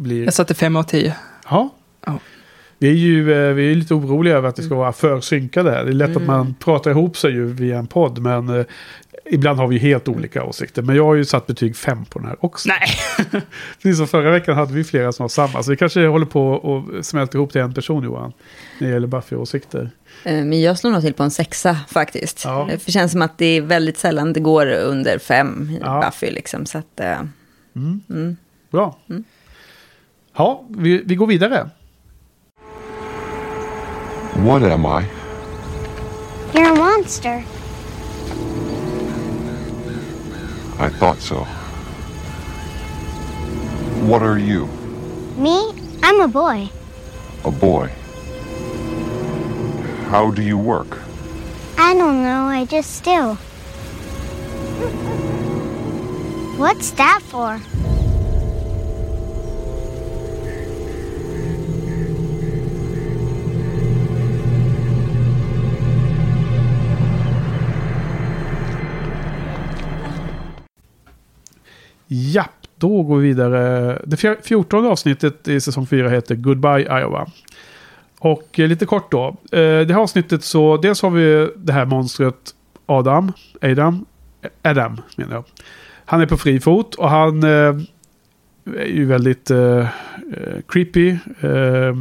bli... Jag satte fem av tio. Ja. Ja. Vi är ju eh, vi är lite oroliga över att det ska vara för synkade här. Det är lätt att Mm. man pratar ihop sig ju via en podd. Men eh, ibland har vi helt olika åsikter. Men jag har ju satt betyg 5 på den här också. Nej. Precis som förra veckan hade vi flera som har samma. Så vi kanske håller på och smälter ihop till en person Johan. När det gäller Buffy-åsikter. Eh, Men jag slår nog till på en sexa faktiskt. Ja. Det känns som att det är väldigt sällan det går under fem Ja. Buffy liksom. Så att, eh, mm. Bra. Ja, vi, vi går vidare. What am I? You're a monster. I thought so. What are you? Me? I'm a boy. A boy. How do you work? I don't know, I just still. What's that for? Japp, då går vi vidare. Det fjortonde avsnittet i säsong 4 heter Goodbye Iowa. Och eh, lite kort då. Eh, det här avsnittet så, dels har vi det här monstret Adam, Adam, Adam menar jag. Han är på fri fot och han eh, är ju väldigt eh, eh creepy. Eh,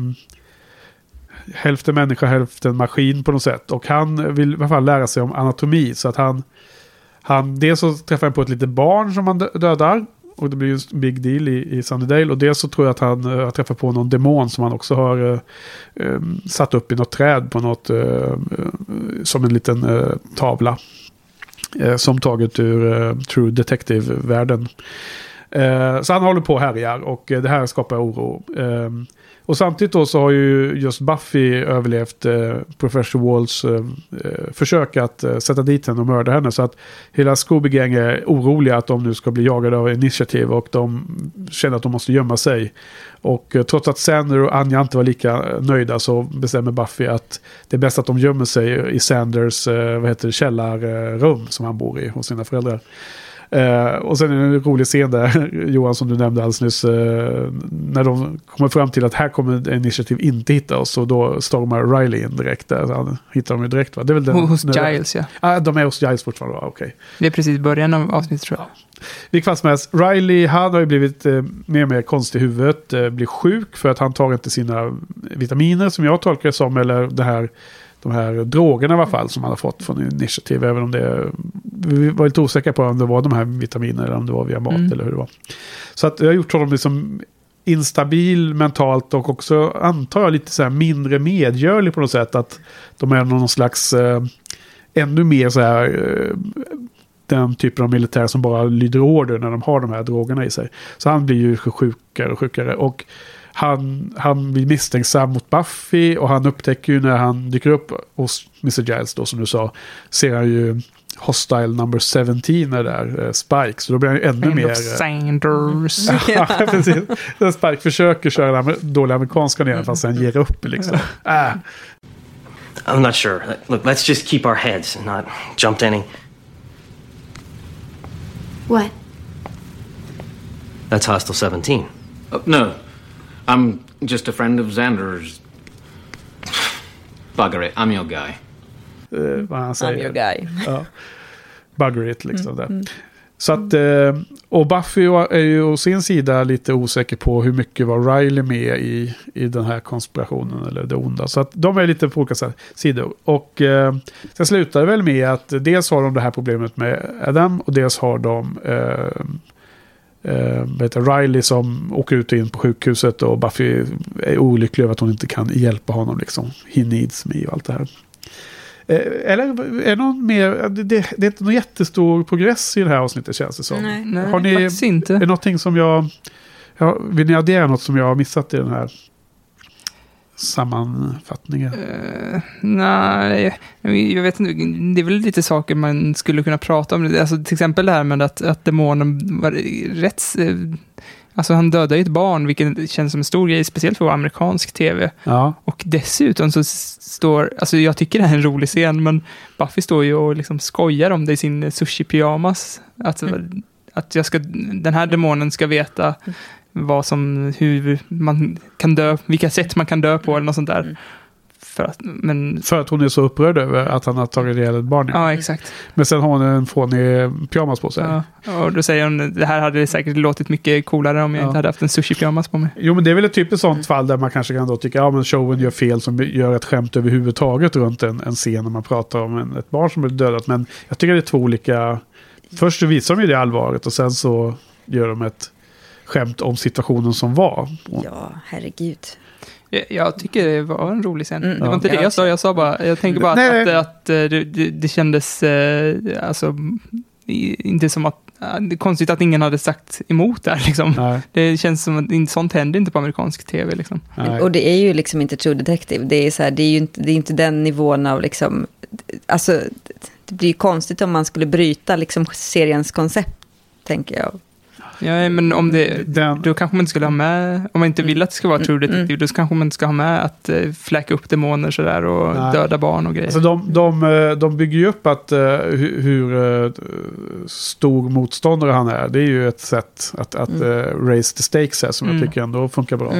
hälften människa, hälften maskin på något sätt. Och han vill i alla fall lära sig om anatomi. Så att han, han dels så träffar han på ett litet barn som han dödar. Och det blir ju en big deal i, i Sunnydale. Och dels så tror jag att han uh, har träffat på någon demon som han också har uh, um, satt upp i något träd på något, uh, som en liten tavla. Som taget ur True Detective-världen. Så han håller på och härjar och det här skapar oro. Ehm, och samtidigt då så har ju just Buffy överlevt eh, Professor Walls eh, eh, försök att eh, sätta dit henne och mörda henne. Så att hela Scooby-Gang är oroliga att de nu ska bli jagade av initiativ och de känner att de måste gömma sig. Och eh, trots att Sander och Anja inte var lika nöjda så bestämmer Buffy att det är bäst att de gömmer sig i Sanders eh, vad heter det, källarrum som han bor i hos sina föräldrar. Eh, och sen är det en rolig scen där, Johan som du nämnde alldeles nyss, eh, när de kommer fram till att här kommer initiativ inte hitta oss och då stormar Riley in direkt där. Han hittar dem ju direkt va? Det är väl den, Hos Giles, ja. Ah, de är hos Giles fortfarande, okej. Det är precis början av avsnittet tror jag. Vilket fall som helst, Riley han har ju blivit eh, mer och mer konstig i huvudet. Eh, blir sjuk för att han tar inte sina vitaminer som jag tolkar det som. Eller det här, de här drogerna i alla fall som han har fått från Initiative. Även om det, vi var lite osäkra på om det var de här vitaminerna eller om det var via mat Mm. eller hur det var. Så att jag har gjort honom liksom instabil mentalt och också antar jag lite så här mindre medgörlig på något sätt. Att de är någon slags eh, ännu mer så här eh, den typen av militär som bara lyder order när de har de här drogerna i sig. Så han blir ju sjukare och sjukare. Och han, han blir misstänksam mot Buffy och han upptäcker ju när han dyker upp hos Mr. Giles då som du sa. Ser han ju Hostile number 17 är där, eh, Spike. Så då blir han ju ännu End mer... of Sanders. ja, precis. Spike försöker köra den dåliga amerikanska ner fast han ger upp liksom. Äh. I'm not sure. Look, let's just keep our heads and not jump to any. What? That's Hostile 17. Uh, no, I'm just a friend of Xander's. Bugger it, I'm your guy. eh, vad han säger. I'm your guy. Ja. Bugger it liksom. Där. Så att, eh, och Buffy är ju å sin sida lite osäker på hur mycket var Riley med i, i den här konspirationen eller det onda. Så att de är lite på olika sidor. Och eh, sen slutar det väl med att dels har de det här problemet med Adam och dels har de eh, eh, Riley som åker ut och in på sjukhuset och Buffy är olycklig över att hon inte kan hjälpa honom liksom. He needs me och allt det här. Eh, Eller är det någon mer, det, det, det är inte någon jättestor progress i det här avsnittet känns det som. Nej. Nej, Har ni- faktiskt inte. Är det någonting som jag, ja, vill ni addera något som jag har missat i den här sammanfattningen? Eh, nej, jag vet inte. Det är väl lite saker man skulle kunna prata om. Alltså, till exempel det här med att, att demonen var rätt... eh, Alltså han dödade ju ett barn, vilket känns som en stor grej, speciellt för amerikansk tv. Ja, Och dessutom så står, alltså jag tycker det här är en rolig scen, men Buffy står ju och liksom skojar om det i sin sushi-pyjamas. Att, att jag ska, den här demonen ska veta vad som, hur man kan dö, vilka sätt man kan dö på eller något sånt där. för att, men... För att hon är så upprörd över att han har tagit ihjäl ett barn. Ja, exakt. Men sen har hon en fånig pyjamas på sig. Ja, och då säger hon, det här hade säkert låtit mycket coolare om jag Ja. inte hade haft en sushi-pyjamas på mig. Jo, men det är väl ett typiskt sånt fall där man kanske kan då tycka ja, men showen gör fel som gör ett skämt överhuvudtaget runt en, en scen när man pratar om en, ett barn som blir dödat. Men jag tycker det är två olika... Först så visar de ju det allvaret och sen så gör de ett skämt om situationen som var. Ja, herregud. Jag, jag tycker det var en rolig scen. Mm. det var inte Ja. det jag sa, jag sa bara, jag tänker bara Nej. att, att, att eh, det, det, kändes, eh, alltså, inte som att, eh, det är konstigt att ingen hade sagt emot där liksom. Nej, Det känns som att inte- sånt händer inte på amerikansk tv liksom. nej. Och det är ju liksom inte True Detective. Det är, så här, det är ju inte, det är inte den nivån av liksom... Alltså, det blir ju konstigt om man skulle bryta liksom seriens koncept, tänker jag. Ja, men om det, Den- då kanske man inte skulle ha med, om man inte vill att det ska vara True Detective, då kanske man inte ska ha med att uh, fläka upp demoner sådär och Nej. döda barn och grejer. Alltså de, de, eh, de bygger ju upp att, eh, hur, eh, stor motståndare han är. Det är ju ett sätt att, att Mm. eh, raise the stakes här som Mm. jag tycker ändå funkar bra.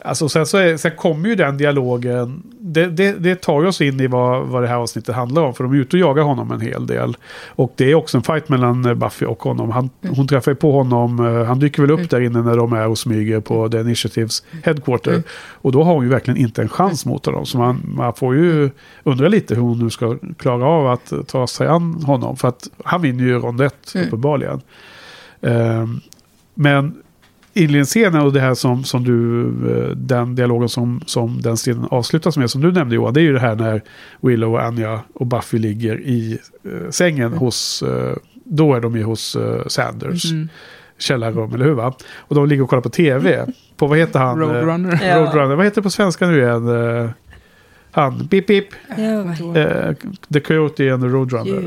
Mm. Alltså sen, så är, sen kommer ju den dialogen, det, det, det tar ju oss in i vad, vad det här avsnittet handlar om. För de är ute och jagar honom en hel del. Och det är också en fight mellan eh, Buffy och honom. Han, Hon träffar ju på honom, eh, han dyker väl upp där inne när de är och smyger på The Initiatives headquarter. Och då har hon ju verkligen inte en chans mot honom. Så man, man får ju undra lite hur hon nu ska klara av att ta sig an honom. För att han vinner ju rond ett, Mm. uppenbarligen. Ehm, men inledningsscenen och det här som, som du, eh, den dialogen som, som den scenen avslutas med, som du nämnde Johan, det är ju det här när Willow och Anja och Buffy ligger i eh, sängen hos, eh, då är de ju hos eh, Sanders Mm. källarrum, eller hur va? Och de ligger och kollar på tv, på vad heter han? Eh, Roadrunner. Ja. Roadrunner, vad heter det på svenska nu igen? Eh, han, Pip Pip, Ja, eh, The Coyote and the Roadrunner.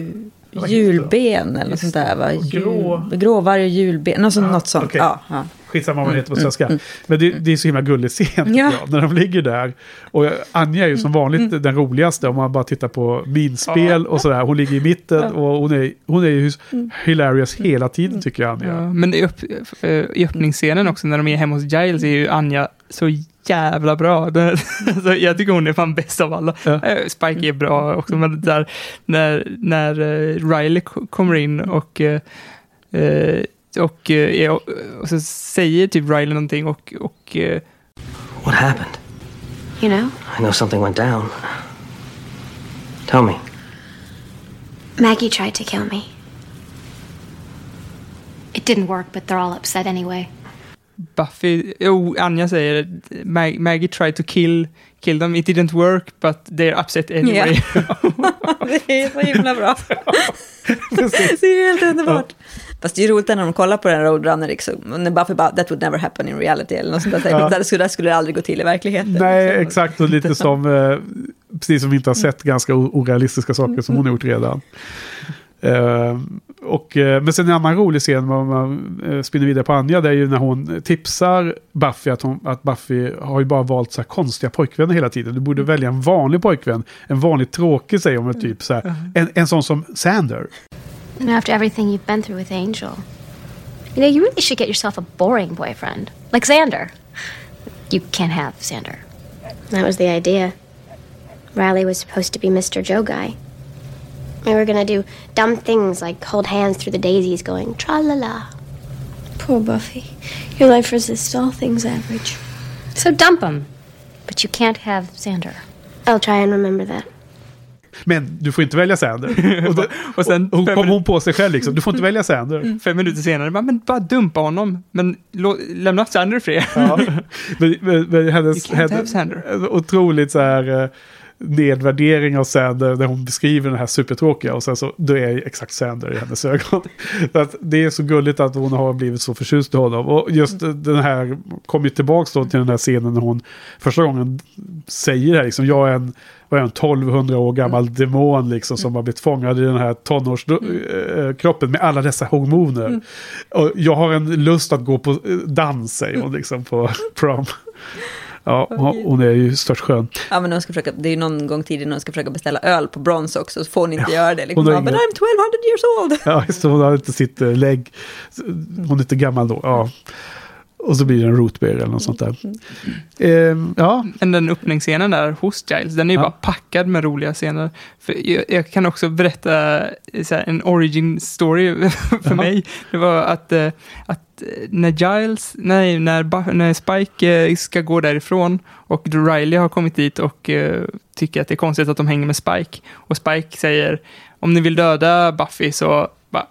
Jul, julben eller något sånt där va? Jul, gråvarg och julben, något sånt. något sånt. okej. Ja, ja. Skitsamma vad det heter på Mm, svenska. mm, Men det, det är så himla gullig scen tycker Ja. jag, när de ligger där. Och Anja är ju som vanligt den roligaste om man bara tittar på minspel och sådär. Hon ligger i mitten och hon är, hon är ju hilarious hela tiden tycker jag Anja. Ja, men i, upp, eh, i öppningsscenen också, när de är hemma hos Giles, är ju Anja så jävla bra. Alltså, jag tycker hon är fan bäst av alla. Ja. Eh, Spike är bra också, men där, när, när eh, Riley ko- kommer in och, eh, och, eh, och så säger typ Riley någonting och, och eh, What happened? You know? I know something went down. Tell me. Maggie tried to kill me. It didn't work, but they're all upset anyway. Buffy, jo, Anja säger Mag, Maggie tried to kill, kill them, it didn't work, but they're upset anyway. Det är så himla bra. det är helt underbart. Fast det är roligt när de kollar på den Roadrunner, liksom, Buffy bara, that would never happen in reality, eller något sånt där. Ja. Där, skulle, där skulle det aldrig gå till i verkligheten. Nej, liksom. exakt. Och lite som, eh, precis som vi inte har sett ganska orealistiska saker som hon har gjort redan. Eh, och, eh, men sen en annan rolig scen, om man spinner vidare på Anja, det är ju när hon tipsar Buffy att, hon, att Buffy har ju bara valt så här konstiga pojkvänner hela tiden. Du borde välja en vanlig pojkvän, en vanlig tråkig säger hon, typ så här. En, en sån som Sander. And after everything you've been through with Angel, you know, you really should get yourself a boring boyfriend. Like Xander. You can't have Xander. That was the idea. Riley was supposed to be Mr. Joe Guy. We were gonna do dumb things like hold hands through the daisies going tra la la. Poor Buffy. Your life resists all things average. So dump him. But you can't have Xander. I'll try and remember that. Men du får inte välja Sander. Och, det, Och sen hon fem, kom hon på sig själv liksom, du får inte välja Sander. fem minuter senare, bara, men bara dumpa honom, men lå, lämna Sander i fred. Ja. Men, men, men hennes, hennes otroligt så här eh, nedvärdering av Sander när hon beskriver den här supertråkiga och sen så då är jag exakt Sander i hennes ögon. Så att det är så gulligt att hon har blivit så förtjust i honom. Och just den här kommer ju tillbaka då till den här scenen när hon första gången säger det här liksom, jag är en vad är en 1200 år gammal demon liksom som har blivit fångad i den här tonårskroppen med alla dessa hormoner. Och jag har en lust att gå på eh, dans säger hon liksom på prom. Ja, hon hon är ju störst skön. Ja, men hon ska försöka, det är ju någon gång tidigare när hon ska försöka beställa öl på Bronze också, så får hon inte göra det. Liksom. bara, ingen- But I'm 1200 years old. Ja, det, hon har inte sitt eh, lägg. Hon är inte gammal då. Ja. Och så blir det en root beer eller något sånt där. Ehm, ja, Men den öppningsscenen där hos Giles, den är ju Ja. bara packad med roliga scener. För jag, jag kan också berätta eh, här, en origin story för Jaha. mig. Det var att, eh, att eh, när Giles, nej, när, när Spike ska gå därifrån och Riley har kommit dit och tycker att det är konstigt att de hänger med Spike. Och Spike säger, om ni vill döda Buffy så bara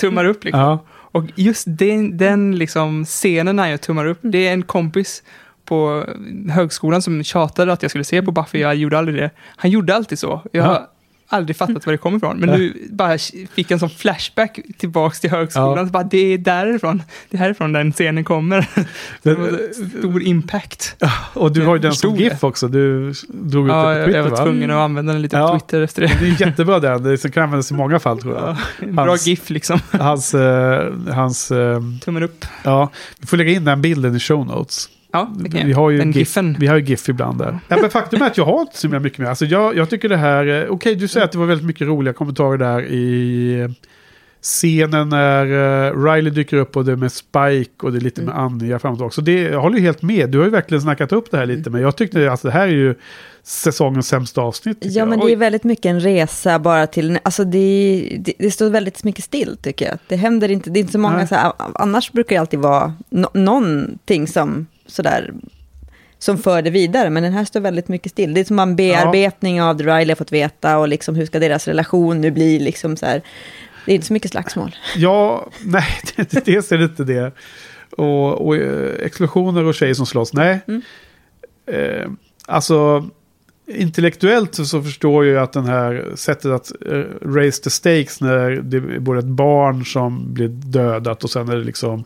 tummar upp liksom. ja. Och just den, den liksom scenen när jag tummar upp, det är en kompis på högskolan som tjatade att jag skulle se på Buffy, jag gjorde aldrig det. Han gjorde alltid så. Jag Ja. Aldrig fattat var det kommer ifrån. Men nu bara fick en sån flashback tillbaks till högskolan. Ja. Så bara, det är därifrån, det är härifrån den scenen kommer. Var stor impact. Och du har ju den som. GIF också. Du drog ut Ja, det på Twitter jag var va? tvungen att använda den lite Ja. på Twitter efter det. Det är jättebra den. Det kan användas i många fall tror jag. Ja, en bra Hans- GIF liksom. Hans, eh, hans eh, Tummen upp. ja, vi får lägga in den bilden i show notes. Ja, det kan Vi jag. har ju den GIF, vi har ju GIF ibland där. Ja, men faktum är att jag har inte så mycket mer. Alltså jag, jag tycker det här, eh, okej du säger att det var väldigt mycket roliga kommentarer där i eh, scenen när uh, Riley dyker upp och det är med Spike och det är lite med Anja framåt också. Det, jag håller ju helt med, du har ju verkligen snackat upp det här lite, men jag tyckte att det här är ju säsongens sämsta avsnitt. Ja, jag. men det är väldigt mycket en resa bara till, alltså det, det, det står väldigt mycket still tycker jag. Det händer inte, det är inte så många, Nej. så här, annars brukar det alltid vara no, någonting som sådär, som för det vidare, men den här står väldigt mycket still. Det är som en bearbetning av det Riley har fått veta och liksom hur ska deras relation nu bli, liksom så här. Det är inte så mycket slagsmål. Ja, nej, det- dels är det inte det. Och, och eh, explosioner och tjejer som slåss, nej. Mm. Eh, alltså, intellektuellt så, förstår jag att den här sättet att eh, raise the stakes när det är både ett barn som blir dödat och sen är det liksom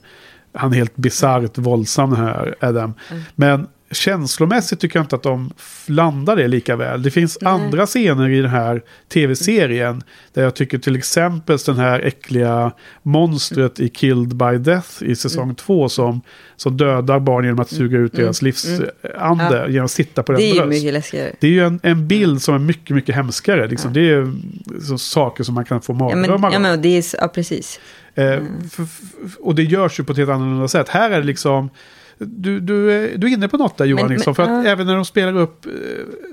han är helt bisarrt våldsam den här Adam. Mm. Men känslomässigt tycker jag inte att de landar det lika väl. Det finns Nej. andra scener i den här tv-serien där jag tycker till exempel den här äckliga monstret i Killed by Death i säsong två som, som dödar barn genom att suga ut deras Mm. livsande Ja. genom att sitta på Det deras är ju bröst. mycket läskigare. Det är ju en, en bild som är mycket, mycket hemskare. Liksom. Det är så saker som man kan få Ja, mardrömmar men, ja, men det är, ja, precis. Mm. och det görs ju på ett helt annorlunda sätt. Här är det liksom... Du, du, är- du är inne på något där Johan Men- Nilsson. men- För att ja. även när de spelar upp... eh,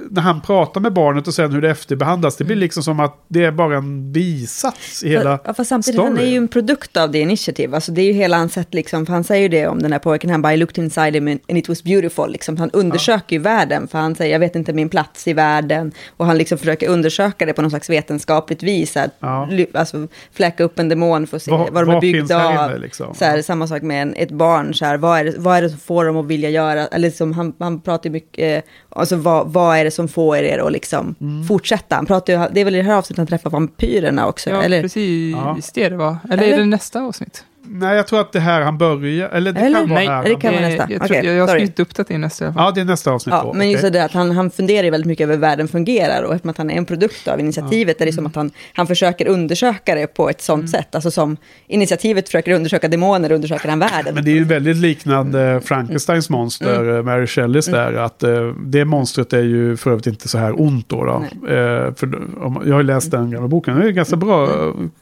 När han pratar med barnet och sen hur det efterbehandlas. Det blir Mm. liksom som att det är bara en bisats i hela Ja, fast samtidigt, han är storyn. ju en produkt av det initiativ. Alltså det är ju hela hans sätt, liksom, för han säger ju det om den här pojken, han bara, I looked inside him and it was beautiful. Liksom. Han undersöker ju världen, för han säger, jag vet inte min plats i världen. Och han liksom försöker undersöka det på något slags vetenskapligt vis. Att, Ja. Alltså fläcka upp en demon för att se Vad- vad, de är byggda här av. inne, liksom? Så här, samma sak med en, ett barn, så här, vad, är det, vad är det som får dem att vilja göra, eller liksom, han, han pratar ju mycket, eh, alltså vad, vad är det som får er att liksom Mm. fortsätta? Han pratar ju, det är väl i det här avsnittet han träffar vampyrerna också, Ja, eller? precis Ja. det det var. Eller, är Eller? det nästa avsnitt? Nej, jag tror att det här han börjar... Eller det Eller? kan vara Nej, här. det kan vara nästa. Jag, tror, Okej, jag, jag har skrivit upp det till nästa. i alla fall. Ja, det är nästa avsnitt Ja, då. men just Okej. det att han, han funderar väldigt mycket över hur världen fungerar och eftersom att han är en produkt av initiativet är det som att han, han försöker undersöka det på ett sånt sätt. Alltså som initiativet försöker undersöka demoner, undersöker han världen. Men det är ju väldigt liknande Frankensteins monster, eh, Mary Shelleys där. Att eh, det monstret är ju för övrigt inte så här ont då. då. Eh, för, om, jag har ju läst den gamla boken. Det är ganska bra,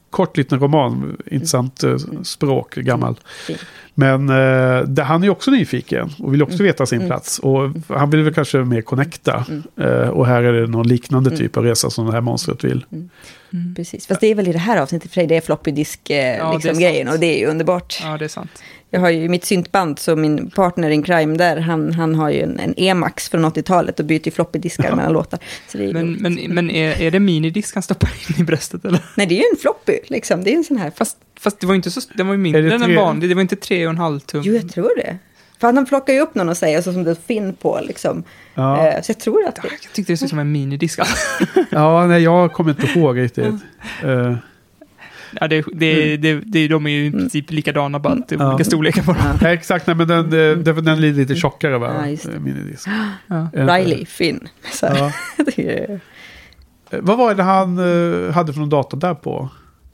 kort liten roman. Intressant eh, språk, gammal. Fint. Men eh, det, han är ju också nyfiken och vill också veta sin plats. Och han vill väl kanske mer connecta. Eh, och här är det någon liknande typ av resa som det här monstret vill. Precis, fast det är väl i det här avsnittet för dig, det är floppy disk eh, är liksom, och det är ju underbart. Ja, det är sant. Jag har ju mitt syntband, så min partner in crime där, han, han har ju en, en Emax från 80-talet och byter ju floppy diskar mellan låtar. Så det är Men, roligt. men, men är, är det minidisk han stoppar in i bröstet eller? Nej, det är ju en floppy, liksom. Det är en sån här. Fast, fast det var ju inte så, den var ju mindre det än en tre- vanlig, det var inte tre och en halv tum. Jo, jag tror det. För han plockar ju upp någon och säger, så som det är Finn på, liksom. Ja. Eh, så jag tror att det... Jag tyckte det såg ut som en minidisk. Ja, nej, jag kommer inte ihåg riktigt. Eh, ja, det, det, det, det, de är ju i princip likadana, bara att det är Ja. olika storlekar på dem. nej, exakt, nej, men den, den, den är lite tjockare va? Ja, just det. Eh, Minidisk. Ja. Riley, Finn. Så. Ja. det är, Eh, Vad var det han eh, hade för någon data där på?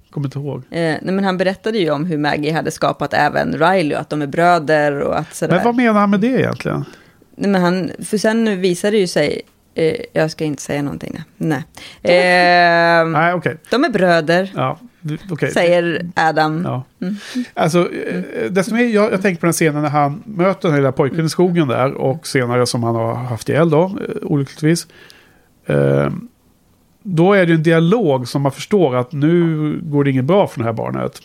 Kommer inte ihåg. eh, nej, men han berättade ju om hur Maggie hade skapat även Riley och att de är bröder och att sådär. Men vad menar han med det egentligen? Nej, men han, för sen visade det ju sig Eh, jag ska inte säga någonting. Nej. Eh, Nej, okej. De är bröder, Ja, okej. säger Adam. Ja. Mm. Alltså, eh, det som är, jag, jag tänker på den scenen när han möter den här pojken i skogen där och senare som han har haft ihjäl då, eh, olyckligtvis. Eh, då är det en dialog som man förstår att nu går det inget bra för det här barnet.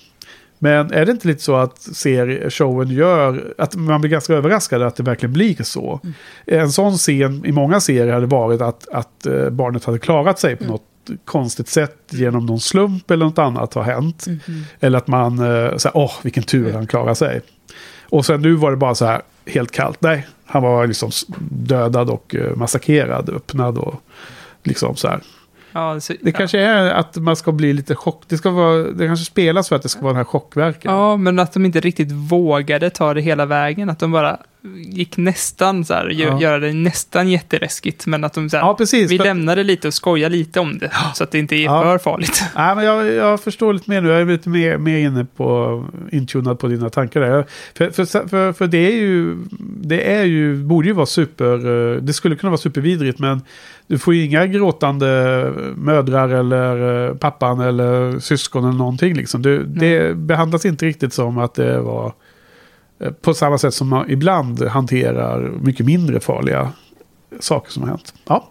Men är det inte lite så att serie, showen gör att man blir ganska överraskad att det verkligen blir så? En sån scen i många serier hade varit att, att eh, barnet hade klarat sig på något konstigt sätt genom någon slump eller något annat har hänt. Eller att man eh, säger, åh vilken tur han klarar sig. Och sen nu var det bara så här helt kallt. Nej, han var liksom dödad och eh, massakrerad, öppnad och liksom så här. Ja, så, Det kanske är att man ska bli lite chock. Det, ska vara, det kanske spelas för att det ska vara den här chockverken. Ja, men att de inte riktigt vågade ta det hela vägen. Att de bara gick nästan så här, Ja. göra det nästan jätteläskigt. Men att de så här, Ja, precis. vi För- lämnar det lite och skojar lite om det. Så att det inte är Ja. för farligt. Nej, men jag, jag förstår lite mer nu. Jag är lite mer, mer inne på, intunad på dina tankar där. För, för, för, för det är ju, det är ju, borde ju vara super, eh, det skulle kunna vara supervidrigt men du får ju inga gråtande mödrar eller eh, pappan eller syskon eller någonting liksom. Du, det behandlas inte riktigt som att det var på samma sätt som man ibland hanterar mycket mindre farliga saker som har hänt. Ja,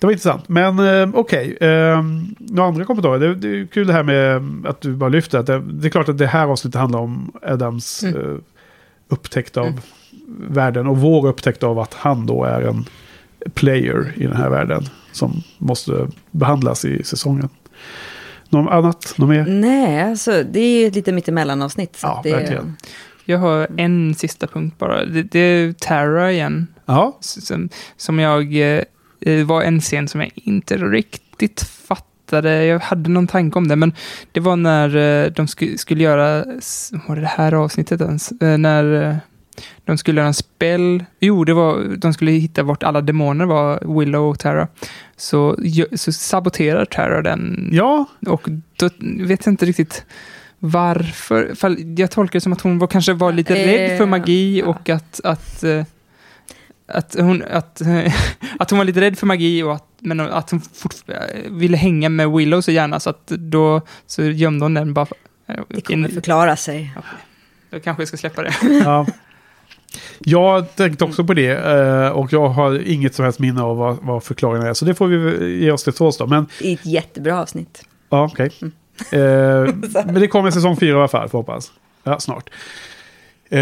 det var intressant. Men eh, okej, eh, några andra kommentarer? Det, det är kul det här med att du bara lyfter att det, det är klart att det här avsnittet handlar om Adams Mm. eh, upptäckt av världen och vår upptäckt av att han då är en player i den här världen som måste behandlas i säsongen. Något annat? Något mer? Nej, alltså det är ju ett lite mittemellan-avsnitt. Ja, det, verkligen. Jag har en sista punkt bara. Det, det är Tara igen. Ja, Som, som jag... eh, Det var en scen som jag inte riktigt fattade. Jag hade någon tanke om det, men det var när eh, de sku, skulle göra... Var det det här avsnittet ens? Eh, När eh, de skulle göra en spell. Jo, det var... De skulle hitta vart alla demoner var, Willow och Tara. Så, så saboterar Tara den. ja Och då vet jag inte riktigt varför. Jag tolkar det som att hon var, kanske var lite Eh, rädd för magi ja. och att, att, eh, att, hon, att, att hon var lite rädd för magi och att, men att hon ville hänga med Willow så gärna så att då så gömde hon den bara. det kommer förklara sig. Då kanske jag ska släppa det. Ja. Jag tänkte också på det eh, och jag har inget som helst minne av vad, vad förklaringen är. Så det får vi ge oss till tåls då. Men I ett jättebra avsnitt. ja, okej. Eh, men det kommer säsong fyra i alla fall, får hoppas. Ja, snart. Eh,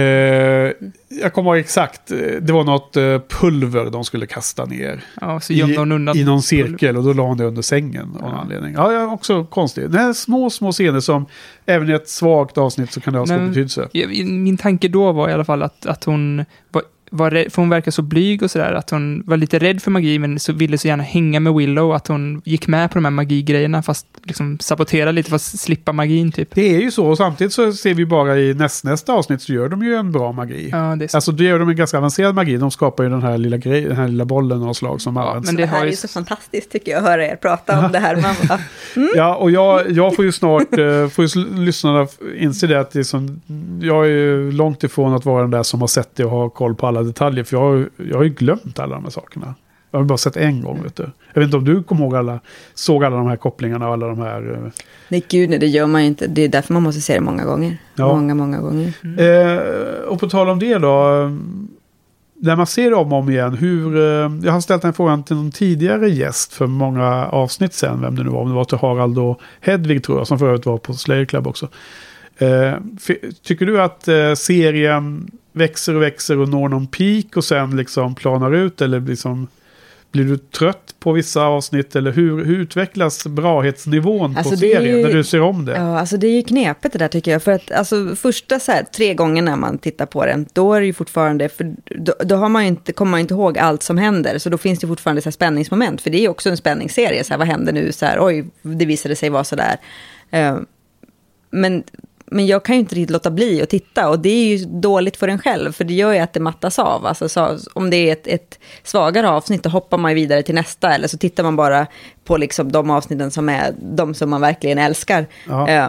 jag kommer ihåg exakt, eh, det var något eh, pulver de skulle kasta ner. Ja, så gömde hon undan. I någon cirkel och då la hon det under sängen av någon anledning. Ja, ja, också konstigt. Det är små, små scener som även i ett svagt avsnitt så kan det ha stor betydelse. Ja, Min tanke då var i alla fall att, att hon var, var rädd, för hon verkar så blyg och sådär, att hon var lite rädd för magi men så ville så gärna hänga med Willow, att hon gick med på de här magigrejerna fast liksom sabotera lite för att slippa magin typ. Det är ju så och samtidigt så ser vi bara i näst, nästa avsnitt så gör de ju en bra magi. Ja, det är så. Alltså då gör de en ganska avancerad magi. De skapar ju den här lilla, grej, den här lilla bollen av slag som används. men Det det här är ju... så fantastiskt tycker jag, att höra er prata om det här. Man bara, Ja, och jag, jag får ju snart, eh, får ju lyssnarna inse det att det är som, jag är ju långt ifrån att vara den där som har sett det och har koll på alla detaljer. För jag, har- jag har ju glömt alla de här sakerna. Jag har bara sett en gång, vet du. Jag vet inte om du kommer ihåg alla, såg alla de här kopplingarna och alla de här... eh, nej gud, nej, det gör man ju inte. Det är därför man måste se det många gånger. Ja. Många, många gånger. Eh, och på tal om det då. När man ser det om och om igen. Hur, eh, jag har ställt den frågan till någon tidigare gäst för många avsnitt sen. Vem det nu var. Om det var till Harald och Hedvig tror jag. Som för övrigt var på Slayer Club också. Eh, tycker du att eh, serien växer och växer och når någon peak och sen liksom planar ut? Eller liksom, blir du trött på vissa avsnitt? Eller hur, hur utvecklas brahetsnivån Alltså, på serien ju- när du ser om det? Ja, alltså det är ju knepigt det där tycker jag. För att alltså, första så här, tre gångerna man tittar på den, då är det ju fortfarande, för då, då har man inte, kommer man ju inte ihåg allt som händer. Så då finns det fortfarande så här spänningsmoment. För det är ju också en spänningsserie. Så här, vad händer nu? Så här, oj, det visade sig vara så där. Eh, men, men jag kan ju inte riktigt låta bli att titta. Och det är ju dåligt för en själv. För det gör ju att det mattas av. Alltså, så, om det är ett, ett svagare avsnitt, då hoppar man ju vidare till nästa. Eller så tittar man bara på liksom de avsnitten som är de som man verkligen älskar. Ja. Eh,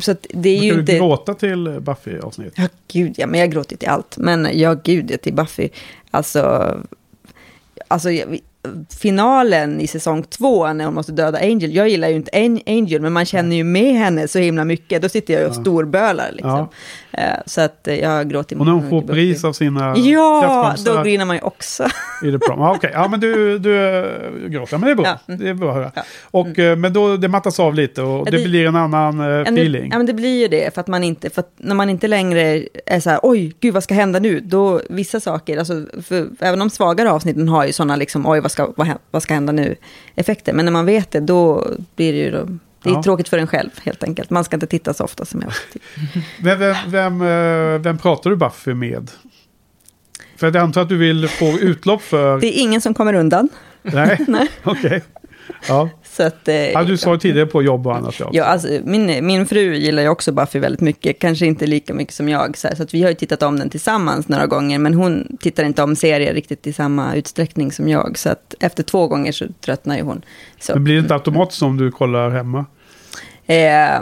så det är Brukar ju du inte... gråta till Buffy-avsnitt? Ja, gud ja, men jag gråter till allt. Men ja, gud till Buffy. Alltså, alltså jag, finalen i säsong två när hon måste döda Angel. Jag gillar ju inte Angel, men man känner ju med henne så himla mycket. Då sitter jag och storbölar liksom. Ja. Eh, Så att eh, jag gråter Och när hon får pris av sina Ja, då grinar man ju också. i det. Ja, Okej, ja men du, du äh, gråter. Men det är bra. Ja, mm. Det är bra att höra. Och, eh, Men då det mattas av lite och Ja, det, det- blir en annan eh, Ja, feeling. Ja, men det blir ju det, för att man inte, för när man inte längre är så här, oj, gud vad ska hända nu? Då, vissa saker, alltså, för, även de svagare avsnitten har ju sådana liksom, oj, vad ska, vad, vad ska hända nu? Effekter. Men när man vet det, då blir det ju, då, det är Ja. tråkigt för en själv, helt enkelt. Man ska inte titta så ofta som jag. Vem, vem, vem, eh, vem pratar du Buffy med? För jag antar att du vill få utlopp för... Det är ingen som kommer undan. Nej, Nej. okej. Ja. Så att, eh, ja, du sa tidigare på jobb och annat. Ja. Ja, alltså, min, min fru gillar ju också Buffy väldigt mycket, kanske inte lika mycket som jag. Så, här, så att vi har ju tittat om den tillsammans några gånger, men hon tittar inte om serier riktigt i samma utsträckning som jag. Så att efter två gånger så tröttnar ju hon. Så, Men blir det inte automatiskt om du kollar hemma? eh,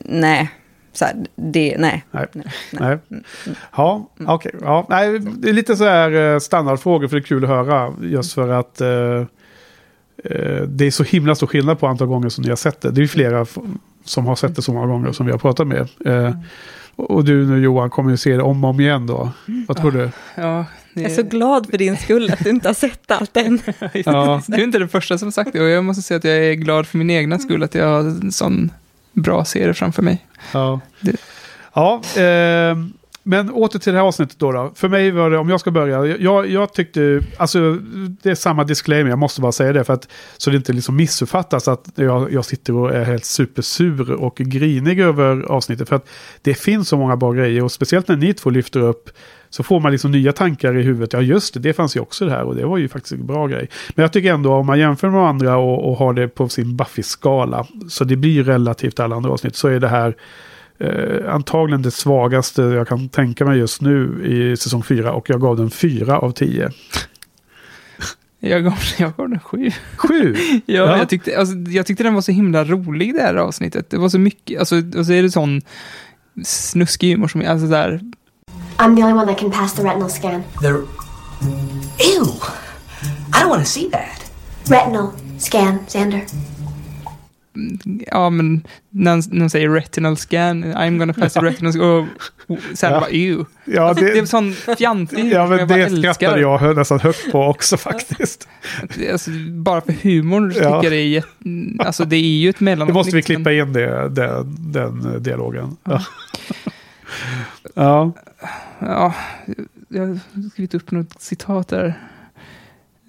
nej, så här, det, nej. Nej. nej. Nej. Ja, okej. Ja, nej, det är lite så här eh, standardfrågor för det är kul att höra. Just för att eh, det är så himla stor skillnad på antal gånger som ni har sett det. Det är ju flera som har sett det så många gånger som vi har pratat med. Eh, och du nu Johan kommer ju se det om och om igen då. Vad tror du? Ja, det, Jag är så glad för din skull att du inte har sett allt än. Ja. Du är inte den första som sagt det och jag måste säga att jag är glad för min egna skull att jag har en sån bra serie framför mig. Ja, Det- ja eh, men åter till det här avsnittet då, då. För mig var det, om jag ska börja, jag, jag tyckte, alltså det är samma disclaimer, jag måste bara säga det för att så det inte liksom missuppfattas att jag, jag sitter och är helt supersur och grinig över avsnittet. För att det finns så många bra grejer och speciellt när ni två lyfter upp så får man liksom nya tankar i huvudet. Ja just det, det fanns ju också det här och det var ju faktiskt en bra grej. Men jag tycker ändå om man jämför med andra och, och har det på sin Buffy-skala, så det blir relativt alla andra avsnitt, så är det här eh, antagligen det svagaste jag kan tänka mig just nu i säsong 4 och jag gav den 4 av 10. Jag gav, jag gav den sju. 7? Ja, Ja. Jag, tyckte, alltså, jag tyckte den var så himla rolig det här avsnittet. Det var så mycket, alltså, och så är det sån snuskig humor som, alltså där, I'm the only one that can pass the retinal scan. The. Ew! I don't want to see that. Retinal scan, Xander. Ja men, när de säger retinal scan, I'm gonna pass the retinal scan, och, och sen Ja. bara ew. Ja, alltså, det- det, är sån fjantig Ja, men jag det skrattade jag nästan högt på också faktiskt. Alltså, bara för humorn Ja. tycker jag det är alltså det är ju ett mellanavsnitt. Det måste vi klippa in det, den, den dialogen. Ja. ja. Ja, jag har skrivit upp något citat där.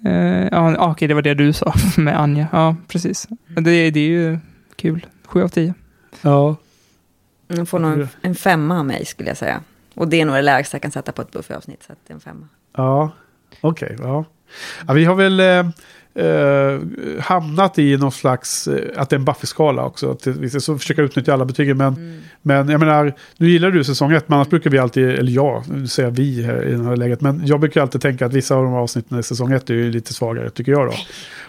Eh, ja, okej, det var det du sa med Anja. Ja, precis. Det, det är ju kul. Sju av tio. ja. Den får nog en, femma av mig skulle jag säga. Och det är nog det lägsta jag kan sätta på ett Buffy-avsnitt, så att det är en femma. Ja, okej. ja. ja. Vi har väl eh, hamnat i någon slags, eh, att det är en Buffy-skala också. Att ska så försöka utnyttja alla betygen. Men, men jag menar, nu gillar du säsong ett, men annars brukar vi alltid, eller jag, nu säger jag vi här i det här läget, men jag brukar alltid tänka att vissa av de här avsnitten i säsong ett är ju lite svagare, tycker jag då.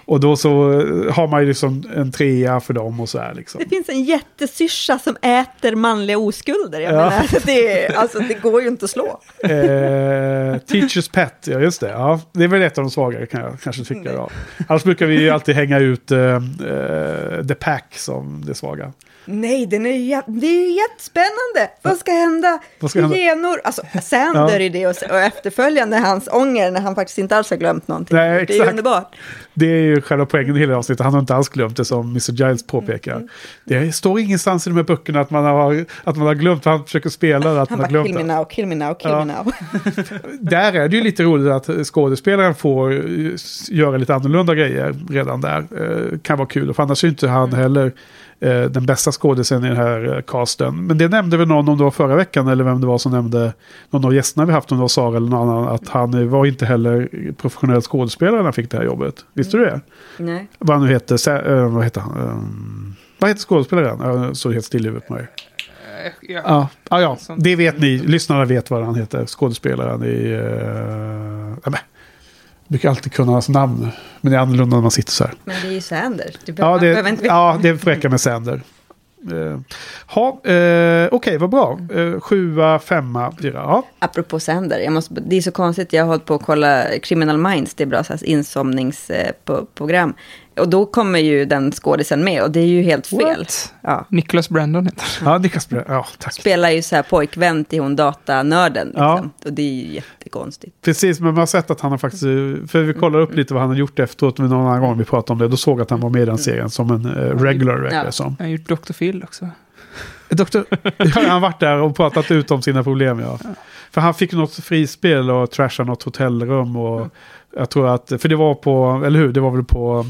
Och då så eh, har man ju liksom en trea för dem och så här liksom. Det finns en jättesyrsa som äter manliga oskulder. Jag Ja. menar, det, är- alltså, det går ju inte att slå. Eh, teacher's Pet, ja just det. Ja, det är väl ett av de svagare kan jag kanske tycka. Då. Annars brukar vi ju alltid hänga ut eh, eh, The Pack som det svaga. Nej, den är jä- det är ju jättespännande. Vad ska hända? Vad ska hända? Genor. Alltså, Sander Ja. i det och, och efterföljande hans ånger när han faktiskt inte alls har glömt någonting. Nej, Det är exakt. underbart. Det är ju själva poängen i hela avsnittet. Han har inte alls glömt det som Mr. Giles påpekar. Mm. Det står ingenstans i de här böckerna att man har, att man har glömt. Han försöker spela det, att Han man har bara, glömt kill me now, kill me now, kill Ja. me now. Där är det ju lite roligt att skådespelaren får eh, göra lite annorlunda grejer redan där. Eh, kan vara kul, för annars är ju inte han heller eh, den bästa skådisen i den här eh, casten. Men det nämnde väl någon om det var förra veckan eller vem det var som nämnde någon av gästerna vi haft, om det var Sara eller någon annan, att han var inte heller professionell skådespelare när han fick det här jobbet. Visste du det? Nej. Vad han nu heter, Sa- eh, vad heter han? Vad heter skådespelaren? Står helt still i huvudet på mig. Ja. Ja, ja, ja, det vet ni. Lyssnarna vet vad han heter. Skådespelaren i... Uh, brukar alltid kunna hans namn. Men det är annorlunda när man sitter så här. Men det är ju Sander. Du Ja, det, behöver inte ja, det räcka med Sander. Ha, eh, Okej, vad bra. Eh, sjua, femma, fyra. Ja. Apropå sänder, jag måste, det är så konstigt, jag har hållit på att kolla Criminal Minds, det är bra så här, insomningsprogram. Och då kommer ju den skådisen med och det är ju helt fel. What? Ja. Nicholas Brandon heter. Ja, Niklas Bre- ja, tack. Spelar ju så här pojkvän till hon datanörden. Liksom. Ja. Och det är ju jättekonstigt. Precis, men man har sett att han har faktiskt... För vi kollar upp lite vad han har gjort efteråt. Men någon annan gång vi pratade om det. Då såg jag att han var med i den serien som en eh, regular, verkar Ja. som. Han har gjort Dr. Phil också. Doktor, ja, han har varit där och pratat ut om sina problem, ja. För han fick något frispel och trashade något hotellrum och jag tror att, för det var på, eller hur, det var väl på eh,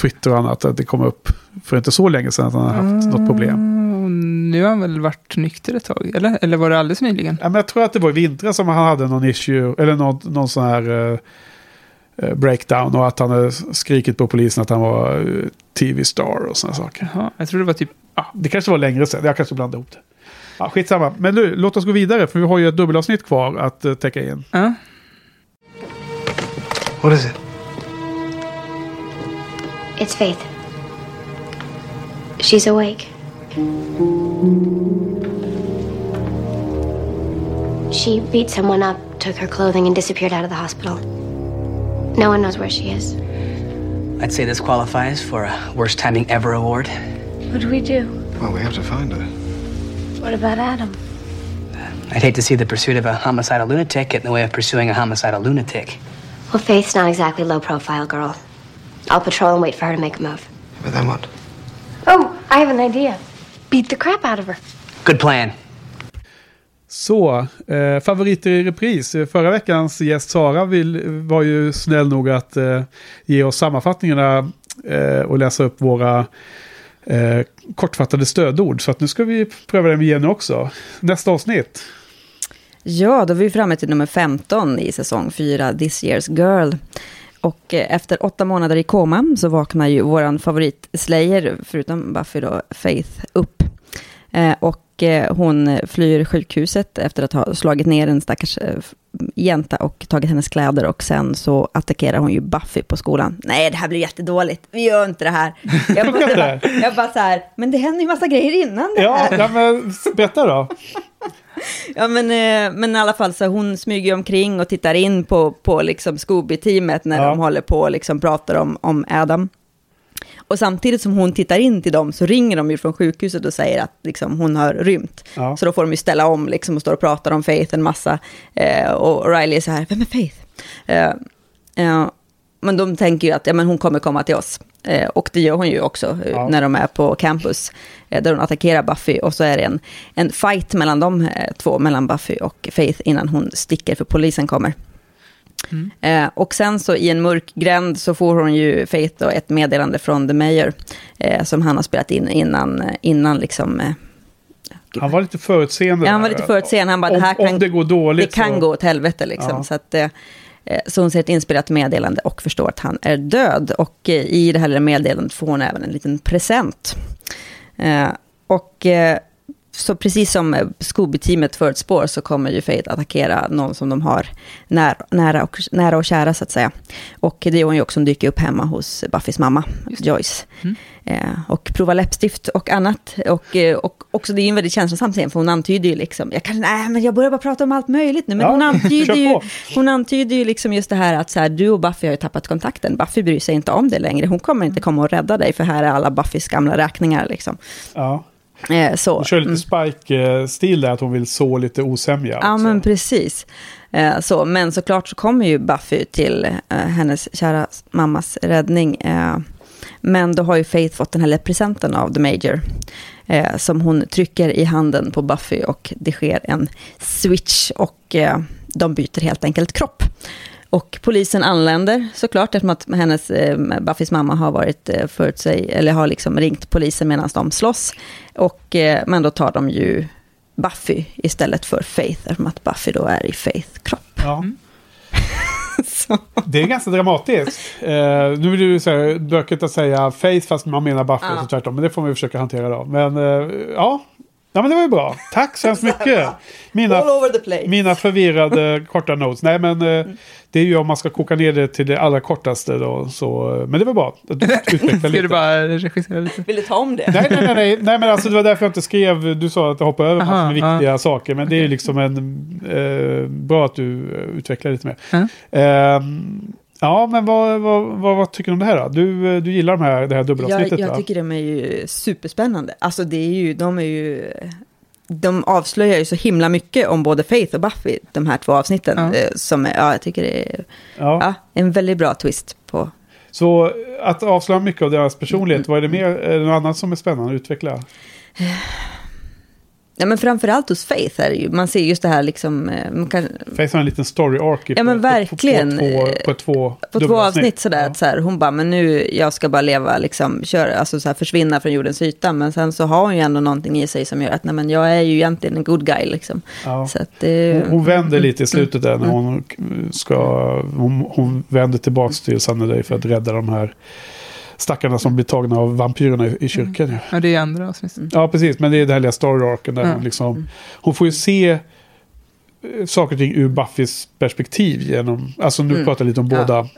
Twitter och annat, att det kom upp för inte så länge sedan att han har haft något problem. Mm, nu har han väl varit nykter ett tag, eller? Eller var det alldeles nyligen? Ja, men jag tror att det var i vintras som han hade någon issue, eller någon, någon sån här eh, eh, breakdown och att han hade skrikit på polisen att han var eh, tv-star och sådana saker. Jaha, jag tror det var typ... Ja, det kanske var längre sedan, jag kanske blandade ihop det. Ja, skitsamma, men nu, låt oss gå vidare för vi har ju ett dubbelavsnitt kvar att uh, täcka in. Ja. What is it? It's Faith. She's awake. She beat someone up, took her clothing, and disappeared out of the hospital. No one knows where she is. I'd say this qualifies for a worst timing ever award. What do we do? Well, we have to find her. What about Adam? Uh, I'd hate to see the pursuit of a homicidal lunatic get in the way of pursuing a homicidal lunatic. Well, Faith's not exactly low profile, girl. I'll patrol and wait for her to make a move. But then what? Oh, I have an idea. Beat the crap out of her. Good plan. Så, eh, favoriter i repris. Förra veckans gäst Sara vill, var ju snäll nog att eh, ge oss sammanfattningarna eh, och läsa upp våra eh, kortfattade stödord. Så att nu ska vi pröva det med Jenny också. Nästa avsnitt. Ja, då är vi framme till nummer 15 i säsong 4, This Year's Girl. Och eh, efter åtta månader i koma så vaknar ju våran favorit Slayer, förutom Buffy då, Faith, upp. Eh, och eh, hon flyr sjukhuset efter att ha slagit ner en stackars jänta och tagit hennes kläder. Och sen så attackerar hon ju Buffy på skolan. Nej, det här blir jättedåligt. Vi gör inte det här. Jag bara, jag bara så här, men det händer ju massa grejer innan det Ja, här. ja men berätta då. Ja, men, eh, men i alla fall så hon smyger omkring och tittar in på, på liksom Scooby-teamet när Ja. de håller på och liksom pratar om, om Adam. Och samtidigt som hon tittar in till dem så ringer de ju från sjukhuset och säger att liksom, hon har rymt. Ja. Så då får de ju ställa om liksom, och står och pratar om Faith en massa. Eh, och Riley är så här, vem är Faith? Eh, eh, men de tänker ju att ja, men hon kommer komma till oss. Eh, och det gör hon ju också eh, Ja. när de är på campus. Eh, där hon attackerar Buffy. Och så är det en, en fight mellan de eh, två, mellan Buffy och Faith, innan hon sticker för polisen kommer. Eh, och sen så i en mörk gränd så får hon ju Faith då ett meddelande från The Mayor. Eh, som han har spelat in innan, eh, innan liksom... Eh, Han var lite förutseende. Ja, han var lite förutseende. Han bara, om, det här kan, om det går dåligt det kan så... gå åt helvete liksom. Ja. Så, att, eh, eh, så hon ser ett inspelat meddelande och förstår att han är död. Och i det här lilla meddelandet får hon även en liten present. Och så precis som eh, Scooby-teamet förutspår så kommer ju Faith attackera någon som de har när, nära, och, nära och kära så att säga. Och det är hon ju också som dyker upp hemma hos Buffys mamma, Joyce. Eh, och prova läppstift och annat. Och, eh, och också det är ju en väldigt känslosam scen, för hon antyder ju liksom, jag kanske, nej men jag börjar bara prata om allt möjligt nu, men Ja, hon, antyder ju, hon antyder ju liksom just det här att så här, du och Buffy har ju tappat kontakten, Buffy bryr sig inte om det längre, hon kommer inte komma och rädda dig, för här är alla Buffys gamla räkningar liksom. Ja. Eh, så. Hon kör lite Spike-stil där, att hon vill så lite osämja. Ja, men precis. Eh, så, men såklart så kommer ju Buffy till eh, hennes kära mammas räddning. Eh, men då har ju Faith fått den här presenten av The Major. Eh, som hon trycker i handen på Buffy och det sker en switch och eh, de byter helt enkelt kropp. Och polisen anländer såklart eftersom att hennes, eh, Buffys mamma har varit eh, förut sig, eller har liksom ringt polisen medan de slåss. Och, eh, men då tar de ju Buffy istället för Faith, eftersom att Buffy då är i Faith-kropp. Ja. Det är ganska dramatiskt. Eh, nu är det ju så här bökigt att säga Faith fast man menar Buffy Ja. och så tvärtom. Men det får man ju försöka hantera då. Men eh, ja, Ja men det var ju bra. Tack så hemskt mycket. Mina, All over the place. mina förvirrade korta notes. Nej men eh, det är ju om man ska koka ner det till det allra kortaste då. Så, eh, men det var bra. att du utvecklade Ska lite. du bara regissera lite? Vill du ta om det? Nej, nej, nej, nej, nej, men alltså det var därför jag inte skrev. Du sa att jag hoppade över Aha, massor med viktiga saker. Men det är ju liksom en... Eh, bra att du eh, utvecklar lite mer. Ja. Ehm, ja, men vad, vad, vad, vad tycker du om det här då? Du, eh, du gillar de här, det här Jag, dubbelavsnittet jag va? tycker de är ju superspännande. Alltså det är ju, de är ju... De avslöjar ju så himla mycket om både Faith och Buffy, de här två avsnitten. Ja. eh, Som är, ja, jag tycker det är Ja. ja, en väldigt bra twist på... Så eh, att avslöja mycket av deras personlighet, vad är det mer? Är det något annat som är spännande att utveckla? Ja, men framförallt hos Faith är det ju, man ser just det här liksom... eh, Man kan, Face har en liten story arc Ja, men på, verkligen. På, på, två, på två, på två dubbelavsnitt. avsnitt sådär, att så här, hon bara, men nu, jag ska bara leva, liksom, köra, alltså så här, försvinna från jordens yta. Men sen så har hon ju ändå någonting i sig som gör att, nej men jag är ju egentligen en good guy liksom. Ja. Så att det... Hon, hon vänder lite i Mm. slutet där när hon ska... Hon, hon vänder tillbaka till Sunnydale för att rädda de här stackarna som blir tagna av vampyrerna i, i kyrkan. ju. Ja, det är andra avsnitt. Ja, precis. Men det är den här lilla story arken där Ja. hon liksom... Hon får ju se eh, saker och ting ur Buffys perspektiv genom... Alltså nu Mm. pratar jag lite om Ja. båda,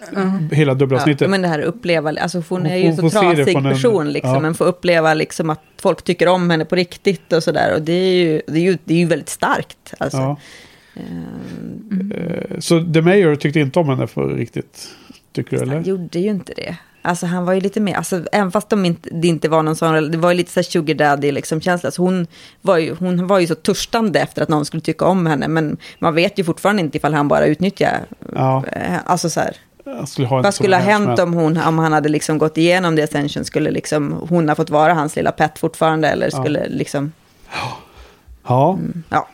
hela dubbelavsnittet. Ja, men det här uppleva, alltså hon Hon är ju får- så får se det trasig från en- person liksom, ja. men får uppleva liksom att folk tycker om henne på riktigt och sådär. Och det är ju, det är ju, det är ju väldigt starkt. Alltså. Ja. Eh, Så The Mayor tyckte inte om henne för riktigt, tycker du eller? Han gjorde ju inte det. Alltså han var ju lite mer, alltså även fast de inte, det inte var någon sån, det var ju lite så sugar daddy liksom känsla. Så hon var, ju, hon var ju så törstande efter att någon skulle tycka om henne. Men man vet ju fortfarande inte ifall han bara utnyttjar, Ja. eh, alltså så här. Skulle Vad skulle ha hänt om, hon, om han hade liksom gått igenom det Ascension? Skulle liksom, hon ha fått vara hans lilla pet fortfarande? Eller Ja. skulle liksom... Ja. Ja.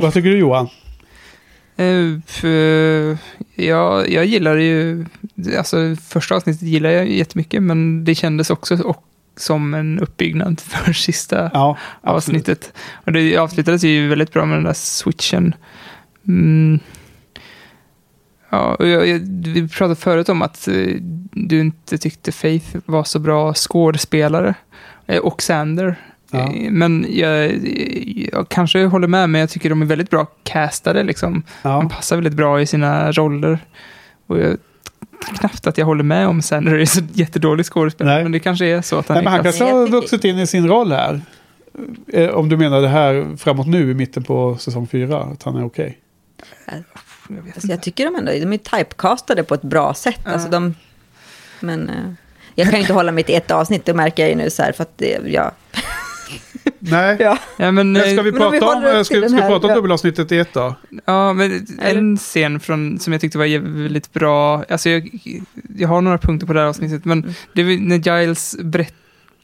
Vad tycker du Johan? Eh, ja, jag gillar ju, alltså första avsnittet gillar jag jättemycket, men det kändes också och, som en uppbyggnad för sista Ja, avsnittet. Och det avslutades ju väldigt bra med den där switchen. Mm. Ja, och jag, jag, vi pratade förut om att eh, du inte tyckte Faith var så bra skådespelare. Eh, och Sander. Ja. Men jag, jag kanske håller med, men jag tycker de är väldigt bra castade. Liksom. Ja. De passar väldigt bra i sina roller. Och jag, knappt att jag håller med om Sander är så jättedålig skådespelare. Men det kanske är så att han Nej, men han är kanske har vuxit in i sin roll här. Eh, Om du menar det här framåt nu i mitten på säsong fyra, att han är okej. Alltså jag tycker de ändå, de är typecastade på ett bra sätt. Alltså de, men eh, jag kan ju inte hålla mig till ett avsnitt, det märker jag ju nu så här, för att det, ja. Nej. Ja. Ja, men, Men ska vi vi prata om, eh, ska, ska vi här- prata om ja. dubbelavsnittet i ett då? Ja, men en scen från, som jag tyckte var väldigt bra. Alltså jag, jag har några punkter på det här avsnittet, men det är när Giles, berätt,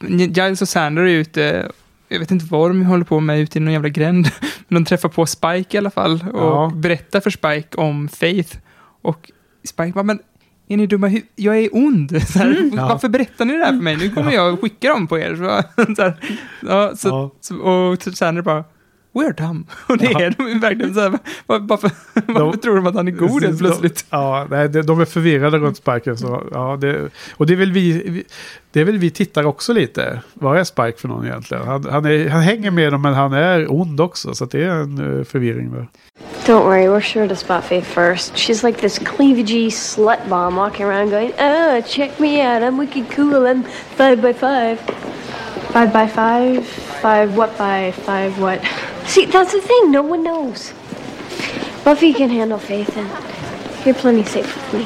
Giles och Sander är ute, jag vet inte vad de håller på med ute i någon jävla gränd, men de träffar på Spike i alla fall och Ja. berättar för Spike om Faith. Och Spike bara, men är ni dumma Jag är ond. Så här, Ja. Varför berättar ni det här för mig? Nu kommer jag skicka dem på er. Så, så, här, ja, så, Ja. så, och Sander bara, we're dumb. Och det Ja. är de verkligen så här, var, varför, varför tror de att han är god helt plötsligt? Ja, nej, de, de är förvirrade runt Spike. Så, ja, det, och det är, väl vi, vi- det är väl vi tittar också lite. Vad är Spike för någon egentligen? Han, han, är, han hänger med dem men han är ond också. Så att det är en eh, förvirring där. Don't worry, we're sure to spot Faith first. She's like this cleavagey slut bomb walking around going, oh, check me out, I'm wicked cool, I'm five by five. Five by five? Five what by five what? See, that's the thing, no one knows. Buffy can handle Faith, and you're plenty safe with me.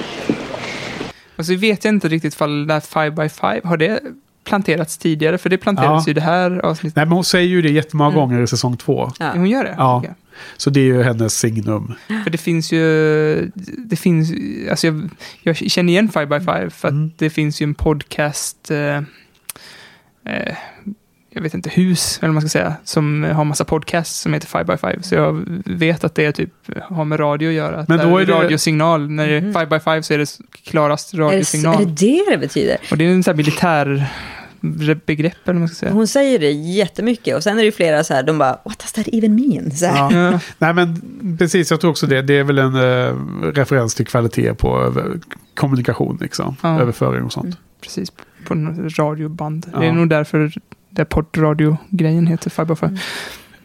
Och så vet jag inte riktigt fall det här 5 by 5 har det planterats tidigare? För det planterades Ja. ju det här avsnittet. Nej, men hon säger ju det jättemånga gånger i säsong två. Ja. Hon gör det? Ja. Okej. Så det är ju hennes signum. För det finns ju, det finns, alltså jag, jag känner igen 5 by 5 för att Mm. det finns ju en podcast, eh, eh, jag vet inte, hus, eller vad man ska säga, som har massa podcasts som heter 5 by 5 Så jag vet att det typ har med radio att göra. Men då är det- radiosignal, när det är 5 by 5 så är det klarast Är det, är radiosignal. det det det betyder? Och det är en sån här militär begrepp, eller vad man ska säga. Hon säger det jättemycket och sen är det ju flera så här, de bara, what does that even mean? Så här. Ja. Nej men precis, jag tror också det. Det är väl en eh, referens till kvalitet på över, kommunikation liksom. Ja. Överföring och sånt. Precis, på radioband. Det är Ja. nog därför där poddradio-grejen heter Five by Five.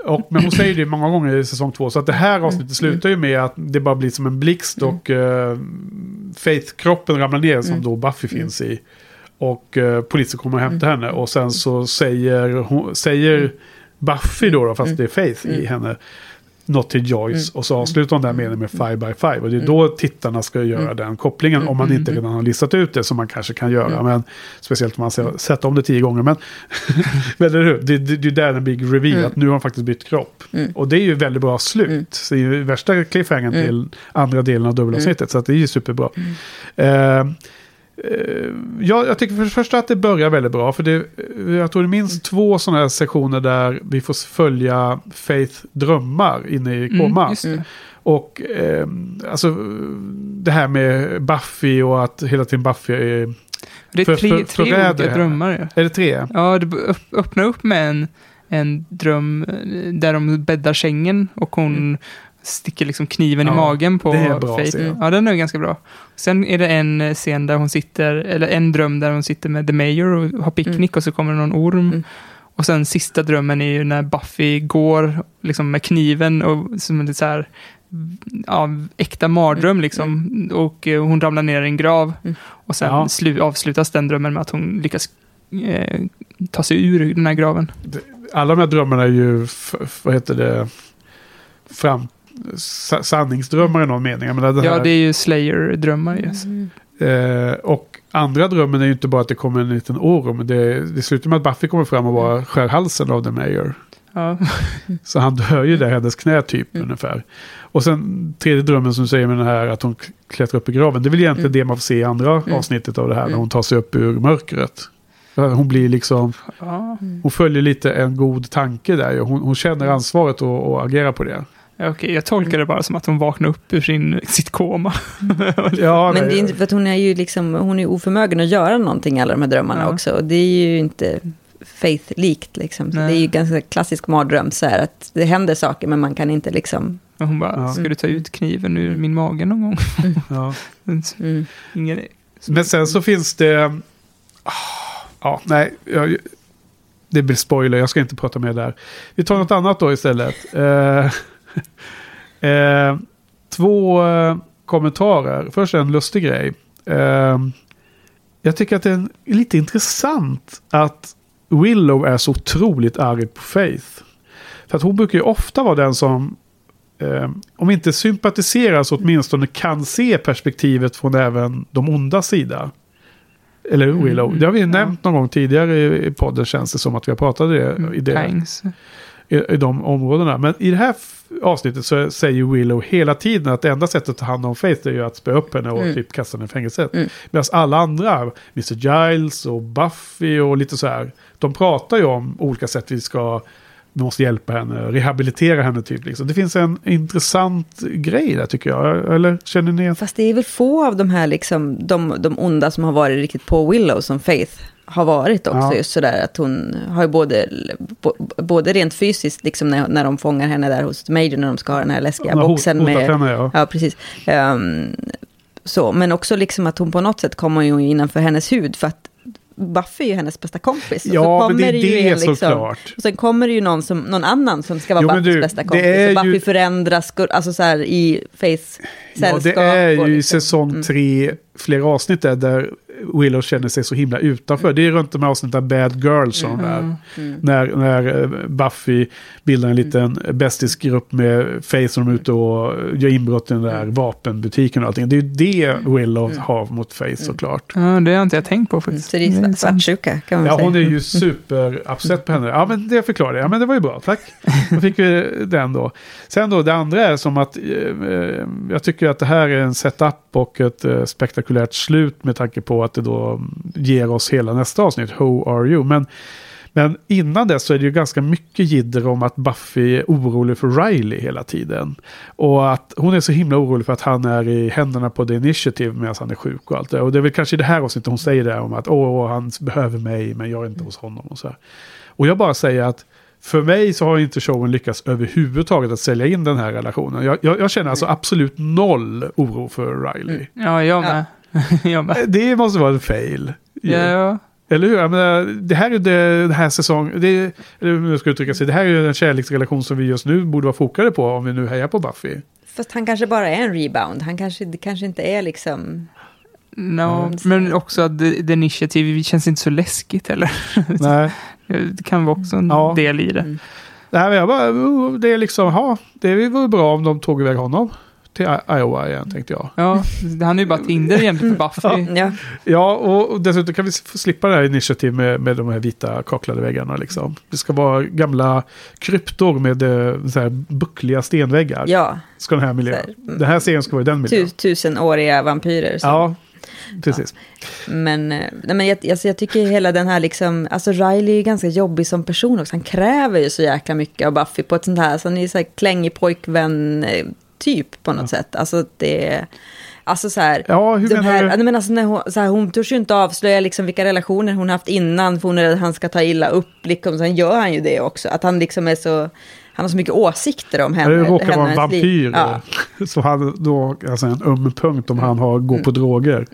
Och, men hon säger det många gånger i säsong två. Så att det här avsnittet slutar ju med att det bara blir som en blixt och uh, Faith-kroppen ramlar ner som då Buffy finns i. Och uh, polisen kommer och hämtar henne. Och sen så säger, hon, säger Buffy då, då fast det är Faith i henne. Något till Joyce. Och så avslutar hon den meningen med Five by Five. Och det är då tittarna ska göra den kopplingen. Om man inte redan har listat ut det som man kanske kan göra. Men speciellt om man har sett om det tio gånger. Men, men eller hur? Det, det, det är där den big reveal. Att nu har han faktiskt bytt kropp. Och det är ju väldigt bra slut. Så det är ju värsta cliffhangern till andra delen av dubbelavsnittet. Så det är ju superbra. Eh, Eh, Ja, jag tycker för det första att det börjar väldigt bra. För det, jag tror det minst två sådana här sektioner där vi får följa Faith drömmar inne i koma. Mm, just det. och eh, alltså det här med Buffy och att hela tiden Buffy är... Det är för- tre, för- tre förräder olika drömmar. Ja. Är det tre? Ja, det öppnar upp med en, en dröm eh, där de bäddar sängen och hon sticker liksom kniven Ja, i magen på är scen. Ja, den är ganska bra. Sen är det en eh, scen där hon sitter, eller en dröm där hon sitter med The Mayor och har picknick och så kommer det någon orm. Och sen sista drömmen är ju när Buffy går liksom med kniven och som lite så här ja, äkta mardröm liksom. Och eh, hon ramlar ner i en grav. Och sen Ja. slu, avslutas den drömmen med att hon lyckas eh, ta sig ur den här graven. Alla de här drömmarna är ju, vad heter det, fram, sanningsdrömmar i någon mening. Jag menar, det Ja, här, det är ju Slayer-drömmar. Yes. Eh, och andra drömmen är ju inte bara att det kommer en liten orm. Det, det slutar med att Buffy kommer fram och bara skär halsen av The Mayor. Ja. Så han dör ju där i hennes knä typ ungefär. Och sen tredje drömmen som du säger med den här att hon klättrar upp i graven. Det är väl egentligen det man får se i andra avsnittet av det här. När hon tar sig upp ur mörkret. Ja, Hon blir liksom, Ja. hon följer lite en god tanke där. Hon, hon känner ansvaret och, och agerar på det. Ja, Okej, jag tolkar det bara som att hon vaknar upp ur sin, sitt koma. Ja, Men det är inte för att hon är ju liksom, hon är oförmögen att göra någonting i alla de här drömmarna Ja. också. Och det är ju inte faith-likt liksom. Så Nej. det är ju ganska klassisk mardröm så här att det händer saker men man kan inte liksom... Och hon bara, Ja. ska du ta ut kniven ur min mage någon gång? Ja. Mm. Ingen... Men sen så finns det... Ja, nej. Jag, det blir spoiler, jag ska inte prata mer där. Vi tar något annat då istället. Eh, två eh, kommentarer. Först en lustig grej. Eh, jag tycker att det är lite intressant att Willow är så otroligt arg på Faith. För att hon brukar ju ofta vara den som eh, om inte sympatiserar så åtminstone kan se perspektivet från även de onda sida. Eller Willow. Det har vi nämnt någon gång tidigare i, podden känns det som att vi har pratat det, i, det, Pangs. I, i de områdena. Men i det här avsnittet så säger Willow hela tiden att det enda sättet att ta hand om Faith är ju att spöa upp henne och Mm. typ kasta henne i fängelset. Mm. Medan alla andra, Mr. Giles och Buffy och lite så här, de pratar ju om olika sätt vi ska vi måste hjälpa henne, rehabilitera henne typ. Liksom. Det finns en intressant grej där tycker jag. Eller känner ni? Fast det är väl få av de här liksom, de, de onda som har varit riktigt på Willow som Faith har varit också. Ja. Just sådär att hon har ju både, både rent fysiskt, liksom när, när de fångar henne där hos Major, när de ska ha den här läskiga Hon boxen hotat med... henne, ja. ja, precis. Ehm, så, men också liksom att hon på något sätt kommer ju innanför hennes hud, för att Buffy är ju hennes bästa kompis. Och Ja, så men det är ju det en såklart. Och sen kommer det ju någon, som, någon annan som ska vara Jo, Buffys du, bästa det kompis. och Buffy ju- förändras, alltså så här i Ja, sällskap. det är ju i liksom- säsong tre flera avsnitt där, där Willow känner sig så himla utanför. Det är runt de här avsnitten Bad Girls som Mm. Mm. När, när eh, Buffy bildar en liten bästisgrupp med Faith som är ute och gör inbrott i den där vapenbutiken och allting. Det är ju det Willow har mot Faith såklart. Ja, det har inte jag tänkt på faktiskt. Så det är svartsjuka kan man Ja, säga. hon är ju super-upset på henne. Ja, men det förklarar jag. Ja, men det var ju bra. Tack. Då fick vi den då. Sen då, det andra är som att eh, eh, jag tycker att det här är en setup och ett eh, spektakulärt slut med tanke på att det då ger oss hela nästa avsnitt, Who are you? Men, men innan det så är det ju ganska mycket jidder om att Buffy är orolig för Riley hela tiden. Och att hon är så himla orolig för att han är i händerna på The Initiative medan han är sjuk och allt det. Och det är väl kanske i det här avsnittet hon säger det om att åh, han behöver mig men jag är inte hos honom och så här. Och jag bara säger att för mig så har inte showen lyckats överhuvudtaget att sälja in den här relationen. Jag, jag, jag känner alltså absolut noll oro för Riley. Ja, jag med. Det måste vara en fail. Ja, ja. Eller hur? Jag menar, det här är det, den här säsongen, det, är- eller hur jag ska uttrycka sig, det här är ju en kärleksrelation som vi just nu borde vara fokade på om vi nu hejar på Buffy. Fast han kanske bara är en rebound. Han kanske, det kanske inte är liksom... No, men också att the, the initiative känns inte så läskigt heller. Nej. Det kan vara också en Ja. del i det. Mm. Det här jag bara, oh, det är liksom, ja, det vore bra om de tog iväg honom till Iowa igen tänkte jag. Ja, han är ju bara ett hinder egentligen för Buffy. Ja. Ja, och, dessutom kan vi slippa det här initiativ med, med de här vita kaklade väggarna liksom. Det ska vara gamla kryptor med eh, så här buckliga stenväggar. Ja, Ska den här miljön. Så här, mm. Den här serien ska vara i den miljön. tu, tusenåriga vampyrer. som- Ja, precis. Men, eh, nej, men jag, alltså, jag tycker hela den här liksom, alltså Riley är ju ganska jobbig som person också. Han kräver ju så jäkla mycket av Buffy på ett sånt här, så han är ju så här klängig pojkvän eh, typ på något sätt. Alltså det, alltså så här. Ja, hur menar här, du? ja, men alltså när hon, så här, hon törs ju inte avslöja liksom vilka relationer hon haft innan, för hon är rädd att han ska ta illa upp. Liksom, sen gör han ju det också, att han liksom är så, han har så mycket åsikter om henne. Det råkar vara en vampyr. Ja. Så han då, alltså en öm punkt om han har, går på droger.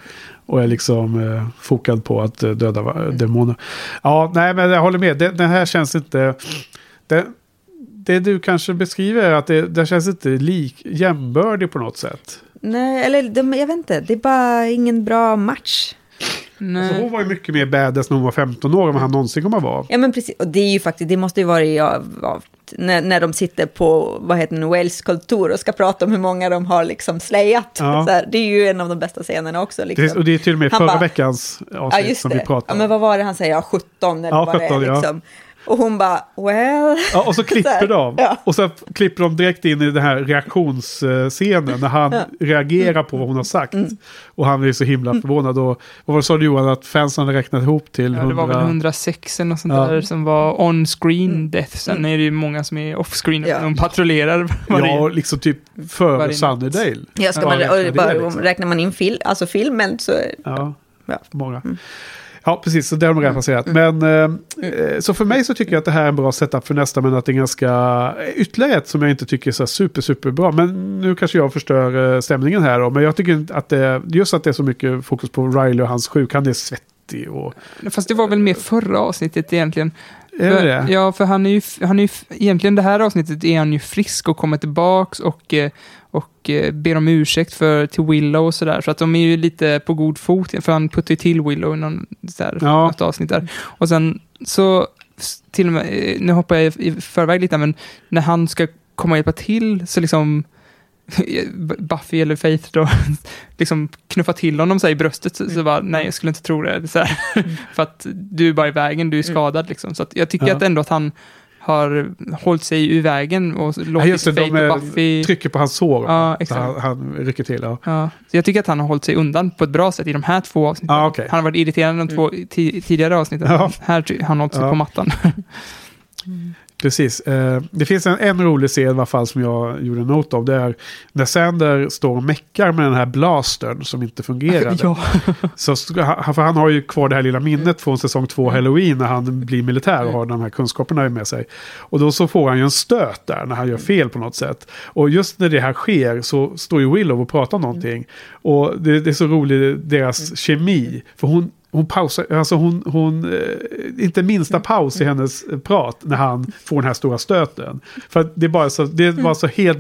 Och är liksom eh, fokad på att eh, döda va- demoner. Ja, nej men jag håller med. Det, den här känns inte... Det, det du kanske beskriver är att det, det känns inte lik, jämbördig på något sätt. Nej, eller de, jag vet inte, det är bara ingen bra match. Alltså, hon var ju mycket mer badass när hon var 15 år än vad han någonsin kommer att vara. Ja men precis, och det är ju faktiskt, det måste ju vara i, av, av, när, när de sitter på, vad heter det, Wales kultur och ska prata om hur många de har liksom slayat. Ja. Här, det är ju en av de bästa scenerna också. Liksom. Precis, och det är till och med Han förra bara- veckans Ja avsnitt just som det, vi pratade ja, om. men vad var det han säger, ja 17 eller Ja, vad det 17, är ja. Och hon bara, well. Ja, och så Så klipper här, de. Ja. Och så klipper de direkt in i den här reaktionsscenen när han Ja. Mm. reagerar på vad hon har sagt. Och han är så himla förvånad. Och vad var det sa du Johan, att fansen hade räknat ihop till Ja, det var väl 100... 106 eller något sånt Ja. där som var on-screen Mm. death. Sen är det ju många som är off-screen. Ja. De patrullerar varje... Ja, liksom typ före. Sunnydale. Ja, ska man, räknar och det, bara, liksom. räknar man in fil, alltså filmen så... Ja, Ja. många. Ja, precis. Så det har de redan passerat. Men eh, så för mig så tycker jag att det här är en bra setup för nästa. Men att det är ganska ytterligare ett som jag inte tycker är så super, super bra. Men nu kanske jag förstör eh, stämningen här då. Men jag tycker att det, just att det är så mycket fokus på Riley och hans sjuk. Han är svettig och... Fast det var väl mer förra avsnittet egentligen. Är det det? Ja, för han är ju, han är ju, egentligen det här avsnittet är han ju frisk och kommer tillbaks och, eh, och eh, ber om ursäkt för, till Willow och sådär. Så att de är ju lite på god fot, för han puttar ju till Willow i någon, här, Ja. något avsnitt där. Och sen så, till och med, eh, nu hoppar jag i förväg lite, men när han ska komma och hjälpa till så liksom Buffy eller Faith då, liksom knuffa till honom så i bröstet, så, så bara, nej jag skulle inte tro det. Så här. För att du är bara i vägen, du är skadad liksom. Så jag tycker Ja. att ändå att han har hållit sig ur vägen och Ja, låtit just det, Faith de och Buffy... trycker på hans sår. Ja, exakt. han, han rycker till. Ja. Ja, så jag tycker att han har hållit sig undan på ett bra sätt i de här två avsnitten. Ja, okej. Han har varit irriterande de två ti- tidigare avsnitten. Ja. Här har han hållit sig Ja. på mattan. Precis. Eh, det finns en, en rolig scen i alla fall som jag gjorde en not av. Det är när Sander står och meckar med den här blastern som inte fungerade. ja. Så, för han har ju kvar det här lilla minnet från säsong två Halloween när han blir militär och har de här kunskaperna med sig. Och då så får han ju en stöt där när han gör fel på något sätt. Och just när det här sker så står ju Willow och pratar om någonting. Och det, det är så roligt, deras kemi. För hon, hon pausar, alltså hon, hon eh, inte minsta paus i hennes eh, prat när han får den här stora stöten. För det är bara så, det var så helt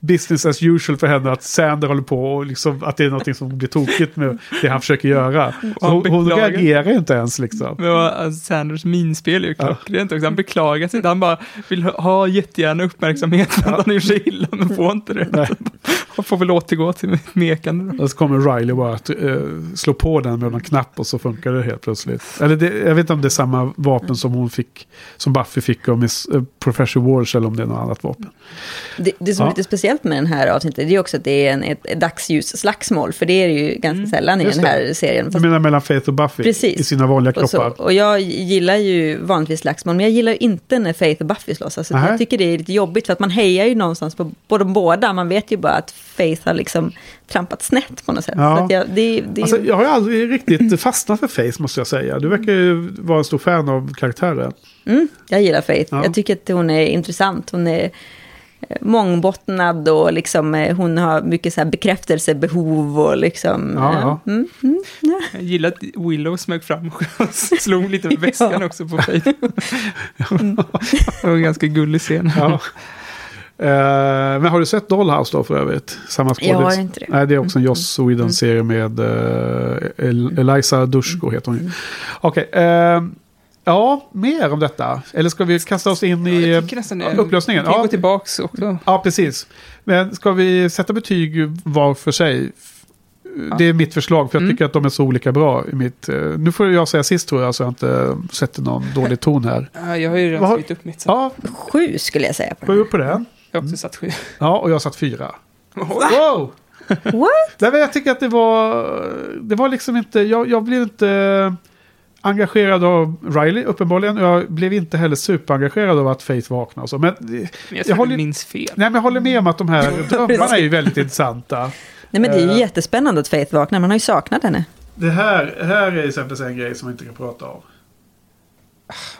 business as usual för henne att Sander håller på och liksom att det är någonting som blir tokigt med det han försöker göra. Så hon, hon reagerar inte ens liksom. Men alltså, Sanders minspel är ju klockrent också. Han beklagar sig inte. Han bara vill ha, jättegärna uppmärksamhet att han gjort sig illa, men får inte det. Han får väl återgå till mitt då. Och så kommer Riley bara att eh, slå på den med någon knapp och så funkar det helt plötsligt. Eller det, jag vet inte om det är samma vapen som hon fick, som Buffy fick av Miss uh, Professor Walsh eller om det är något annat vapen. Det, det som är Ja. lite speciellt med den här avsnittet det är också att det är en, ett, ett dagsljusslagsmål. För det är det ju ganska sällan i Just den här det. serien. Du Fast, menar mellan Faith och Buffy Precis. i sina vanliga och, så, kroppar? och jag gillar ju vanligtvis slagsmål, men jag gillar ju inte när Faith och Buffy slåss. Alltså, jag tycker det är lite jobbigt, för att man hejar ju någonstans på, på de båda. Man vet ju bara att Faith har liksom trampat snett på något sätt. Ja. Så att jag, det, det, Alltså, jag har ju aldrig riktigt fastnat för Faith måste jag säga. Du verkar ju vara en stor fan av karaktären. mm, jag gillar Faith. Ja. Jag tycker att hon är intressant. Hon är... eh, mångbottnad och liksom, eh, hon har mycket så här bekräftelsebehov och liksom... Ja, eh, ja. Mm, mm, ja. Jag gillar att Willow smög fram och slog lite med väskan också på Faith. det var en ganska gullig scen. Ja. Eh, men har du sett Dollhouse då för övrigt? Samma skådis? Jag har inte det. Nej, det är också en Joss Whedon-serie med uh, El Eliza Dushko heter hon ju. Okej. eh, ja, mer om detta. Eller ska vi kasta oss in i eh, det. upplösningen? Vi kan Ja. gå tillbaks också. Ja, precis. Men ska vi sätta betyg var för sig? Det är mitt förslag, för jag Mm. tycker att de är så olika bra. I mitt, eh, nu får jag säga sist tror jag, så jag inte sätter någon dålig ton här. Ja, jag har ju redan skrivit upp mitt. Så. Ja, Sju skulle jag säga. På upp på den. Jag har också satt sju. Ja, och jag har satt fyra. Wow! What? Nej, men jag tycker att det var... Det var liksom inte... Jag, jag blev inte engagerad av Riley, uppenbarligen. Jag blev inte heller superengagerad av att Faith vaknade. och så. Men, Men jag jag håller- minns fel. nej, men jag håller med om att de här drömmarna är ju väldigt intressanta. Nej, men det är ju Eh. jättespännande att Faith vaknar. Man har ju saknat henne. Det här, här är exempelvis en grej som vi inte kan prata om.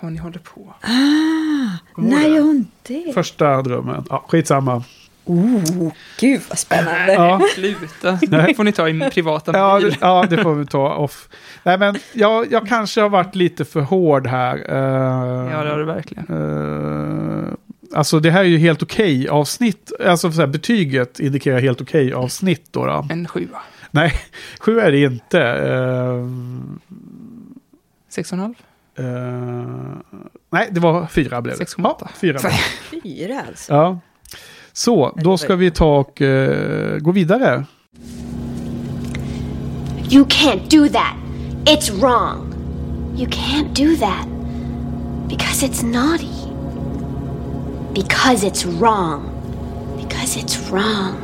Vad ni håller på. Ah, när gör hon det? Första drömmen. Ja, skitsamma. Oh, gud vad spännande. Ja. Sluta. Nej. Det får ni ta i privata Ja, det, ja, det får vi ta off. Nej, men jag, jag kanske har varit lite för hård här. Eh, Ja, det har du verkligen. eh, alltså det här är ju helt okej avsnitt. Alltså så här, betyget indikerar helt okej avsnitt då. då. En sjua. Nej, sju är det inte. Eh, Sex och en halv. Eh, nej, det var fyra blev det. 6,8. Ja, fyra. Fyra alltså. Ja. Så, då ska vi ta och eh, gå vidare. You can't do that. It's wrong. You can't do that. Because it's naughty. Because it's wrong. Because it's wrong.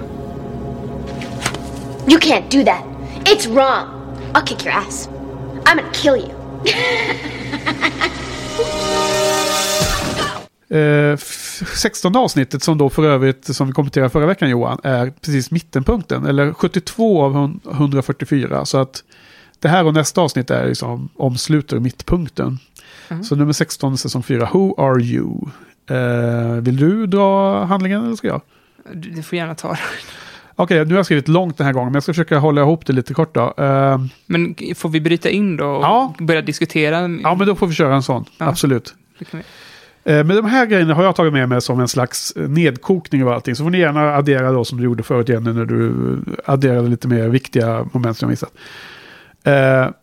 You can't do that. It's wrong. I'll kick your ass. I'm gonna kill you. Eh, f- 16 avsnittet som då för övrigt, som vi kommenterade förra veckan Johan, är precis mittenpunkten. Eller 72 av hun- 144. Så att det här och nästa avsnitt är liksom omsluter mittpunkten. Mm. Så nummer 16 säsong 4, Who are you? Eh, vill du dra handlingen eller ska jag? Du, du får gärna ta det. Okej, nu har jag skrivit långt den här gången, men jag ska försöka hålla ihop det lite kort då. Eh, Men får vi bryta in då och Ja. börja diskutera? ja, men då får vi köra en sån, Ja. absolut. Eh, Men de här grejerna har jag tagit med mig som en slags eh, nedkokning av allting. Så får ni gärna addera då som du gjorde förut Jenny när du adderade lite mer viktiga moment som jag missat.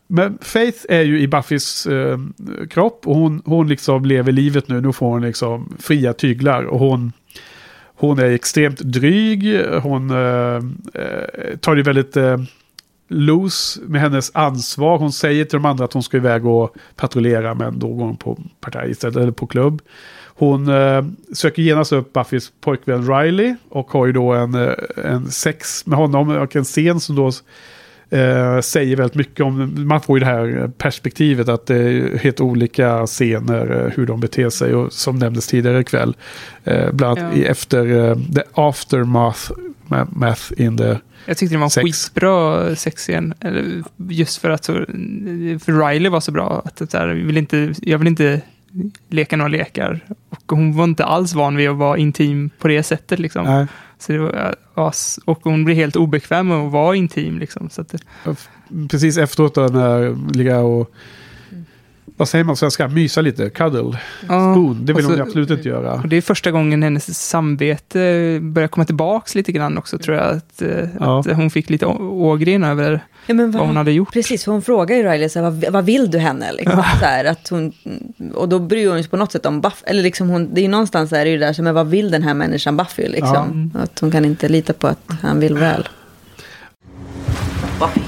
Men Faith är ju i Buffys kropp och hon, hon liksom lever livet nu. Nu får hon liksom fria tyglar och hon, hon är extremt dryg. Hon eh, eh, tar det väldigt eh, loose med hennes ansvar. Hon säger till de andra att hon ska iväg och patrullera men då går hon på partaj istället, eller på klubb. Hon eh, söker genast upp Buffys pojkvän Riley och har ju då en, eh, en sex med honom och en scen som då eh, säger väldigt mycket om, man får ju det här perspektivet att det är helt olika scener eh, hur de beter sig och som nämndes tidigare ikväll. Eh, bland annat Ja. efter eh, the aftermath ma- math in the Jag tyckte det var en Sex. skitbra sexscen. Just för att så, för Riley var så bra. Att det där, jag, vill inte, jag vill inte leka några lekar. Och hon var inte alls van vid att vara intim på det sättet. Liksom. Nej. Så det var, as, och hon blev helt obekväm med att vara intim. Liksom. Så att det, precis efteråt då när ligga och vad säger man på svenska? Mysa lite, cuddle. Ja, Spoon, det vill hon så- ju absolut inte göra. och det är första gången hennes samvete börjar komma tillbaks lite grann också tror jag. Att, eh, Ja. att hon fick lite ågren över Ja, men vad hon hade gjort. Precis, för hon frågar ju Riley så här, vad, vad vill du henne? Liksom, så här, att hon, och då bryr hon sig på något sätt om Buffy. Eller liksom hon, det är ju någonstans är det ju där, så, men vad vill den här människan Buffy? Liksom? Att hon kan inte lita på att han vill väl. Buffy.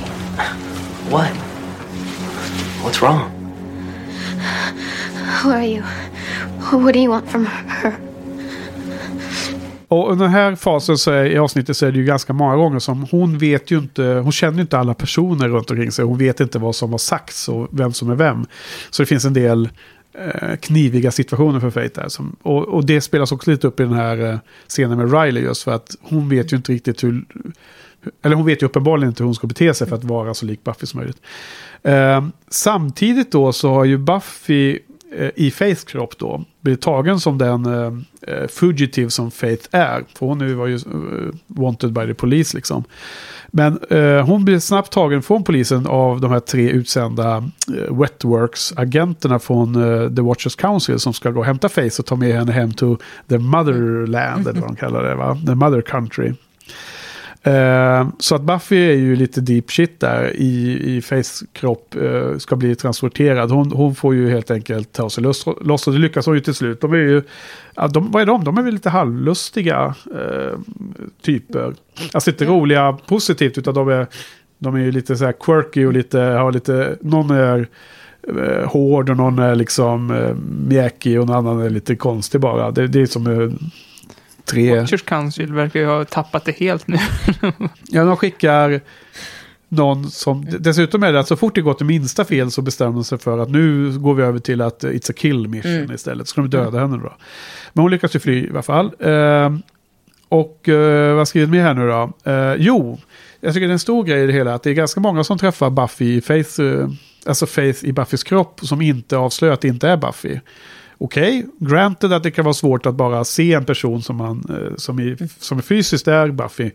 What? What's wrong? Who are you? What do you want from her? Och under den här fasen så är, i avsnittet så är det ju ganska många gånger som hon vet ju inte, hon känner ju inte alla personer runt omkring sig. Hon vet inte vad som har sagts och vem som är vem. Så det finns en del eh, kniviga situationer för Faith där. Som, och, och det spelas också lite upp i den här eh, scenen med Riley just för att hon vet ju inte riktigt hur, eller hon vet ju uppenbarligen inte hur hon ska bete sig för att vara så lik Buffy som möjligt. Eh, samtidigt då så har ju Buffy eh, i Faiths kropp då blivit tagen som den eh, eh fugitive som Faith är. För hon nu var ju eh, wanted by the police liksom. Men eh, hon blir snabbt tagen från polisen av de här tre utsända eh, Wetworks-agenterna från eh, The Watchers Council som ska gå och hämta Faith och ta med henne hem till the motherland, eller vad de kallar det, va? The mother country. Eh, så att Buffy är ju lite deep shit där i, i Faiths kropp. eh, ska bli transporterad. Hon, hon får ju helt enkelt ta sig loss, loss och det lyckas hon ju till slut. De är ju, de, vad är de? De är väl lite halvlustiga eh, typer. Alltså inte roliga positivt utan de är, de är ju lite så här quirky och lite, har lite, någon är eh, hård och någon är liksom mjäkig och någon annan är lite konstig bara. Det, det är som tre... Watchers Council verkar ju ha tappat det helt nu. Ja, de skickar någon som... Dessutom är det att så fort det går till minsta fel så bestämmer de sig för att nu går vi över till att it's a kill mission Mm. istället. Så ska de döda henne då. Men hon lyckas ju fly i alla fall. Eh, och eh, vad skrivit med här nu då? Eh, jo, jag tycker det är en stor grej i det hela att det är ganska många som träffar Buffy i Faith, eh, alltså Faith i Buffys kropp som inte avslöjar att det inte är Buffy. Okej, granted att det kan vara svårt att bara se en person som, man, eh, som, är, som är fysiskt är Buffy.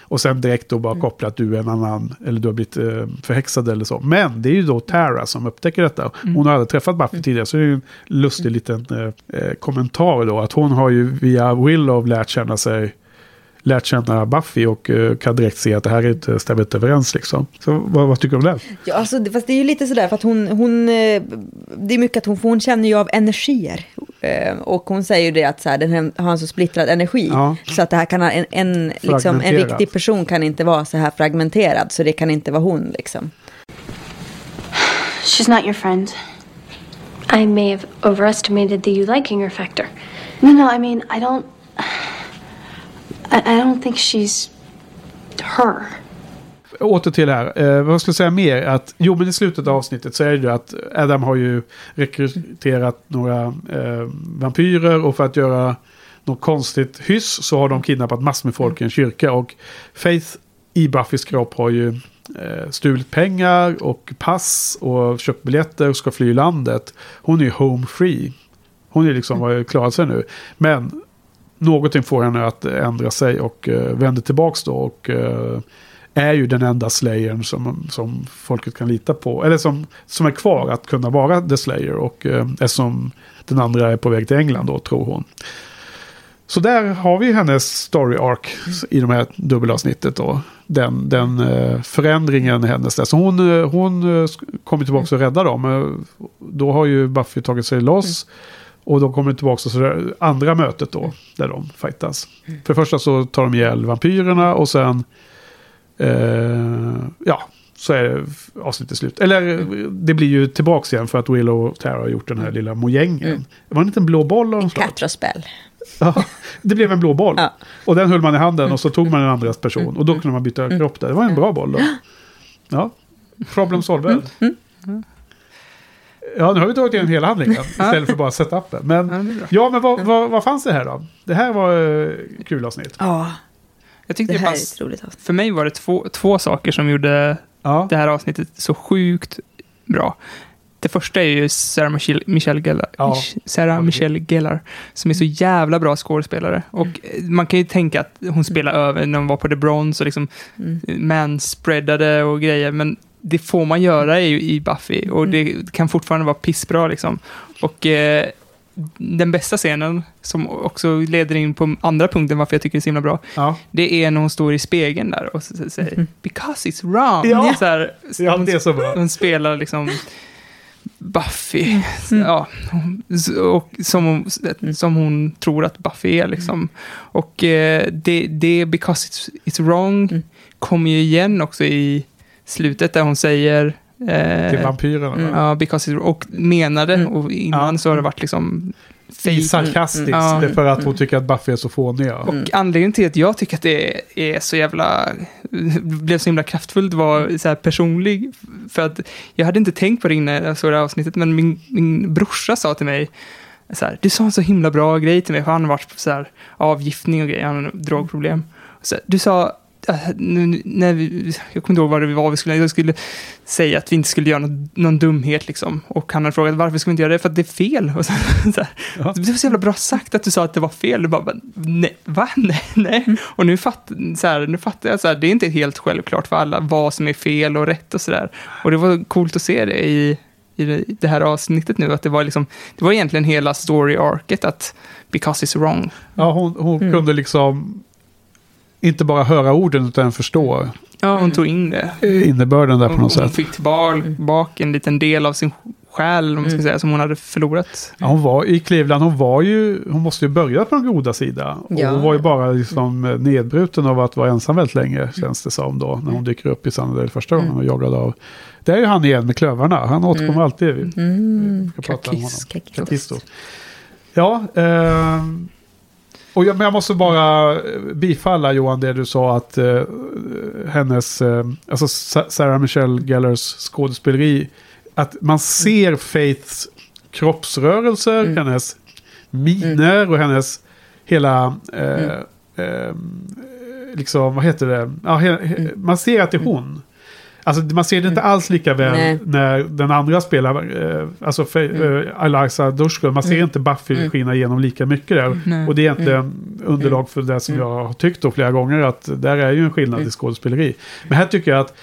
Och sen direkt då bara koppla att du är en annan, eller du har blivit eh, förhäxad eller så. Men det är ju då Tara som upptäcker detta. Hon har aldrig träffat Buffy tidigare, så det är ju en lustig liten eh, eh, kommentar då. Att hon har ju via Willow lärt känna sig lärt känna Buffy och eh, kan direkt se att det här inte stämmer inte överens liksom. Så vad, vad tycker du om det? Ja, alltså, det- fast det är ju lite sådär, för att hon, hon eh, det är mycket att hon, hon känner ju av energier. Eh, Och hon säger ju det att så här, den här har en så splittrad energi. Ja. Så att det här kan ha en, en, liksom, en riktig person kan inte vara så här fragmenterad. Så det kan inte vara hon liksom. She's not your friend. I may have overestimated the you liking her factor. No, no, I mean, I don't. I, I don't think she's her. Åter till det här. Eh, vad ska jag säga mer? Att, jo, men i slutet av avsnittet så är det ju att Adam har ju rekryterat några eh, vampyrer och för att göra något konstigt hyss så har de kidnappat massor med folk i en kyrka. Och Faith i Buffys kropp har ju eh, stulit pengar och pass och köpt biljetter och ska fly landet. Hon är ju home free. Hon är liksom har ju klarat sig nu. Men någonting får henne att ändra sig och uh, vänder tillbaks då. Och eh, är ju den enda slayern som, som folket kan lita på. Eller som, som är kvar att kunna vara the slayer. Och uh, eftersom den andra är på väg till England då, tror hon. Så där har vi hennes story arc i de här dubbelavsnittet då. Den, den eh, förändringen hennes där. Så hon, hon kommer tillbaka och räddar dem. Då har ju Buffy tagit sig loss. Och då kommer tillbaka till andra mötet då. Där de fightas. För det första så tar de ihjäl vampyrerna och sen... Eh, ja, så är det avsnittet slut. Eller det blir ju tillbaka igen för att Willow och Tara har gjort den här lilla mojängen. Mm. Det var en liten blå boll av något slag. Catraspel. Ja, det blev en blå boll. Och den höll man i handen och så tog man en andras person. Och då kunde man byta kropp där. Det var en bra boll då. Ja, problem solved. Ja, nu har vi tagit igen hela handlingen istället för bara setupen. Men, ja, men vad, vad, vad fanns det här då? Det här var uh, kul avsnitt. Ja, Jag tyckte det det här är fanns, ett roligt avsnitt. för mig var det två, två saker som gjorde det här avsnittet så sjukt bra. Det första är ju Sarah Michelle, Michelle Gellar, Ja. Sarah Michelle Gellar, som är så jävla bra skådespelare. Och eh, man kan ju tänka att hon spelar över när hon var på The Bronze och liksom Mm. manspreadade och grejer, men det får man göra i, i Buffy och det kan fortfarande vara pissbra liksom. Och eh, den bästa scenen, som också leder in på andra punkten varför jag tycker det är så himla bra, Ja. det är när hon står i spegeln där och säger “Because it's wrong”. Ja. Så här, Ja, det är så bra. Hon spelar liksom Buffy, ja, hon- s- och som, hon, som hon tror att Buffy är. Liksom. Och eh, det, det “Because it's, it's wrong” kommer ju igen också i slutet där hon säger eh, Till vampyrerna, va? Ja, because it's, och menade, och innan så har det varit liksom I sarkastiskt. Ja. Det är för att hon tycker att Buffy är så fåniga. Och anledningen till att jag tycker att det är så jävla, blev så himla kraftfullt var så här personlig. För att jag hade inte tänkt på det innan jag såg det här avsnittet, men min, min brorsa sa till mig, så här, du sa en så himla bra grej till mig, för han har varit på så här avgiftning och grejer, han har drogproblem. Så här, du sa, nu, när vi, jag kommer inte ihåg vad det var vi skulle, jag skulle säga att vi inte skulle göra någon, någon dumhet liksom. Och han hade frågat varför ska vi inte göra det? För att det är fel. Och så, så här, Ja. Det var så jävla bra sagt att du sa att det var fel. Du bara, nej, va? Nej, nej. Och nu, fatt, så här, nu fattar jag, så här, det är inte helt självklart för alla vad som är fel och rätt och sådär. Och det var coolt att se det i, i det, det här avsnittet nu, att det var liksom, det var egentligen hela story-arket att because it's wrong. Ja, hon, hon Mm. kunde liksom inte bara höra orden utan förstå Ja, hon tog in det. innebörden där på Hon, något hon sätt. fick tillbaka en liten del av sin själ, om man ska säga, som hon hade förlorat. Ja, hon var i Cleveland, hon var ju, hon måste ju börja på den goda sidan. Och Ja. hon var ju bara liksom nedbruten av att vara ensam väldigt länge, känns det som då, när hon dyker upp i Sunnydale första gången och jagad av. Det är ju han igen med klövarna, han återkommer Mm. alltid. Mm. Kakis. Kakistos. Ja, ehm, och jag, men jag måste bara eh, bifalla Johan det du sa att eh, hennes, eh, alltså Sa- Sarah Michelle Gellers skådespeleri, att man ser Faiths kroppsrörelser, hennes miner och hennes hela, eh, eh, liksom, vad heter det, ja, he, he, man ser att det är hon. Alltså man ser det inte alls lika väl Nej. när den andra spelar, eh, alltså Fe- eh, Eliza Dushku, man ser Mm. inte Buffy Mm. skina igenom lika mycket där. Nej. Och det är egentligen underlag för det som jag har tyckt då flera gånger, att där är ju en skillnad i skådespeleri. Men här tycker jag att,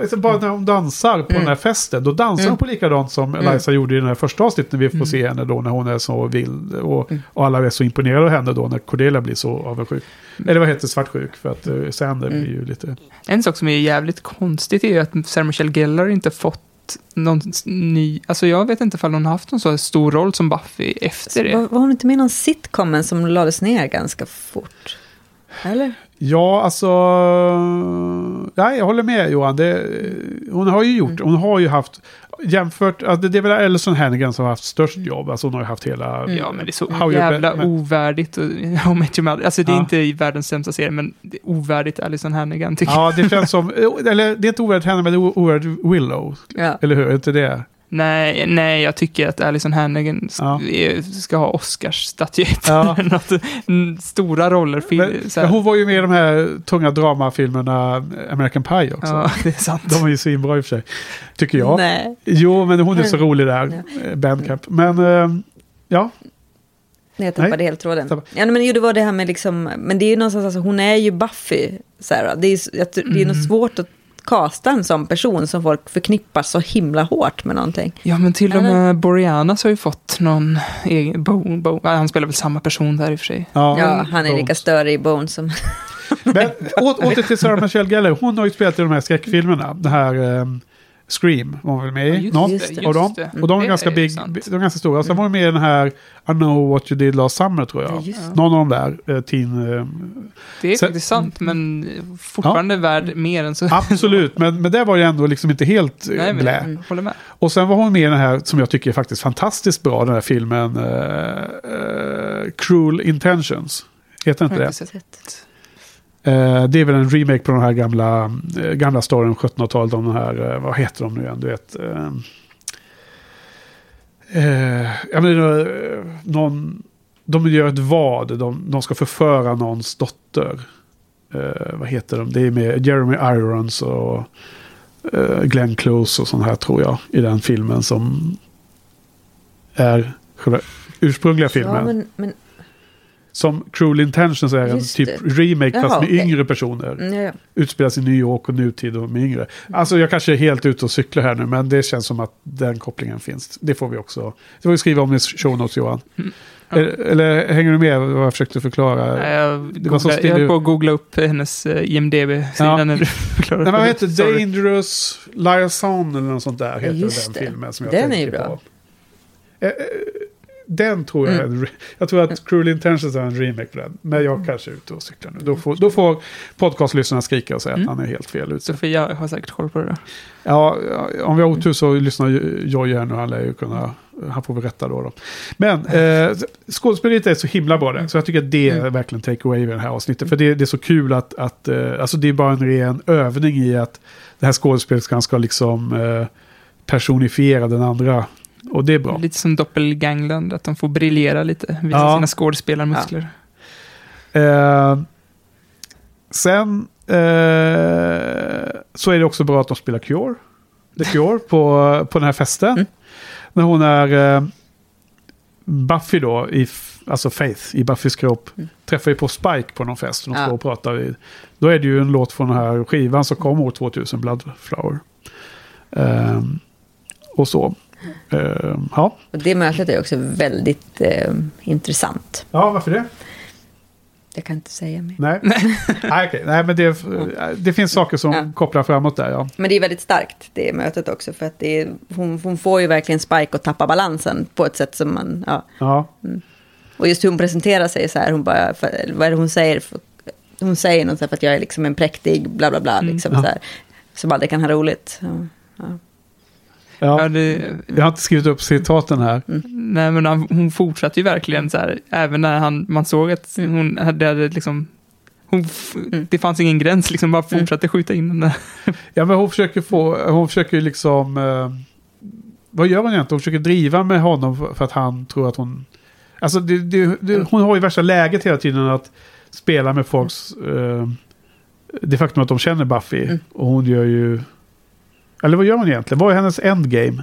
alltså bara när hon dansar på den här festen, då dansar hon på likadant som Eliza gjorde i den här första avsnittet, när vi får se henne då när hon är så vild. Och, och alla är så imponerade av henne då, när Cordelia blir så avundsjuk. Eller vad heter svartsjuk, för att uh, Sander blir ju lite... En sak som är jävligt konstigt är ju att Sarah Michelle Gellar inte fått någon ny... Alltså jag vet inte om hon har haft någon så stor roll som Buffy efter det. Var, var hon inte med i någon sitcomen som lades ner ganska fort? Eller? Ja, alltså... Nej, jag håller med Johan. Det, hon har ju gjort, hon har ju haft... Jämfört, alltså det är väl Ellison Hannigan som har haft störst jobb. Alltså hon har ju haft hela... Ja, men det är så How jävla Bet- ovärdigt. Och. Alltså det är Ja. inte i världens sämsta serie, men det är ovärdigt Alison Hannigan tycker Ja, jag. det känns som... Eller det är inte ovärdigt henne, men det är ovärdigt Willow. Ja. Eller hur? Är inte det? Nej, nej, jag tycker att Alison Hannigan ska, Ja. är- ska ha Oscarsstatyett. Ja. något. Stora roller. Film, Men, så här. men hon var ju med i de här tunga dramafilmerna American Pie också. Ja, det är sant. De var ju svinbra i och för sig. Tycker jag. Nej. Jo, men hon är så rolig där. Ja. eh, Bandcamp. Men, eh, ja. Nej, jag tappade Nej. helt tråden. Tappade. Ja, men jo, det var det här med liksom, men det är ju någonstans, alltså, hon är ju Buffy, Sarah. Det är, det är Mm. nog svårt att kasta en sån person som folk förknippar så himla hårt med någonting. Ja, men till och med Boreanas har ju fått någon egen... Bo, bo, ja, han spelar väl samma person där i och för sig. Ja, han är lika större i Bones som... Men å- åter till Sarah Michelle Gellar. Hon har ju spelat i de här skräckfilmerna. Det här um, Scream var väl med Ja, i. just Någon det, av dem. det. Och de är ganska big, de är ganska stora. Sen var hon med i den här I know what you did last summer tror jag. Ja. Någon av de där. eh, teen, eh, Det är Sen- faktiskt sant, men fortfarande värd mer än så. Absolut, men, men det var ju ändå liksom inte helt eh, Nej, men blä. jag håller med. Och sen var hon med i den här som jag tycker är faktiskt fantastiskt bra, den här filmen eh, Cruel Intentions. Heter inte det? inte. Eh, det är väl en remake på den här gamla, eh, gamla storyn 1700-talet om den här, eh, vad heter de nu igen, du vet. Eh, eh, jag menar, eh, någon, de gör ett vad, de, de ska förföra någons dotter. Vad heter de? Det är med Jeremy Irons och Glenn Close och sånt här tror jag. I den filmen som är själva ursprungliga filmen. Ja, men, men Som Cruel Intentions är en typ remake Jaha, fast med okej. yngre personer. mm, ja, ja. Utspelas i New York och nutid och med yngre. Alltså jag kanske är helt ute och cyklar här nu men det känns som att den kopplingen finns. Det får vi också. Det får vi skriva om i show notes Johan. Eller, eller hänger du med vad jag försökte förklara? Nej, Jag, så googla, jag höll på att googla upp hennes eh, IMDB-sida Ja. när du förklarade. Nej, men vad heter Sorry. Dangerous Liaison eller något sånt där. Heter just den det. filmen som jag Den är tänker ju bra. på. Den tror jag re- Jag tror att Cruel Intentions är en remake på den. Men jag kanske är ute och cyklar nu. Då får, då får podcastlyssnarna skrika och säga att han är helt fel ute. Sofia har säkert koll på det. Ja, ja, om vi har otur så lyssnar Jojje här nu. Han lär ju kunna... Han får väl rätta då. då. Men eh, skådespeleriet är så himla bra där. Så jag tycker att det är verkligen take away i det här avsnittet. För det, det är så kul att... att eh, alltså det är bara en ren övning i att det här skådespelerskan ska liksom eh, personifiera den andra. Och det är bra. Lite som Doppelgangland, att de får briljera lite, visa Ja. sina skådespelarmuskler. Eh, sen eh, så är det också bra att de spelar Cure. The Cure på, på den här festen. Mm. När hon är eh, Buffy då, i, alltså Faith i Buffys kropp. Träffar ju på Spike på någon fest. De Mm. Ja. står och pratar. vid- Då är det ju en låt från den här skivan som kom år 2000, Bloodflower. Ehm, och så. Ehm, ja. Och det mötet är också väldigt eh, intressant. ja, varför det? Jag kan inte säga mer. Nej, Nej, okej. Nej men det, det finns saker som kopplar framåt där ja. Men det är väldigt starkt, det mötet också. För att det är, hon, hon får ju verkligen Spike att tappa balansen på ett sätt som man... Ja. Ja, Och just hur hon presenterar sig så här, hon bara, för, vad är det hon säger? För, hon säger något så här för att jag är liksom en präktig bla bla bla, liksom Ja. så här, som aldrig kan ha roligt. Ja, ja. Ja. Ja, det, Jag har inte skrivit upp citaten här. nej, men han, hon fortsatte ju verkligen så här, även när han, man såg att hon hade, hade liksom, hon, f- det fanns ingen gräns, liksom bara fortsatte skjuta in den där. Ja, men hon försöker få, hon försöker ju liksom, eh, vad gör hon egentligen? Hon försöker driva med honom för, att han tror att hon, alltså det, det, det, hon har ju värsta läget hela tiden att spela med folks, eh, det faktum att de känner Buffy. Och hon gör ju, eller vad gör hon egentligen? Vad är hennes endgame?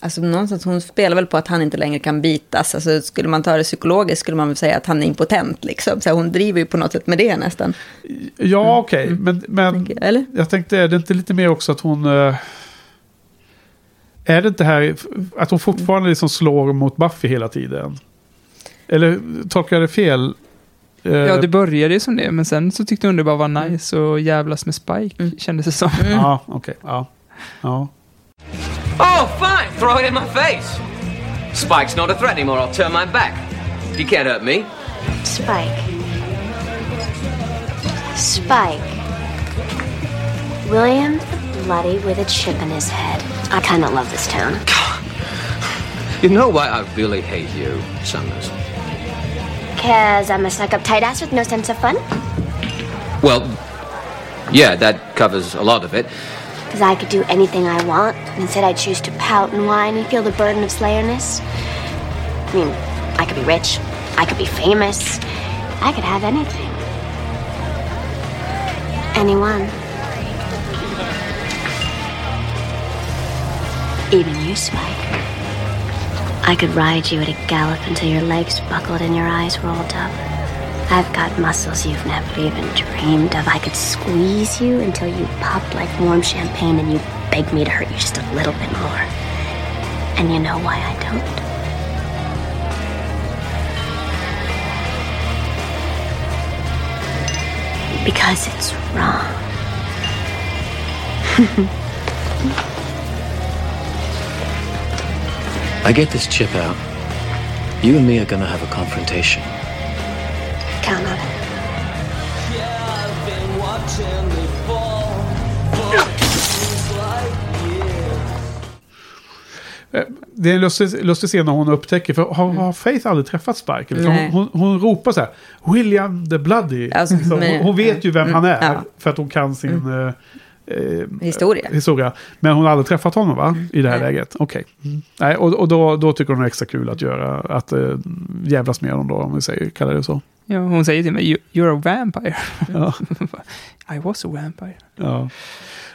Alltså någonstans, hon spelar väl på att han inte längre kan bitas. Alltså skulle man ta det psykologiskt skulle man väl säga att han är impotent liksom. Så hon driver ju på något sätt med det nästan. Ja, okej, men, men Eller? jag tänkte, är det inte lite mer också att hon... eh, är det inte här att hon fortfarande liksom slår mot Buffy hela tiden? Eller tolkar jag det fel? Eh, Ja, det började ju som det, men sen så tyckte hon det bara var nice och jävlas med Spike, kändes det som. Ja, okej. Ja. ja. Oh, fine. Throw it in my face. Spike's not a threat anymore. I'll turn my back. You can't hurt me. Spike. Spike. William Bloody with a chip in his head. I kind of love this town. You know why I really hate you, Summers? Cause I'm a stuck up tight ass with no sense of fun. Well, yeah, that covers a lot of it. Cause I could do anything I want. and Instead, I choose to pout and whine and feel the burden of slayerness. I mean, I could be rich. I could be famous. I could have anything. Anyone. Even you, Spike. I could ride you at a gallop until your legs buckled and your eyes rolled up. I've got muscles you've never even dreamed of. I could squeeze you until you popped like warm champagne and you beg me to hurt you just a little bit more. And you know why I don't? Because it's wrong. I get this chip out. You and me are gonna have a confrontation. Count on it. Det är en lustig, lustig scen när hon upptäcker, för har, har Faith aldrig träffat Spike? Eller? Nej. Hon, hon, hon ropar så här, William the Bloody. Alltså, Liksom, hon, hon vet ju vem Mm, han är, ja. för att hon kan sin eh, eh, Historia. historia. Men hon har aldrig träffat honom va? I det här Nej. läget. Okej. Mm. Nej, och och då, då tycker hon det är extra kul att göra, att eh, jävlas med honom då, om vi säger, kallar det så. Ja, hon säger till mig, "You- you're a vampire. Ja. I was a vampire. Ja.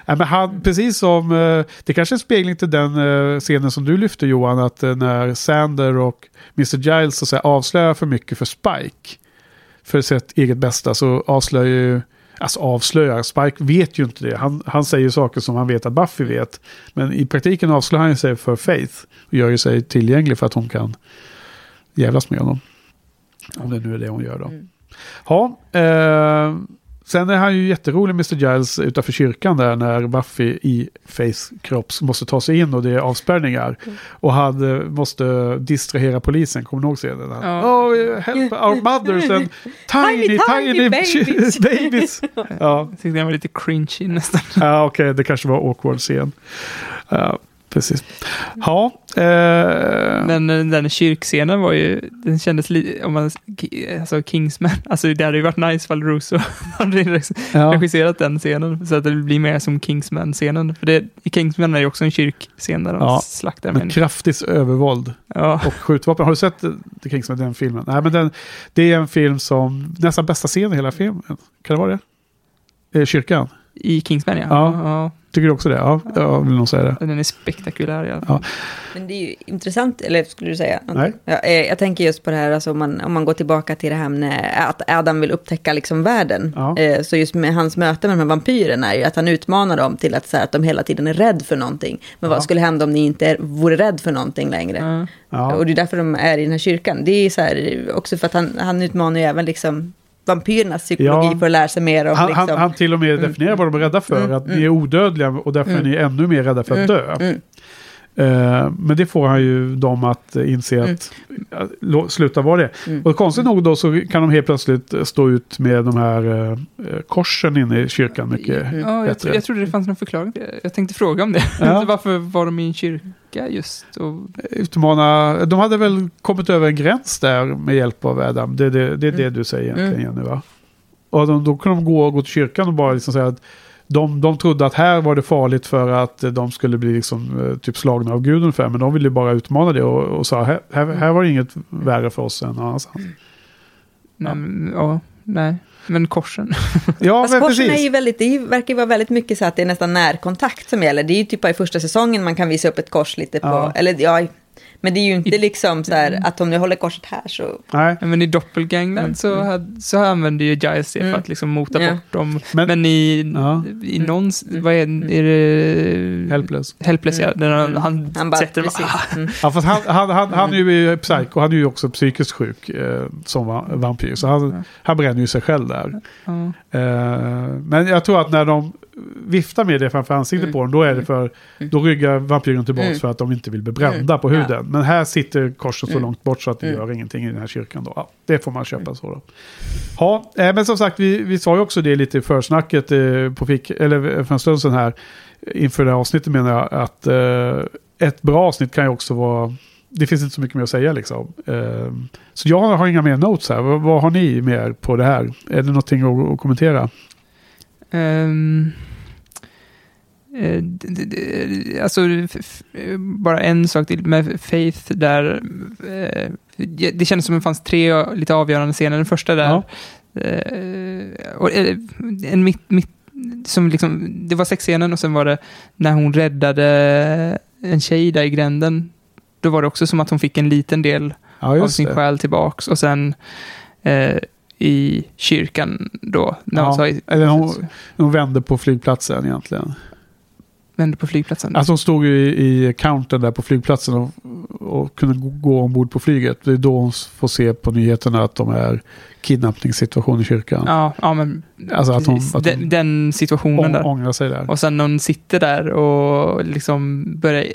Nej, men han, precis som, eh, det kanske är en spegling till den eh, scenen som du lyfte Johan, att eh, när Sander och Mr. Giles så att säga, avslöjar för mycket för Spike, för sitt eget bästa, så avslöjar ju, alltså avslöjar, Spike vet ju inte det. Han, han säger saker som han vet att Buffy vet, men i praktiken avslöjar han sig för Faith och gör ju sig tillgänglig för att hon kan jävlas med honom. Om det nu är det hon gör då. Ja, eh, sen är han ju jätterolig Mr. Giles utanför kyrkan där när Buffy i Faiths kropp måste ta sig in och det är avspärrningar. Och han eh, måste distrahera polisen, kommer du ihåg scenen? Ja. Oh, help our mothers and tiny, Tiny, tiny, tiny babies." babies. ja, Jag tyckte den var lite cringy nästan. ja okej, det kanske var awkward scen. Ja, precis. Ja, eh, Men eh, den kyrkscenen var ju, den kändes lite, om man, alltså Kingsman, alltså det hade ju varit nice ifall Russo hade Ja. regisserat den scenen, så att det blir mer som Kingsman-scenen. För det, Kingsman är ju också en kyrkscen där de Ja, slaktar människor. kraftigt övervåld. Ja. och skjutvapen. Har du sett eh, The Kingsman, den filmen? Nej, men den, det är en film som, nästan bästa scenen i hela filmen. Kan det vara det? Kyrkan? I Kingsman ja. Ja. ja. Tycker du också det? Ja, jag vill nog säga det. Den är spektakulär i alla fall. Ja. Men det är ju intressant, eller skulle du säga? Nej. Ja, eh, jag tänker just på det här, alltså om, man, om man går tillbaka till det här med att Adam vill upptäcka liksom världen. Ja. Eh, Så just med hans möte med de här vampyrerna är ju att han utmanar dem till att, så här, att de hela tiden är rädd för någonting. Men vad skulle hända om ni inte är, vore rädd för någonting längre? Ja. Och det är därför de är i den här kyrkan. Det är så här, också för att han, han utmanar ju även liksom vampyrernas psykologi Ja. för att lära sig mer om... Han, liksom, han, han till och med definierar vad de är rädda för. Mm, att ni mm. är odödliga och därför är Mm. ni ännu mer rädda för att Mm, dö. mm. Eh, men det får han ju dem att inse att lo- sluta vara det. Mm. Och konstigt nog då så kan de helt plötsligt stå ut med de här eh, eh, korsen inne i kyrkan mycket Mm. Ja, jag, bättre. tro, jag trodde det fanns någon förklaring till det. Jag tänkte fråga om det. Ja. Varför var de i en kyrka just? Och, Utmana, de hade väl kommit över en gräns där med hjälp av Adam. Det, det, det är det du säger egentligen Mm. Jenny va? Och de, då kunde de gå, gå till kyrkan och bara liksom säga att de, de trodde att här var det farligt för att de skulle bli liksom, eh, typ slagna av Gud ungefär. Men de ville ju bara utmana det och, och sa här, här, här var det inget värre för oss än någon annanstans. nej, men, ja, nej. Men korsen. Ja, Fast men korsen är precis. ju väldigt, det är ju- verkar ju vara väldigt mycket så att det är nästan närkontakt som gäller. Det är ju typ bara i första säsongen man kan visa upp ett kors lite på, Ja. eller ja, men det är ju inte liksom så här att om jag håller korset här så... Nej. Men i Doppelgangland så, hade, så använde ju Giles det för att liksom mota Ja. bort dem. Men- Men, i, Ja. i någon, vad är, är det? Helpless. Helpless ja, han, han, Han bara, sätter precis. Mm. Ja, fast han, han, han, han är ju psycho, han är ju också psykiskt sjuk eh, som va- vampyr. Så han, han bränner ju sig själv där. Eh, men jag tror att när de viftar med det framför ansiktet på dem, då är det för, då ryggar vampyren tillbaka Mm. för att de inte vill bli brända på Ja. huden. Men här sitter korset så Mm. långt bort så att det Mm. gör ingenting i den här kyrkan då. Ja, det får man köpa så då. Ja, eh, men som sagt, vi, vi sa ju också det lite i försnacket eh, på fick, eller för en stund sedan här, inför det här avsnittet menar jag, att eh, ett bra avsnitt kan ju också vara det finns inte så mycket mer att säga liksom. Eh, Så jag har inga mer notes här. Vad, har ni mer på det här? Är det någonting att kommentera? D- alltså, bara en sak till med Faith där. eh, det kändes som att det fanns tre lite avgörande scener. Den första där. Ja. eh, och, en mitt, mitt, som liksom, det var sexscenen och sen var det när hon räddade en tjej där i gränden. Då var det också som att hon fick en liten del Ja, av sin det. själ tillbaks. Och sen eh, i kyrkan då. När hon Ja, i, eller hon, hon vände på flygplatsen egentligen. vände på flygplatsen. Alltså hon stod ju i, i countern där på flygplatsen och, och kunde gå, ombord på flyget. Det är då hon får se på nyheterna att de är kidnappningssituation i kyrkan. Ja, ja men Alltså att hon- att hon den, den situationen Ång, där. ångrar sig där. Och sen när hon sitter där och liksom börjar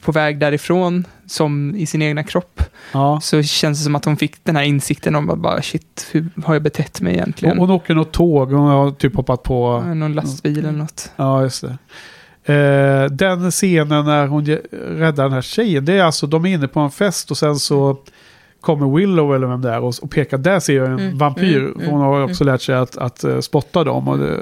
på väg därifrån som i sin egna kropp. Ja. Så känns det som att hon fick den här insikten om att bara shit, hur har jag betett mig egentligen? Hon, hon åker något tåg, hon har typ hoppat på... Ja, Någon lastbil eller något. Ja, just det. Eh, den scenen när hon räddar den här tjejen, det är alltså, de är inne på en fest och sen så kommer Willow eller vem det är och, och pekar, där ser jag en Mm, vampyr. mm, För hon har också lärt sig att, att eh, spotta dem. Och, det,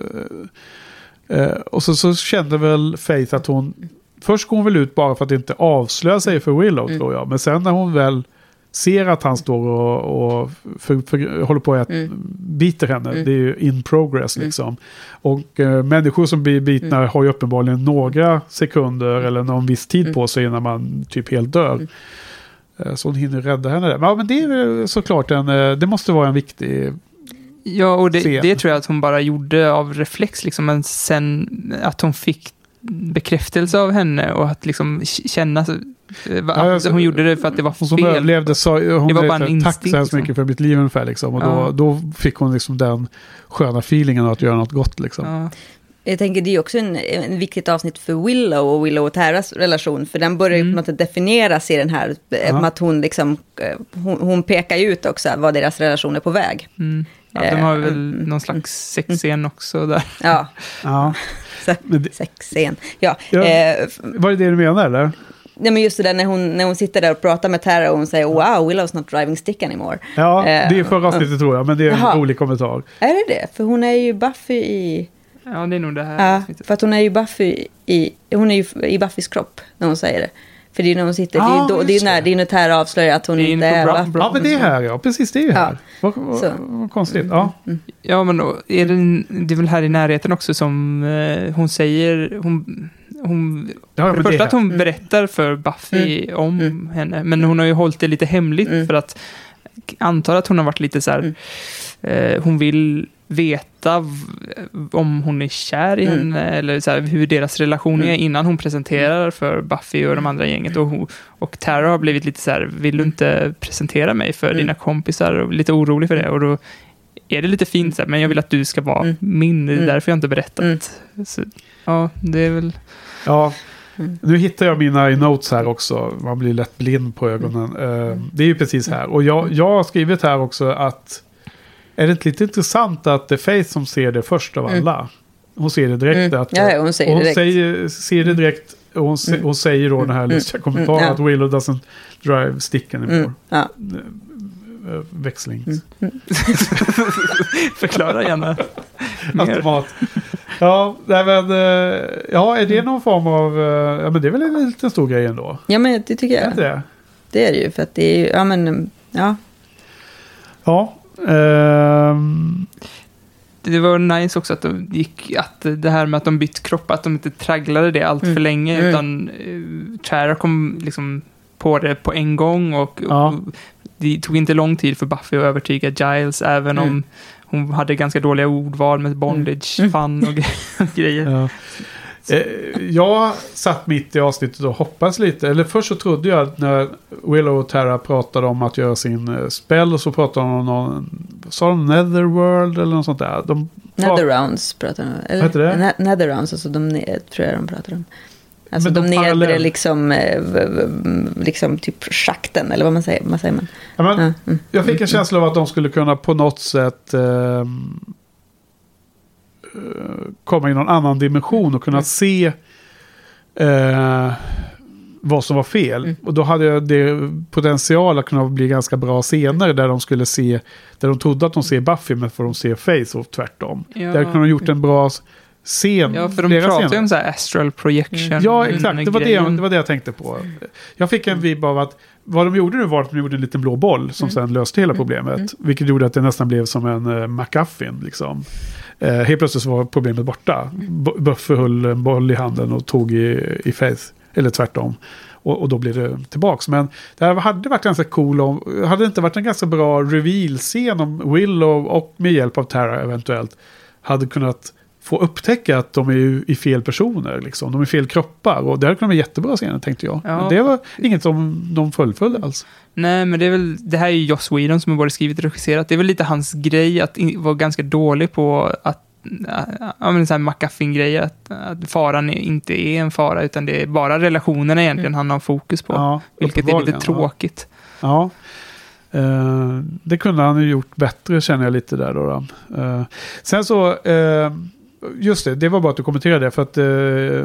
eh, och så, så kände väl Faith att hon, först går hon väl ut bara för att inte avslöja sig för Willow Mm. tror jag. Men sen när hon väl ser att han står och, och för, för, håller på att Mm. biter henne, Mm. det är ju in progress Mm. liksom. Och eh, människor som blir bitna Mm. har ju uppenbarligen några sekunder eller någon viss tid Mm. på sig innan man typ helt dör. Mm. Eh, Så hon hinner rädda henne där. Ja, men det är såklart en, eh, det måste vara en viktig... Ja, och det, det tror jag att hon bara gjorde av reflex, liksom, men sen att hon fick bekräftelse av henne och att liksom känna, eh, Ja, att hon gjorde det för att det var Hon fel. överlevde sa, hon Det var bara en så här, tack så instinkt, hemskt liksom. mycket för mitt liv ungefär liksom. Och Ja. då, då fick hon liksom den sköna feelingen av att göra något gott liksom. Ja. Jag tänker det är också en, en viktigt avsnitt för Willow och Willow och Terras relation. För den börjar ju Mm. på något sätt definieras i den här, Ja. ja. att hon liksom, eh, hon, hon pekar ut också vad deras relation är på väg. Mm. Ja, de har väl Mm. någon slags sexscen också där. Ja, Ja. Sexscen. Ja, Ja. eh, var det det du menar eller? nej, men just det där när hon, när hon sitter där och pratar med Terra och hon säger wow, Willow's not driving stick anymore. Ja, Eh, det är förra avsnittet tror jag, men det är en rolig kommentar. Är det det? För hon är ju Buffy i... Ja, det är nog det här Ja, för att hon är ju Buffy i, hon är ju i Buffys kropp när hon säger det. För det är när hon sitter, det är Ja, ju då, det är när, det är ju när Tara avslöjar att hon Det är inte är va? Ja, men det är här ja. Precis, det är ju här. Vad, Så. vad, vad konstigt. Ja. Ja, men är det, det är väl här i närheten också som eh, hon säger, hon, hon Ja, för det det första är att hon Mm. berättar för Buffy om henne, men hon har ju hållit det lite hemligt Mm. för att antar att hon har varit lite så här, eh, hon vill veta om hon är kär i Mm. henne eller så här, hur deras relation är Mm. innan hon presenterar för Buffy och de andra gänget. Och, hon, och Tara har blivit lite så här, vill du inte presentera mig för Mm. dina kompisar? Och lite orolig för det. Och då är det lite fint, så här, men jag vill att du ska vara Mm. min, det är Mm. därför jag inte berättat. Så, ja, det är väl... Ja, Mm. nu hittar jag mina i notes här också. Man blir lätt blind på ögonen. Eh, Det är ju precis här. Och jag, jag har skrivit här också att är det inte lite intressant att det är Faith som ser det först av Mm. alla? Hon ser det direkt. Mm. Att, Ja, hon säger och hon direkt. Säger, ser det direkt. Och hon, se, Mm. hon säger då den här Mm. lustiga Mm. kommentaren Ja. att Willow doesn't drive stick anymore. Mm. Ja. Eh, Växling. Mm. Förklara gärna. Automat. Ja, nej, men, eh, ja, är det någon form av... eh, Ja, men det är väl en liten stor grej ändå. Ja, men det tycker Är jag. inte det? Det är det ju, för att det är ju, ja men, ja. Ja. Ehm, Det var nice också att, de gick, att det här med att de bytt kropp, att de inte tragglade det allt för Mm. länge, Mm. utan uh, Tara kom liksom på det på en gång och, Ja. och det tog inte lång tid för Buffy att övertyga Giles, även Mm. om hon hade ganska dåliga ordval med bondage, Mm. fun och gre- grejer. ja. Eh, jag satt mitt i avsnittet och hoppades lite. Eller först så trodde jag att när Willow och Tara pratade om att göra sin eh, spell och så pratade de om någon... Sa de Netherworld eller något sånt där? De prat- Netherrounds pratar de om. Eller? Vad heter det? Ne- Netherrounds, alltså de tror jag de pratar om. Alltså Men de, de nedre liksom, eh, liksom typ schakten, eller vad man säger, vad säger man? Ja, men, Ja, mm. Jag fick en känsla av att de skulle kunna på något sätt eh, komma i någon annan dimension och kunna Mm. se eh, vad som var fel. Mm. Och då hade det potential att kunna bli ganska bra scener där de skulle se, där de trodde att de ser Buffy men får de se Face och tvärtom. Ja. Där kunde de gjort en bra scen. Ja, för de pratar ju scener. om så här astral projection. Ja, mm, exakt. Det var det, det var det jag tänkte på. Jag fick en vibb av att vad de gjorde nu var att de gjorde en liten blå boll som Mm. sen löste hela problemet. Vilket gjorde att det nästan blev som en uh, McGuffin. Liksom. Eh, helt plötsligt var problemet borta. B- Buffy höll en boll i handen och tog i, i Faith. Eller tvärtom. Och, och då blev det tillbaks. Men det här hade varit ganska cool om... Hade det inte varit en ganska bra reveal-scen om Willow och med hjälp av Tara eventuellt hade kunnat få upptäcka att de är ju i fel personer. Liksom. De är fel kroppar. Och det hade kunnat vara jättebra scener tänkte jag. Ja. Men det var inget som de fullföljde alls. Nej, men det är väl, det här är ju Joss Whedon som har både skrivit och regisserat. Det är väl lite hans grej att in, vara ganska dålig på att Ja, men så här McGuffin-grej, att, att faran inte är en fara, utan det är bara relationerna egentligen han har fokus på. Ja, vilket är lite tråkigt. Ja. Eh, det kunde han ju gjort bättre känner jag lite där då. då. Eh, sen så, eh, just det, det var bara att du kommenterade det. För att eh,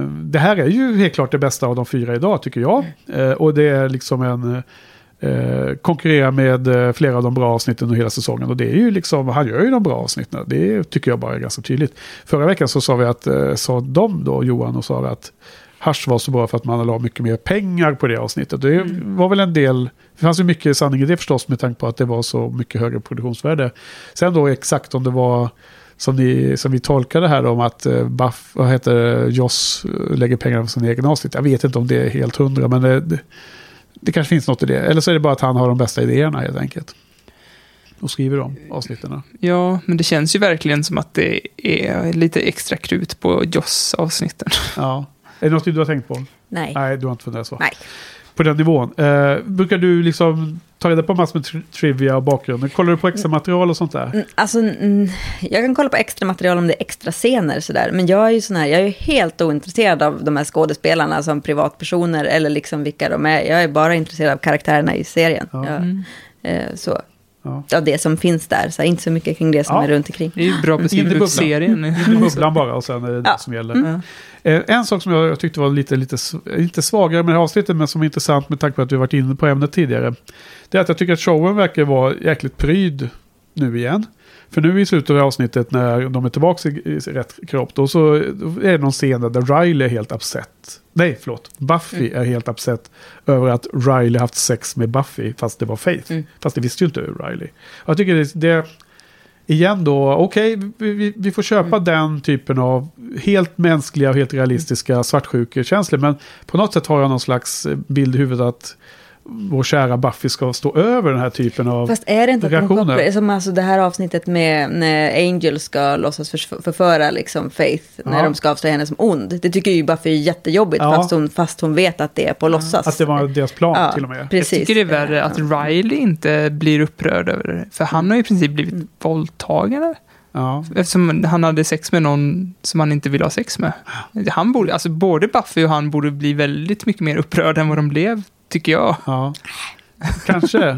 det här är ju helt klart det bästa av de fyra idag tycker jag. Eh, och det är liksom en... Eh, konkurrera med eh, flera av de bra avsnitten och hela säsongen. Och det är ju liksom, han gör ju de bra avsnitten. Det tycker jag bara är ganska tydligt. Förra veckan så sa vi att, eh, sa de då, Johan, och sa att Hush var så bra för att man la mycket mer pengar på det avsnittet. Det var väl en del, det fanns ju mycket sanning i det förstås med tanke på att det var så mycket högre produktionsvärde. Sen då exakt om det var som, ni, som vi tolkade här om att uh, Buff, vad heter det, Joss eh, lägger pengar på sin egen avsnitt. Jag vet inte om det är helt hundra men det, det, det kanske finns något i det. Eller så är det bara att han har de bästa idéerna helt enkelt. Och skriver de avsnitten. Ja, men det känns ju verkligen som att det är lite extra krut på Joss-avsnitten. Ja. Är det något du har tänkt på? Nej. Nej, du har inte funderat så. Nej. På den nivån. Eh, brukar du liksom ta reda på massor med tri- trivia och bakgrunden? Kollar du på extra material och sånt där? Mm, Alltså, mm, jag kan kolla på extra material om det är extra scener sådär. Men jag är ju sån här, jag är ju helt ointresserad av de här skådespelarna som privatpersoner eller liksom vilka de är. Jag är bara intresserad av karaktärerna i serien. Ja. Jag, Mm. eh, så. Ja. Av det som finns där, så inte så mycket kring det som Ja. är runt omkring. Det är ju bra bubblan. ut serien. In i bubblan bara och sen är det det Ja. som gäller. Mm. Eh, en sak som jag, jag tyckte var lite, lite, inte svagare med det här avsnittet, men som är intressant med tanke på att vi varit inne på ämnet tidigare. Det är att jag tycker att showen verkar vara jäkligt pryd nu igen. För nu i slutet av avsnittet när de är tillbaka i, rätt kropp. Då, så, är det någon scen där Riley är helt upset. Nej, förlåt. Buffy är helt upset över att Riley haft sex med Buffy. Fast det var Faith. Fast det visste ju inte Riley. Och jag tycker det, det igen då, okej, vi, vi, vi får köpa den typen av helt mänskliga och helt realistiska svartsjukekänslor. Men på något sätt har jag någon slags bild i huvudet att vår kära Buffy ska stå över den här typen av Fast är det inte att reaktioner. kopplar, som alltså det här avsnittet med när Angel ska låtsas för, förföra liksom Faith, när Ja. de ska avslöja henne som ond. Det tycker ju Buffy är jättejobbigt, Ja. fast, hon, fast hon vet att det är på låtsas. Att det var deras plan Ja, till och med. precis. Jag tycker det är värre att Riley inte blir upprörd över det. För han har i princip blivit våldtagen. eller? Ja. Eftersom han hade sex med någon som han inte ville ha sex med. Han borde, alltså både Buffy och han borde bli väldigt mycket mer upprörda än vad de blev, tycker jag. Ja, kanske.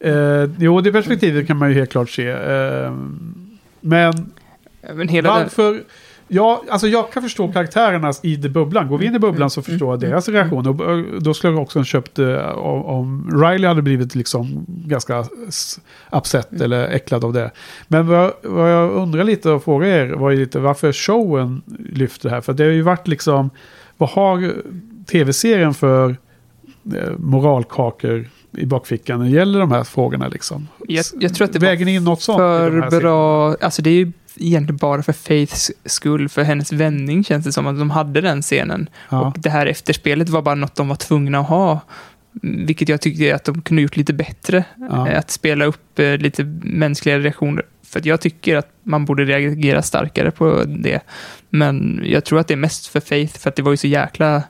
eh, jo, det perspektivet kan man ju helt klart se. Eh, men Men hela det- varför... Ja, alltså jag kan förstå karaktärerna i the bubblan. Går vi in i bubblan så förstår jag deras reaktion. Och eh, då skulle jag också ha köpt eh, om, Riley hade blivit liksom ganska upset eller äcklad av det. Men vad, jag undrar lite och frågar er var ju lite varför showen lyfter det här. För det har ju varit liksom, vad har tv-serien för moralkakor i bakfickan när det gäller de här frågorna liksom? Jag, jag tror att det Väger ni in något sånt? de för serierna? bra, alltså det är ju egentligen bara för Faiths skull, för hennes vändning känns det som att de hade den scenen. Ja. Och det här efterspelet var bara något de var tvungna att ha. Vilket jag tyckte att de kunde gjort lite bättre. Ja. Eh, Att spela upp eh, lite mänskliga reaktioner. För att jag tycker att man borde reagera starkare på det. Men jag tror att det är mest för Faith, för att det var ju så jäkla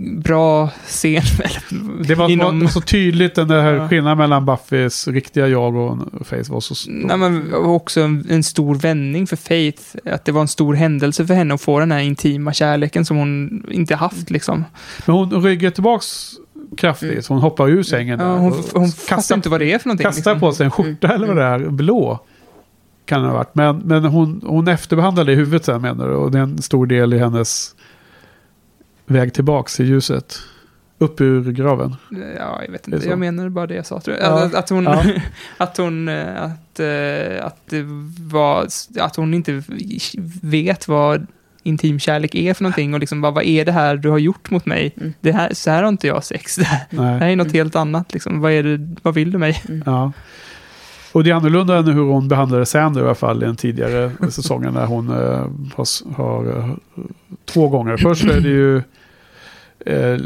bra scen. Det var, inom- så tydligt den där Ja. skillnaden mellan Buffys riktiga jag och Face var så stor. Nej, men också en, en stor vändning för Faith. Att det var en stor händelse för henne att få den här intima kärleken som hon inte haft liksom. Men hon ryggar tillbaks kraftigt. så Hon hoppar ur sängen. Mm. Ja, hon, hon fattar inte vad det är för någonting. Kastar liksom. på sig en skjorta eller vad det är. Blå. Kan det ha varit. Men, men hon, hon efterbehandlar det i huvudet sen menar du. Och det är en stor del i hennes väg tillbaks i ljuset. Upp ur graven. Ja, jag vet inte. Jag menar bara det jag sa. Tror jag. Ja. Att, att hon, Ja. att hon, eh, att, eh, att det var, att hon inte vet vad intimkärlek är för någonting och liksom bara, vad är det här du har gjort mot mig? Det här, så här har inte jag sex. Det här, det här är något helt annat. Liksom. Vad, är det, vad vill du mig? Ja. Och det är annorlunda än hur hon behandlade Sander i alla fall i den tidigare säsongen när hon eh, har, har två gånger. Först är det ju eh,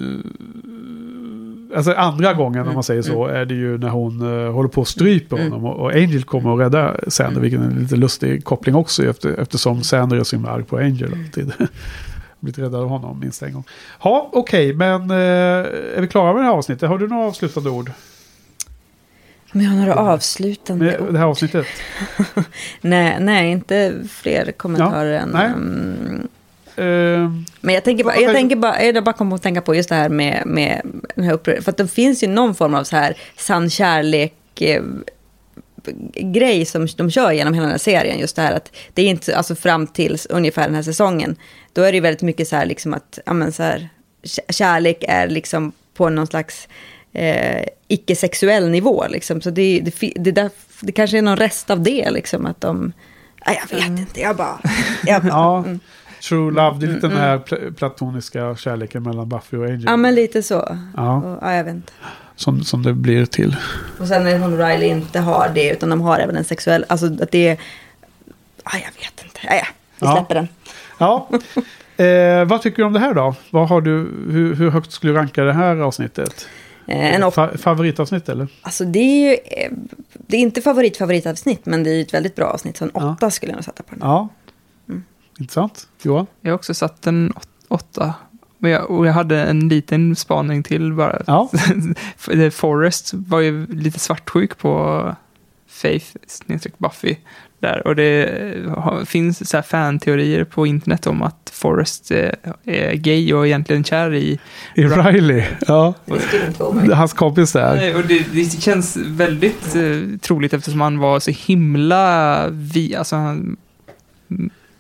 alltså andra gången om man säger så är det ju när hon eh, håller på att strypa honom och, Angel kommer och räddar Sander vilket är en lite lustig koppling också efter, eftersom Sander är så himla arg på Angel alltid. Blivit räddad av honom minst en gång. Ja, okej, men eh, är vi klara med det här avsnittet? Har du några avslutande ord? Men jag har några avslutande Med det här avsnittet? Nej, nej, inte fler kommentarer Ja, än... mm, Ehm, men jag tänker bara, jag tänker bara, jag bara kommer att tänka på just det här med, med den här upprör- För att det finns ju någon form av så här sann kärlek eh, grej som de kör genom hela den här serien. Just det här att det är inte, alltså fram till ungefär den här säsongen. Då är det ju väldigt mycket så här liksom att, ja men så här, kä- kärlek är liksom på någon slags eh, icke-sexuell nivå liksom. Så det, det, det, där, det kanske är någon rest av det liksom att de, jag vet inte, jag bara, jag bara Ja, mm. True Love, det är lite Mm, den här pl- platoniska kärleken mellan Buffy och Angel. Ja, men lite så. Ja. Och, ja, jag vet inte. Som, som det blir till. Och sen när hon och Riley inte har det, utan de har även en sexuell, alltså att det är, ja, jag vet inte. Ja, ja, vi Ja. släpper den. Ja. Eh, vad tycker du om det här då? Vad har du, hur, hur högt skulle du ranka det här avsnittet? Eh, Fa- favoritavsnitt eller? Alltså det är ju, eh, det är inte favorit favoritavsnitt, men det är ju ett väldigt bra avsnitt. Så en åtta skulle jag nog sätta på den. Ja. Intressant. Johan? Jag har också satt en åt- åtta. Men jag, och jag hade en liten spaning till bara. Ja. Forrest var ju lite svartsjuk på Faith snedstreck Buffy. Där. Och det finns så här fanteorier på internet om att Forrest eh, är gay och egentligen kär i... I Riley? Ja. Hans kompis där. Nej, och det, det känns väldigt eh, troligt eftersom han var så himla vi, alltså han,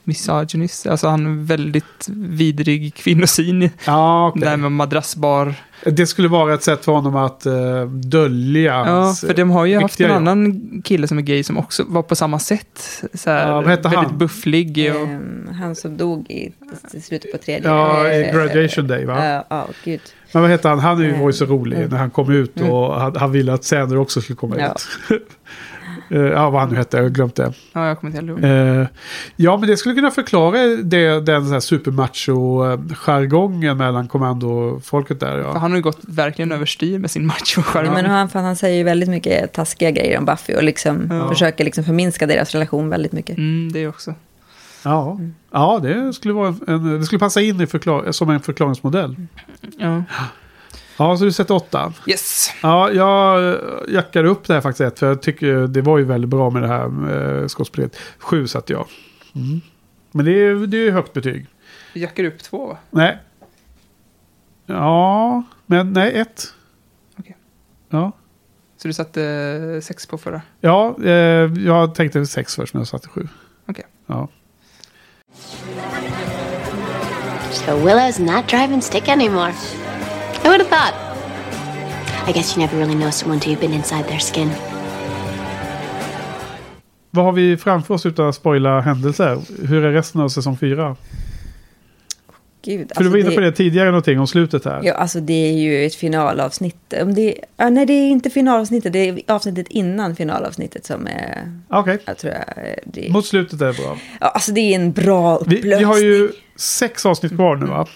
misogynist. Alltså han är väldigt vidrig kvinnosyn. Ja, okej. Det här med madrassbar. Det skulle vara ett sätt för honom att uh, dölja Ja, hans, för de har ju eh, haft en annan kille som är gay som också var på samma sätt. Så här, Ja, vad hette väldigt han? bufflig. Och, Ehm, han som dog i, i slutet på tredje. Ja, i eh, Graduation Day, va? Ja, ja, gud. Men vad heter han? Han är ju- var ju så Mm. rolig när han kom ut och han, han ville att Sander också skulle komma Ja. ut. Eh, ja, vad han nu hette, jag har glömt det. ja, jag kommer inte ihåg. Eh, ja, men det skulle kunna förklara det, den så här supermacho-jargongen mellan kommandofolket där. För Ja. han har ju gått verkligen överstyr med sin macho Ja, men han, för han säger ju väldigt mycket taskiga grejer om Buffy och liksom Ja. försöker liksom förminska deras relation väldigt mycket. Mm, det också. Ja. ja, det skulle, vara en, det skulle passa in i förklar, som en förklaringsmodell. Ja. Ja, så du sätter åtta. Yes. Ja, jag jackar upp det här faktiskt ett, för jag tycker det var ju väldigt bra med det här eh, skådespeleriet. Sju satte jag. Mm. Men det är, det är högt betyg. Vi jackar upp två va? Nej. Ja, men nej, ett. Okej. Ja. Så du satte eh, sex på förra? Ja, eh, jag tänkte sex först, men jag satte sju. Okej. Ja. So Willow's not driving stick anymore. I would have thought. I guess you never really know someone till you've been inside their skin. Vad har vi framför oss utan att spoila händelser? Hur är resten av säsong fyra? Gud, För du var inne på det tidigare någonting om slutet här. Ja, alltså det är ju ett finalavsnitt. Om det, ja, nej, det är inte finalavsnittet. Det är avsnittet innan finalavsnittet som är... Okej. Tror jag, det, Mot slutet är det bra. ja, alltså det är en bra Vi, upplösning. vi har ju sex avsnitt kvar nu va?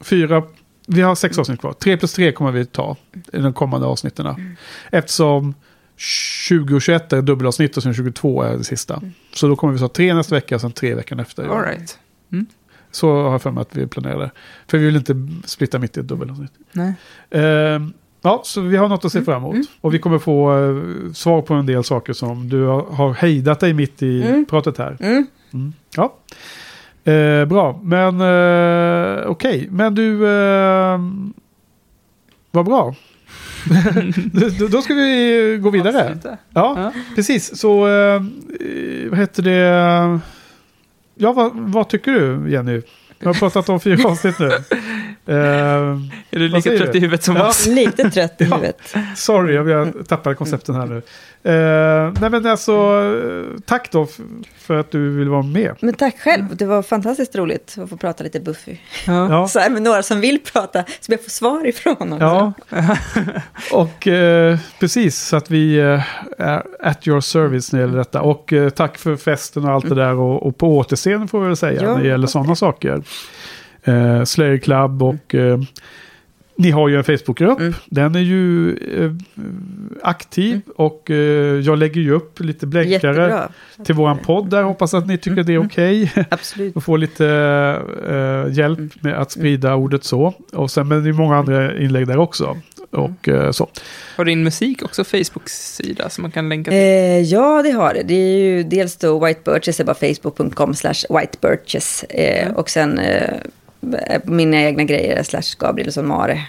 Fyra. Vi har sex avsnitt kvar. Tre plus tre kommer vi ta i de kommande avsnitten. Mm. Eftersom 20 och 21 är dubbelavsnitt och sen 22 är det sista. Mm. Så då kommer vi ta tre nästa vecka och sen tre veckan efter. All right. Mm. Så har jag för mig att vi planerade. För vi vill inte splitta mitt i ett dubbelavsnitt. Nej. Ehm, ja, så vi har något att se Mm. fram emot. Och vi kommer få eh, svar på en del saker som du har, hejdat dig mitt i Mm. pratet här. Mm. Mm. Ja. Eh, bra, men eh, okej. Men du, eh, vad bra. då, då ska vi gå vidare. Ja, Ja. precis. Så eh, vad heter det? Ja, vad, vad tycker du Jenny? Jag har pratat om fyra avsnitt nu. Eh, Är du lika trött du? i huvudet som Ja. oss? Lite trött i Ja. huvudet. Sorry, jag, tappade koncepten här nu. Eh, nej men alltså, tack då för att du vill vara med. Men tack själv, det var fantastiskt roligt att få prata lite Buffy. Ja. Så här med några som vill prata, så jag får svar ifrån också. Ja, och eh, precis så att vi är at your service när det gäller detta. Och tack för festen och allt det där och, och på återseende får vi väl säga Ja, när det gäller sådana saker. Eh, Slayer Club och eh, ni har ju en Facebookgrupp. Mm. Den är ju eh, aktiv och eh, jag lägger ju upp lite blänkare till våran podd där. Hoppas att ni tycker det är okej. Absolut. och få lite eh, hjälp med att sprida ordet så. Och sen men det är många andra inlägg där också. Och eh, så. Har din musik också Facebook-sida som man kan länka till? Eh, ja, det har det. Det är ju dels då White Birches, det är bara facebook.com slash whitebirches. Eh, Och sen eh, mina egna grejer slash Gabrielsson Mare.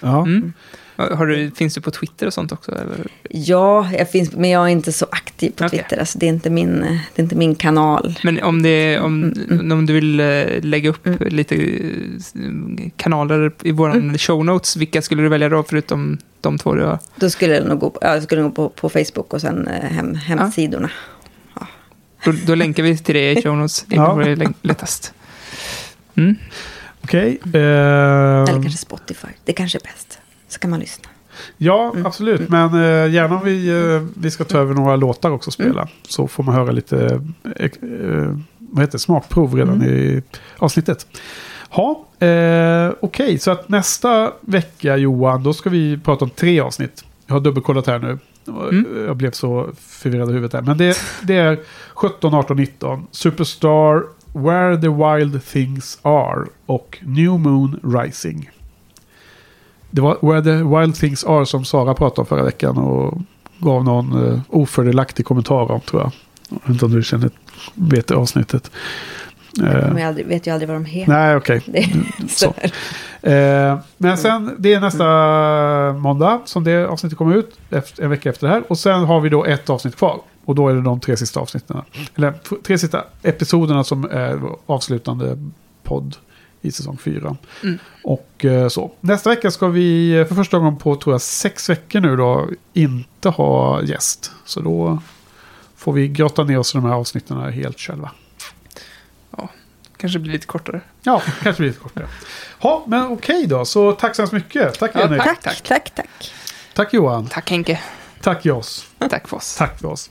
Ja. Mm. Har du, finns du på Twitter och sånt också? Eller? Ja, jag finns, men jag är inte så aktiv på Okej. Twitter. Alltså, det, är inte min, det är inte min kanal. Men om, det, om, Mm, om du vill eh, lägga upp lite eh, kanaler i våra Mm. show notes, vilka skulle du välja då förutom de två du har? Då skulle jag nog gå, ja, jag skulle nog gå på, på Facebook och sen eh, hem, hemsidorna. Då, då länkar vi till det i show notes. Det Ja. vore lä- lättast. Mm. Okej. eh, Eller kanske Spotify. Det kanske är bäst. Så kan man lyssna. Ja, Mm. absolut. Men eh, gärna om vi, eh, vi ska ta över några låtar också och spela. Mm. Så får man höra lite eh, eh, vad heter det, smakprov redan Mm. i avsnittet. Ja, eh, okej. Så att nästa vecka Johan, då ska vi prata om tre avsnitt. Jag har dubbelkollat här nu. Mm. Jag blev så förvirrad i huvudet här. Men det, det är 17, 18, 19. Superstar, Where the Wild Things Are och New Moon Rising. Det var Where the Wild Things Are som Sara pratade om förra veckan och gav någon uh, ofördelaktig kommentar om tror jag. Jag vet inte om du känner, vet det avsnittet. Eh, jag aldrig, vet ju aldrig vad de heter. nej, okej. Så. så. Eh, men sen, det är nästa måndag som det avsnittet kommer ut. Efter, en vecka efter det här. Och sen har vi då ett avsnitt kvar. Och då är det de tre sista avsnitten. Eller tre sista episoderna som är avslutande podd i säsong fyra. Mm. Och eh, så. Nästa vecka ska vi eh, för första gången på tror jag sex veckor nu då inte ha gäst. Så då får vi grotta ner oss i de här avsnitten här helt själva. Kanske blir lite kortare. Ja, kanske blir lite kortare. Ja, men okej då. Så tack så hemskt mycket. Tack Ja, Jenny. tack, Tack, tack, tack. Tack Johan. Tack Henke. Tack Joss. Tack för oss. Tack för oss.